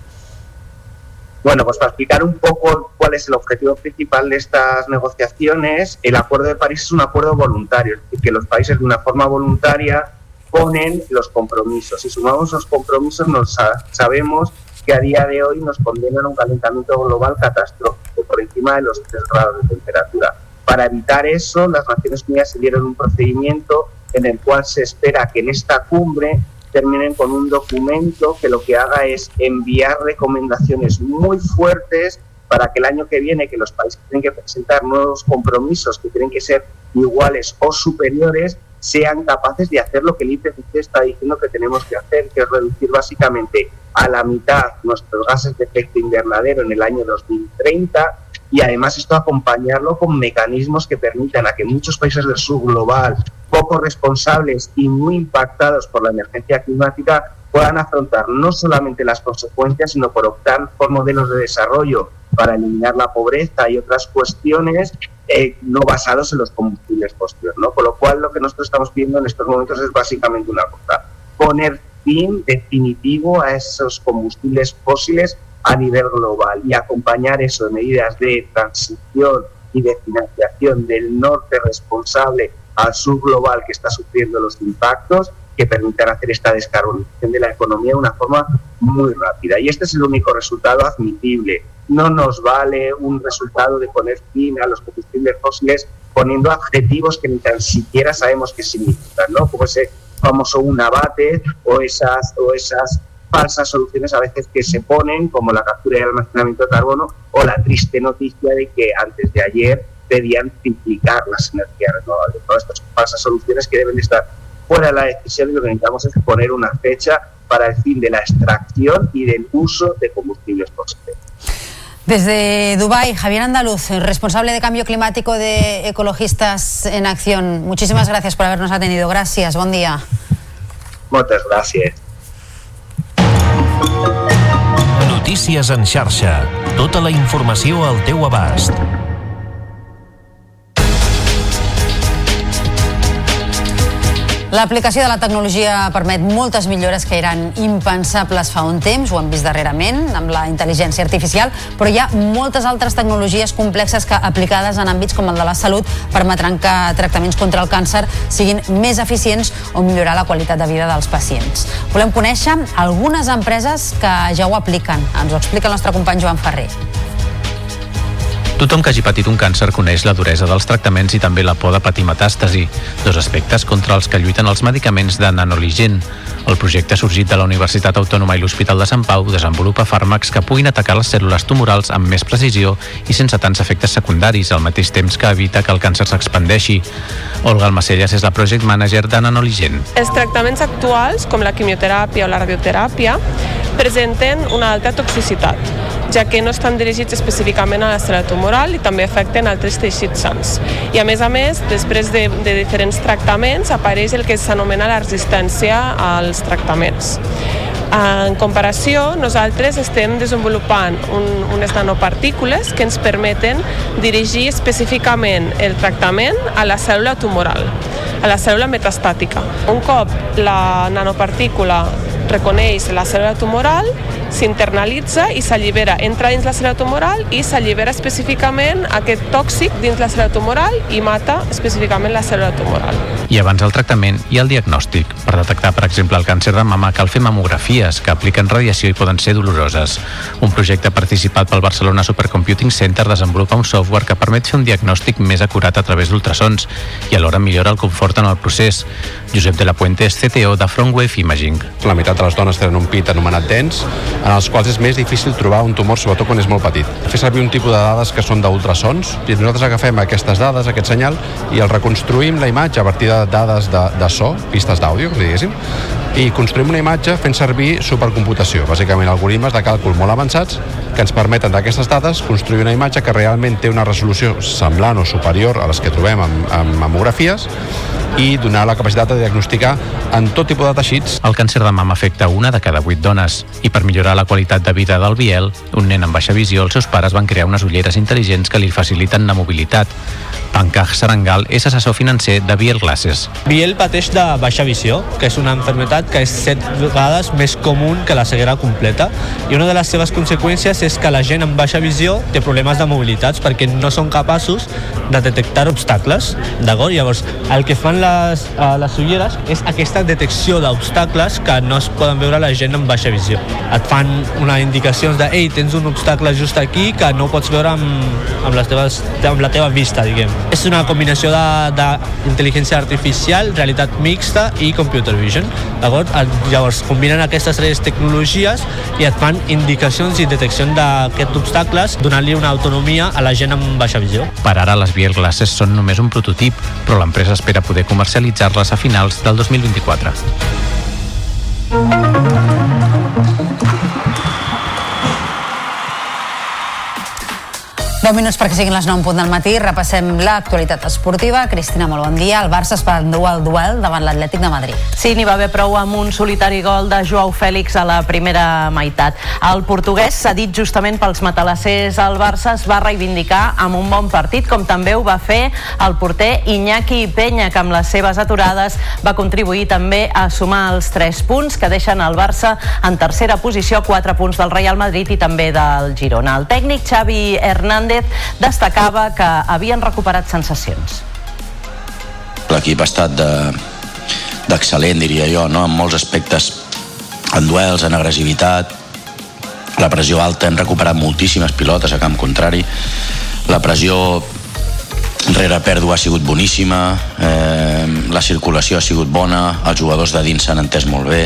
Speaker 56: Bueno, pues para explicar un poco cuál es el objetivo principal de estas negociaciones, el Acuerdo de París es un acuerdo voluntario, es decir, que los países de una forma voluntaria ponen los compromisos. Si sumamos los compromisos, nos sabemos que a día de hoy nos condenan a un calentamiento global catastrófico por encima de los 3 grados de temperatura. Para evitar eso, las Naciones Unidas dieron un procedimiento en el cual se espera que en esta cumbre terminen con un documento que lo que haga es enviar recomendaciones muy fuertes para que el año que viene, que los países tienen que presentar nuevos compromisos que tienen que ser iguales o superiores, sean capaces de hacer lo que el IPCC está diciendo que tenemos que hacer, que es reducir básicamente a la mitad nuestros gases de efecto invernadero en el año 2030 y además esto acompañarlo con mecanismos que permitan a que muchos países del sur global, poco responsables y muy impactados por la emergencia climática, puedan afrontar no solamente las consecuencias, sino por optar por modelos de desarrollo para eliminar la pobreza y otras cuestiones eh, no basados en los combustibles fósiles. ¿no? Con lo cual, lo que nosotros estamos pidiendo en estos momentos es básicamente una cosa, poner fin definitivo a esos combustibles fósiles a nivel global y acompañar eso de medidas de transición y de financiación del norte responsable al sur global que está sufriendo los impactos que permitan hacer esta descarbonización de la economía de una forma muy rápida. Y este es el único resultado admitible. No nos vale un resultado de poner fin a los combustibles fósiles poniendo adjetivos que ni tan siquiera sabemos qué significan, ¿no? Como ese famoso un abate o esas, o esas falsas soluciones a veces que se ponen, como la captura y el almacenamiento de carbono, o la triste noticia de que antes de ayer pedían triplicar las energías renovables. Todas estas falsas soluciones que deben estar fuera de la decisión y lo que necesitamos es poner una fecha para el fin de la extracción y del uso de combustibles fósiles.
Speaker 1: Desde Dubái, Javier Andaluz, responsable de cambio climático de Ecologistas en Acción. Muchísimas gracias por habernos atendido. Gracias, buen día.
Speaker 56: Muchas gracias.
Speaker 53: Notícies en xarxa. Tota la informació al teu abast.
Speaker 1: L'aplicació de la tecnologia permet moltes millores que eren impensables fa un temps, ho hem vist darrerament, amb la intel·ligència artificial, però hi ha moltes altres tecnologies complexes que, aplicades en àmbits com el de la salut, permetran que tractaments contra el càncer siguin més eficients o millorar la qualitat de vida dels pacients. Volem conèixer algunes empreses que ja ho apliquen. Ens ho explica el nostre company Joan Ferrer.
Speaker 4: Tothom que hagi patit un càncer coneix la duresa dels tractaments i també la por de patir metàstasi, dos aspectes contra els que lluiten els medicaments de nanoligen. El projecte sorgit de la Universitat Autònoma i l'Hospital de Sant Pau desenvolupa fàrmacs que puguin atacar les cèl·lules tumorals amb més precisió i sense tants efectes secundaris, al mateix temps que evita que el càncer s'expandeixi. Olga Almacelles és la project manager de.
Speaker 10: Els tractaments actuals, com la quimioteràpia o la radioteràpia, presenten una alta toxicitat, ja que no estan dirigits específicament a la cèl·lula tumoral i també afecten altres teixits sants. I a més a més, després de, de diferents tractaments, apareix el que s'anomena la resistència als tractaments. En comparació, nosaltres estem desenvolupant un, unes nanopartícules que ens permeten dirigir específicament el tractament a la cèl·lula tumoral, a la cèl·lula metastàtica. Un cop la nanopartícula reconeix la cèl·lula tumoral, s'internalitza i s'allibera, entra dins la cèl·lula tumoral i s'allibera específicament aquest tòxic dins la cèl·lula tumoral i mata específicament la cèl·lula tumoral.
Speaker 4: I abans del tractament ha el diagnòstic. Per detectar, per exemple, el càncer de mama cal fer mamografies que apliquen radiació i poden ser doloroses. Un projecte participat pel Barcelona Supercomputing Center desenvolupa un software que permet fer un diagnòstic més acurat a través d'ultrasons i alhora millora el confort en el procés. Josep de la Puente és CTO de Frontwave Imaging.
Speaker 57: La meitat de les dones tenen un pit anomenat dens, en els quals és més difícil trobar un tumor, sobretot quan és molt petit. Fer servir un tipus de dades que són d'ultrasons, i nosaltres agafem aquestes dades, aquest senyal, i el reconstruïm la imatge a partir de dades de, de so, pistes d'àudio, diguéssim, i construïm una imatge fent servir supercomputació, bàsicament algoritmes de càlcul molt avançats que ens permeten d'aquestes dades construir una imatge que realment té una resolució semblant o superior a les que trobem en, en mamografies i donar la capacitat de diagnosticar en tot tipus de teixits.
Speaker 4: El càncer de mama afecta una de cada vuit dones i per millorar la qualitat de vida del Biel, un nen amb baixa visió, els seus pares van crear unes ulleres intel·ligents que li faciliten la mobilitat. Pankaj Sarangal és assessor financer de Biel Glasses.
Speaker 58: Biel pateix de baixa visió, que és una enfermedad que és set vegades més comú que la ceguera completa i una de les seves conseqüències és que la gent amb baixa visió té problemes de mobilitats perquè no són capaços de detectar obstacles, d'acord? Llavors, el que fan les, uh, les ulleres és aquesta detecció d'obstacles que no es poden veure la gent amb baixa visió. Et fan una indicacions de ei, tens un obstacle just aquí que no pots veure amb, amb, les teves, amb la teva vista, diguem. És una combinació d'intel·ligència artificial, realitat mixta i computer vision, d'acord? Llavors, combinen aquestes tres tecnologies i et fan indicacions i deteccions d'aquests obstacles, donant-li una autonomia a la gent amb baixa visió.
Speaker 4: Per ara, les Biel Glasses són només un prototip, però l'empresa espera poder comercialitzar-les a finals del 2024.
Speaker 1: 10 minuts perquè siguin les 9 en punt del matí. Repassem l'actualitat esportiva. Cristina, molt bon dia. El Barça es va endur el duel davant l'Atlètic de Madrid.
Speaker 51: Sí, n'hi va haver prou amb un solitari gol de Joao Fèlix a la primera meitat. El portuguès, cedit justament pels matalassers al Barça, es va reivindicar amb un bon partit, com també ho va fer el porter Iñaki Peña, que amb les seves aturades va contribuir també a sumar els 3 punts que deixen el Barça en tercera posició, 4 punts del Real Madrid i també del Girona. El tècnic Xavi Hernández destacava que havien recuperat sensacions.
Speaker 59: L'equip ha estat d'excel·lent, de, diria jo, no? en molts aspectes, en duels, en agressivitat, la pressió alta, hem recuperat moltíssimes pilotes a camp contrari, la pressió rere pèrdua ha sigut boníssima, eh, la circulació ha sigut bona, els jugadors de dins s'han entès molt bé,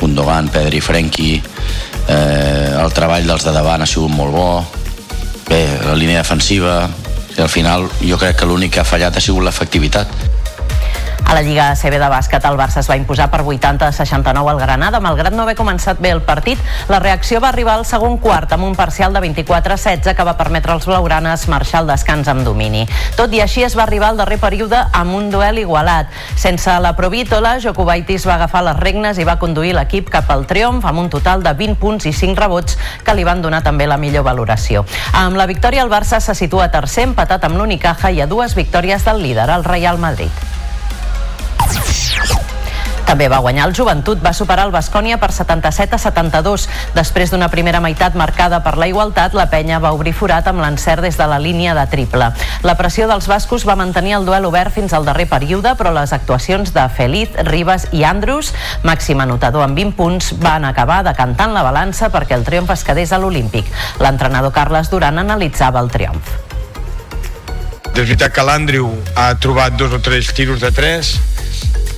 Speaker 59: Gundogan, Pedri, Frenkie, eh, el treball dels de davant ha sigut molt bo, bé, la línia defensiva al final jo crec que l'únic que ha fallat ha sigut l'efectivitat
Speaker 51: a la Lliga CB de bàsquet, el Barça es va imposar per 80 a 69 al Granada. Malgrat no haver començat bé el partit, la reacció va arribar al segon quart amb un parcial de 24 a 16 que va permetre als blaugranes marxar al descans amb domini. Tot i així es va arribar al darrer període amb un duel igualat. Sense la Provítola, Jokubaitis va agafar les regnes i va conduir l'equip cap al triomf amb un total de 20 punts i 5 rebots que li van donar també la millor valoració. Amb la victòria el Barça se situa tercer empatat amb l'Unicaja i a dues victòries del líder, el Real Madrid. També va guanyar el Joventut, va superar el Bascònia per 77 a 72. Després d'una primera meitat marcada per la igualtat, la penya va obrir forat amb l'encert des de la línia de triple. La pressió dels bascos va mantenir el duel obert fins al darrer període, però les actuacions de Feliz, Ribas i Andrews, màxim anotador amb 20 punts, van acabar decantant la balança perquè el triomf es quedés a l'Olímpic. L'entrenador Carles Duran analitzava el triomf.
Speaker 22: És veritat que l'Andrew ha trobat dos o tres tiros de tres,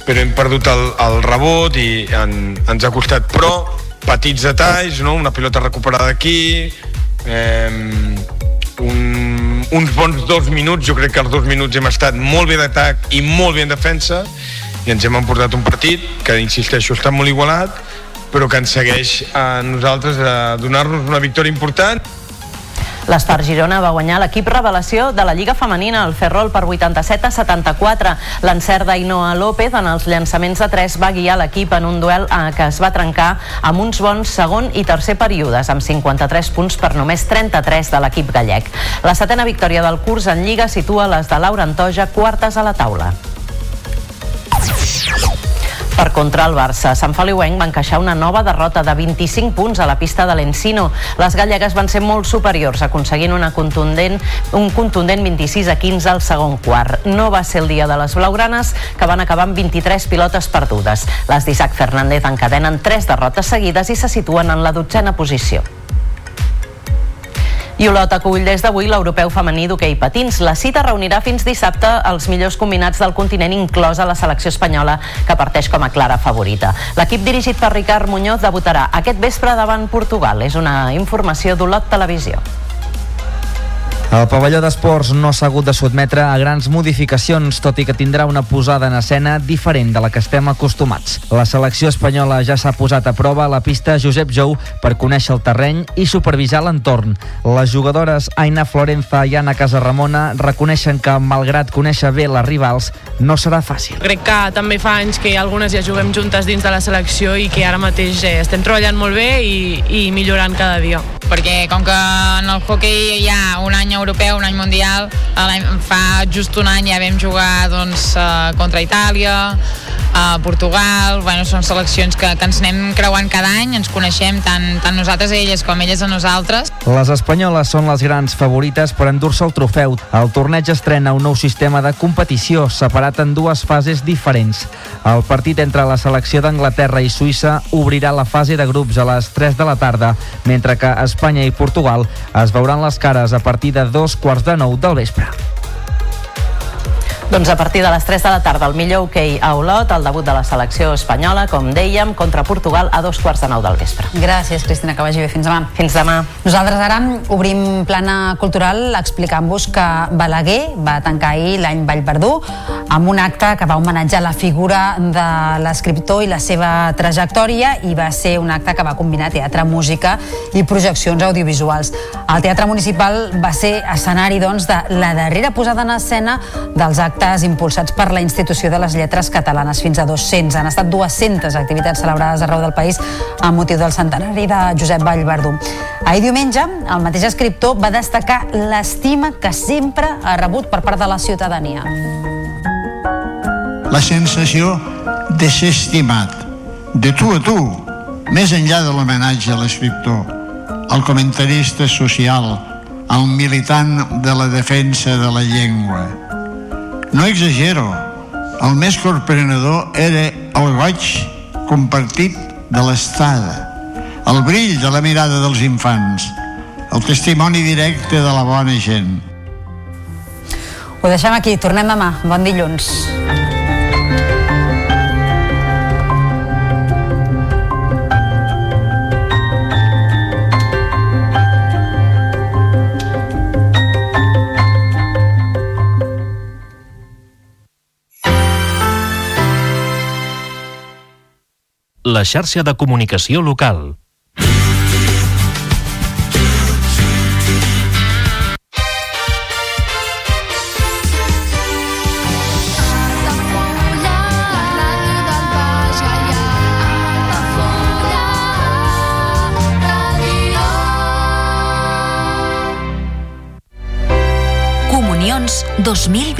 Speaker 22: però hem perdut el, el rebot i en, ens ha costat. Però petits detalls, no? una pilota recuperada aquí eh, un, uns bons dos minuts. Jo crec que els dos minuts hem estat molt bé d'atac i molt bé en defensa. I ens hem emportat un partit que insisteixo està molt igualat però que ens segueix a nosaltres a donar-nos una victòria important
Speaker 51: L'Espar Girona va guanyar l'equip revelació de la Lliga Femenina, el Ferrol, per 87 a 74. L'encert d'Ainoa López en els llançaments de 3 va guiar l'equip en un duel que es va trencar amb uns bons segon i tercer períodes, amb 53 punts per només 33 de l'equip gallec. La setena victòria del curs en Lliga situa les de Laura Antoja quartes a la taula. Per contra el Barça, Sant Feliuenc va encaixar una nova derrota de 25 punts a la pista de l'Encino. Les gallegues van ser molt superiors, aconseguint una contundent, un contundent 26 a 15 al segon quart. No va ser el dia de les blaugranes, que van acabar amb 23 pilotes perdudes. Les d'Isaac Fernández encadenen tres derrotes seguides i se situen en la dotzena posició. I Olot acull des d'avui l'europeu femení d'hoquei patins. La cita reunirà fins dissabte els millors combinats del continent, inclosa la selecció espanyola, que parteix com a clara favorita. L'equip dirigit per Ricard Muñoz debutarà aquest vespre davant Portugal. És una informació d'Olot Televisió.
Speaker 36: El pavelló d'esports no s'ha hagut de sotmetre a grans modificacions, tot i que tindrà una posada en escena diferent de la que estem acostumats. La selecció espanyola ja s'ha posat a prova a la pista Josep Jou per conèixer el terreny i supervisar l'entorn. Les jugadores Aina Florenza i Anna Casarramona reconeixen que, malgrat conèixer bé les rivals, no serà fàcil.
Speaker 60: Crec que també fa anys que algunes ja juguem juntes dins de la selecció i que ara mateix eh, estem treballant molt bé i, i millorant cada dia.
Speaker 37: perquè com que en el hockey hi ha un any europeu, un any mundial, fa just un any ja vam jugar doncs, eh, contra Itàlia, a Portugal, bueno, són seleccions que, que ens anem creuant cada any, ens coneixem tant, tant nosaltres a elles com elles a nosaltres.
Speaker 36: Les espanyoles són les grans favorites per endur-se el trofeu. El torneig estrena un nou sistema de competició separat en dues fases diferents. El partit entre la selecció d'Anglaterra i Suïssa obrirà la fase de grups a les 3 de la tarda, mentre que Espanya i Portugal es veuran les cares a partir de dos quarts de nou del vespre.
Speaker 51: Doncs a partir de les 3 de la tarda, el millor hoquei a Olot, el debut de la selecció espanyola, com dèiem, contra Portugal a dos quarts de nou del vespre.
Speaker 1: Gràcies, Cristina, que vagi bé. Fins demà.
Speaker 51: Fins demà.
Speaker 1: Nosaltres ara obrim plana cultural explicant-vos que Balaguer va tancar ahir l'any Vallverdú amb un acte que va homenatjar la figura de l'escriptor i la seva trajectòria i va ser un acte que va combinar teatre, música i projeccions audiovisuals. El Teatre Municipal va ser escenari doncs, de la darrera posada en escena dels actes impulsats per la Institució de les Lletres Catalanes fins a 200. Han estat 200 activitats celebrades arreu del país amb motiu del centenari de Josep Vallverdú. Ahir diumenge, el mateix escriptor va destacar l'estima que sempre ha rebut per part de la ciutadania.
Speaker 24: la sensació de ser estimat, de tu a tu, més enllà de l'homenatge a l'escriptor, al comentarista social, al militant de la defensa de la llengua. No exagero, el més corprenedor era el goig compartit de l'estada, el brill de la mirada dels infants, el testimoni directe de la bona gent.
Speaker 1: Ho deixem aquí, tornem demà. Bon dilluns.
Speaker 61: La xarxa de comunicació local.
Speaker 62: Comunions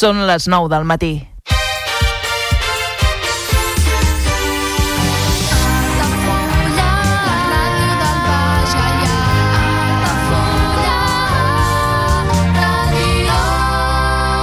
Speaker 43: Són les 9 del matí.